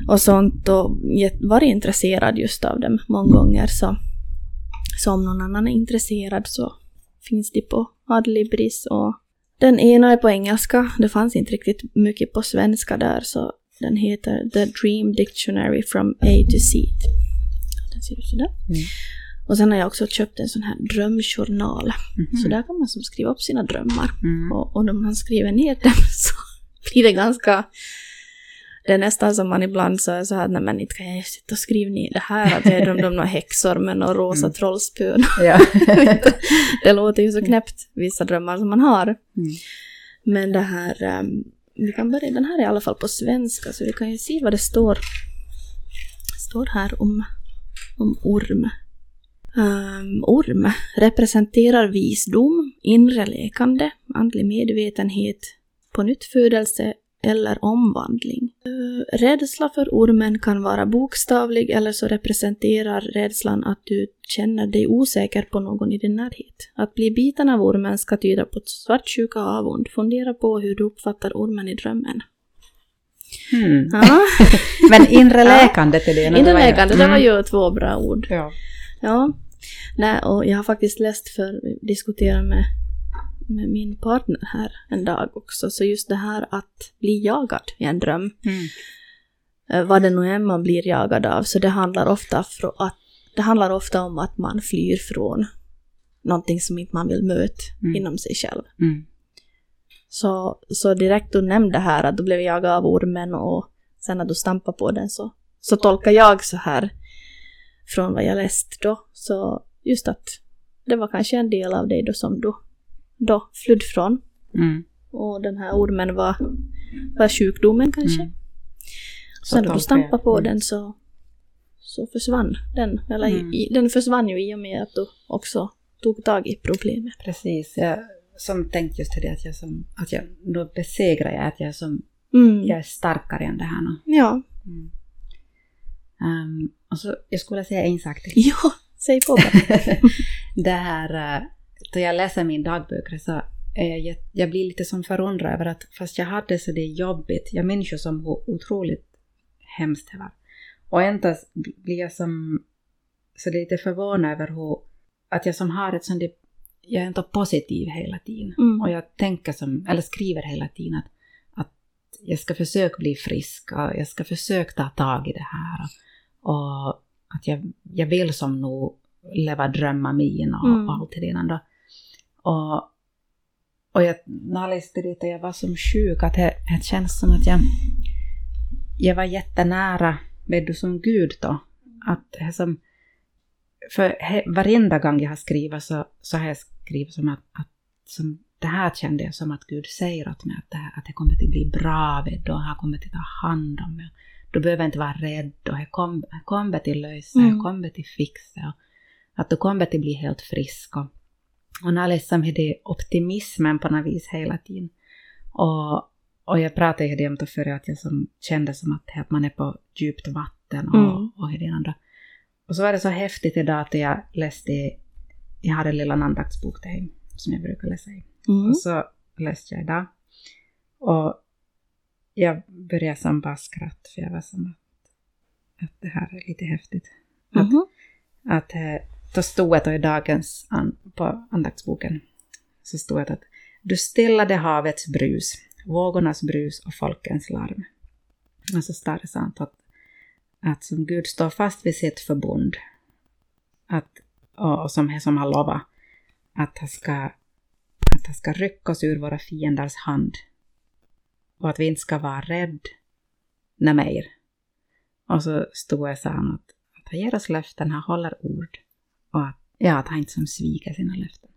och sånt och varit intresserad just av dem många gånger. Så, så om någon annan är intresserad så finns de på Adlibris och den ena är på engelska. Det fanns inte riktigt mycket på svenska där så den heter The Dream Dictionary from A to Z. Den ser ut sådär. Mm. Och sen har jag också köpt en sån här drömjournal. Mhm. Så där kan man som skriva upp sina drömmar. Mm. Och, och om man skriver ner dem så blir det ganska... Det är nästan som man ibland säger så här, nej men inte kan jag sitta och skriva ner det här, att jag drömde om några häxor med några rosa Mm. trollspön. Ja. det låter ju så knäppt, vissa drömmar som man har. Mm. Men det här, ehm, vi kan börja, den här är i alla fall på svenska, så vi kan ju se vad det står, står här om, om orm. Ehm, orm representerar visdom, inre lekande, andlig medvetenhet, på nytt födelse eller omvandling. Eh, rädsla för ormen kan vara bokstavlig eller så representerar rädslan att du känner dig osäker på någon i din närhet. Att bli biten av ormen ska tyda på svartsjuka och avund. Fundera på hur du uppfattar ormen i drömmen. Mm. Ja, Men inre läkandet är det. inre läkande, det var Mm. ju två bra ord. Ja. Ja, nej, och jag har faktiskt läst för diskutera med, med min partner här en dag också, så just det här att bli jagad i en dröm, Mm. eh, vad det nu är man blir jagad av, så det handlar ofta att, det handlar ofta om att man flyr från någonting som inte man vill möta Mm. inom sig själv. Mm. Så, så direkt du nämnde här att du blev jagad av ormen och sen när du stampade på den så, så tolkar jag så här från vad jag läst då. Så just att det var kanske en del av dig då som du då flydde från. Mm. Och den här ormen var, var sjukdomen kanske. Mm. Så Sen när du stampade på den så, så försvann den. Eller i- Mm. i, den försvann ju i och med att du också tog tag i problemet. Precis. Jag som tänkte just det att jag som, att jag, då besegrar jag att jag som, Mm. jag är starkare än det här nu. Ja. Ehm, och så, jag skulle säga en sak till. ja, säg på bara. det här, eh, då jag läser min dagböcker så är jag, jag blir lite som förundrad över att fast jag hade så det jobbigt, jag ju som hur otroligt hemskt det var. Och ändå blir jag som så lite förvånad över hur, att jag som har ett sånt, jag är inte positiv hela tiden. Mm. Och jag tänker som, eller skriver hela tiden att, att jag ska försöka bli frisk och jag ska försöka ta tag i det här. Och att jag, jag vill som nog leva drömmar min och, Mm. allt det där. Och, och jag, när jag läste det och jag var som sjuk, att det, det känns som att jag, jag var jättenära, vet du, som Gud då. Att det som, för he, varenda gång jag har skrivit så, så har jag skrivit som att, att som, det här kände jag som att Gud säger åt mig att det, här, att det kommer att bli bra, vet du, och han kommer att ta hand om mig. Du behöver inte vara rädd och jag kommer, jag kommer till lösa, Mm. jag kommer till fixa. Att du kommer till bli helt frisk. Och, och när jag liksom det optimismen på något vis hela tiden. Och, och jag pratade ju om det förr att jag som kände som att, att man är på djupt vatten och, Mm. och det andra. Och så var det så häftigt idag att jag läste, jag hade en lilla andaktsbok där som jag brukar läsa i. Mm. Och så läste jag idag. Och jag började som bara skratta för jag var som att, att det här är lite häftigt. Att, Mhm. att eh, då stod det i dagens an, på andaktsboken så stod det att du stillade havets brus, vågornas brus och folkens larm. Och så står det sant att, att som Gud står fast vid sitt förbund att, och, och som, som han lovat att han ska att han ska rycka oss ur våra fienders hand och att vi inte ska vara rädda mer. Och så stod det sa att, att han ger oss löften, han håller ord och att, ja, att han inte som sviker sina löften.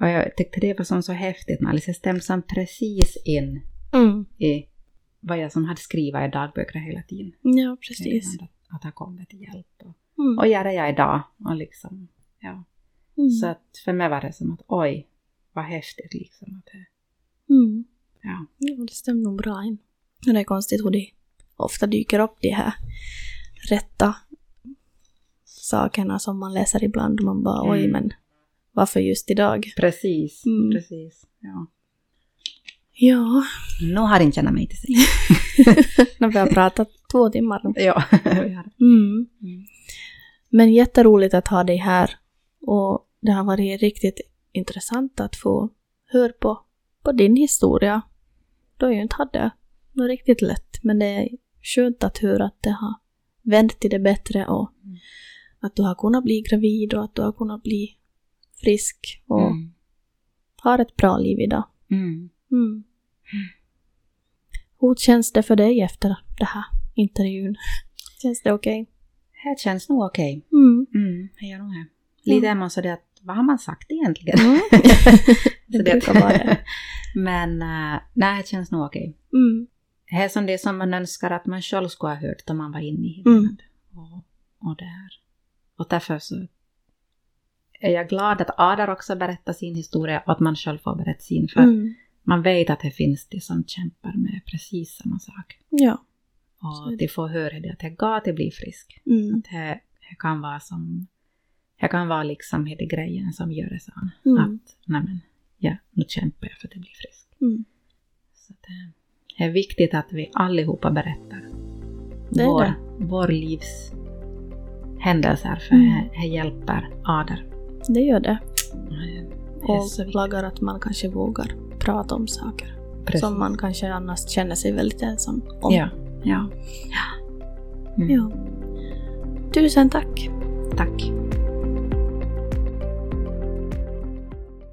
Och jag tyckte det var som så häftigt när Alice stämde som precis in Mm. i vad jag som hade skrivit i dagböcker hela tiden. Ja, precis. Att, att han kommer till hjälp. Och, Mm. och gör det jag idag. Och liksom, ja. Mm. Så att för mig var det som att oj, vad häftigt liksom. Att det, Mm. ja. Ja, det stämmer nog bra in. Det är konstigt hur det ofta dyker upp de här rätta sakerna som man läser ibland och man bara oj Mm. men varför just idag? Precis, Mm. precis. Ja. Ja, Nu har inte känna mig till sig. när vi har pratat två timmar ja, vi har. Mm. Mm. Men jätteroligt att ha dig här och det har varit riktigt intressant att få höra på, på din historia. Du har ju inte haft det något riktigt lätt men det är skönt att höra att det har vänt till det bättre och Mm. Att du har kunnat bli gravid och att du har kunnat bli frisk och Mm. har ett bra liv idag. Mm. Mm. Hur känns det för dig efter det här intervjun? Känns det okej? Det känns nog okej. Mm. Mm, det gör nog det. Lite är man så det att, vad har man sagt egentligen? Mm. Det brukar vara det. Men uh, nej, det känns nog okej. Mm. Det är som det som man önskar att man själv skulle ha hört om man var inne i det. Mm. Och, och det här. Och därför så är jag glad att Adar också berättar sin historia och att man själv får berätta sin. För Mm. man vet att det finns de som kämpar med precis samma sak. Ja. Och de får höra det att det går att bli frisk. Mm. Att det, det kan vara som... Det kan vara liksom det grejen som gör det så. Mm. Att, nej men, ja, nu kämpar jag för att bli frisk. Mm. Så det, det är viktigt att vi allihopa berättar Det är vår, det. vår livs händelser, för Mm. det, hjälper Ader. Det gör det. Det Och lagar att man kanske vågar prata om saker Precis. som man kanske annars känner sig väldigt ensam om. Ja, ja. ja. Mm. Ja. Tusen tack. Tack!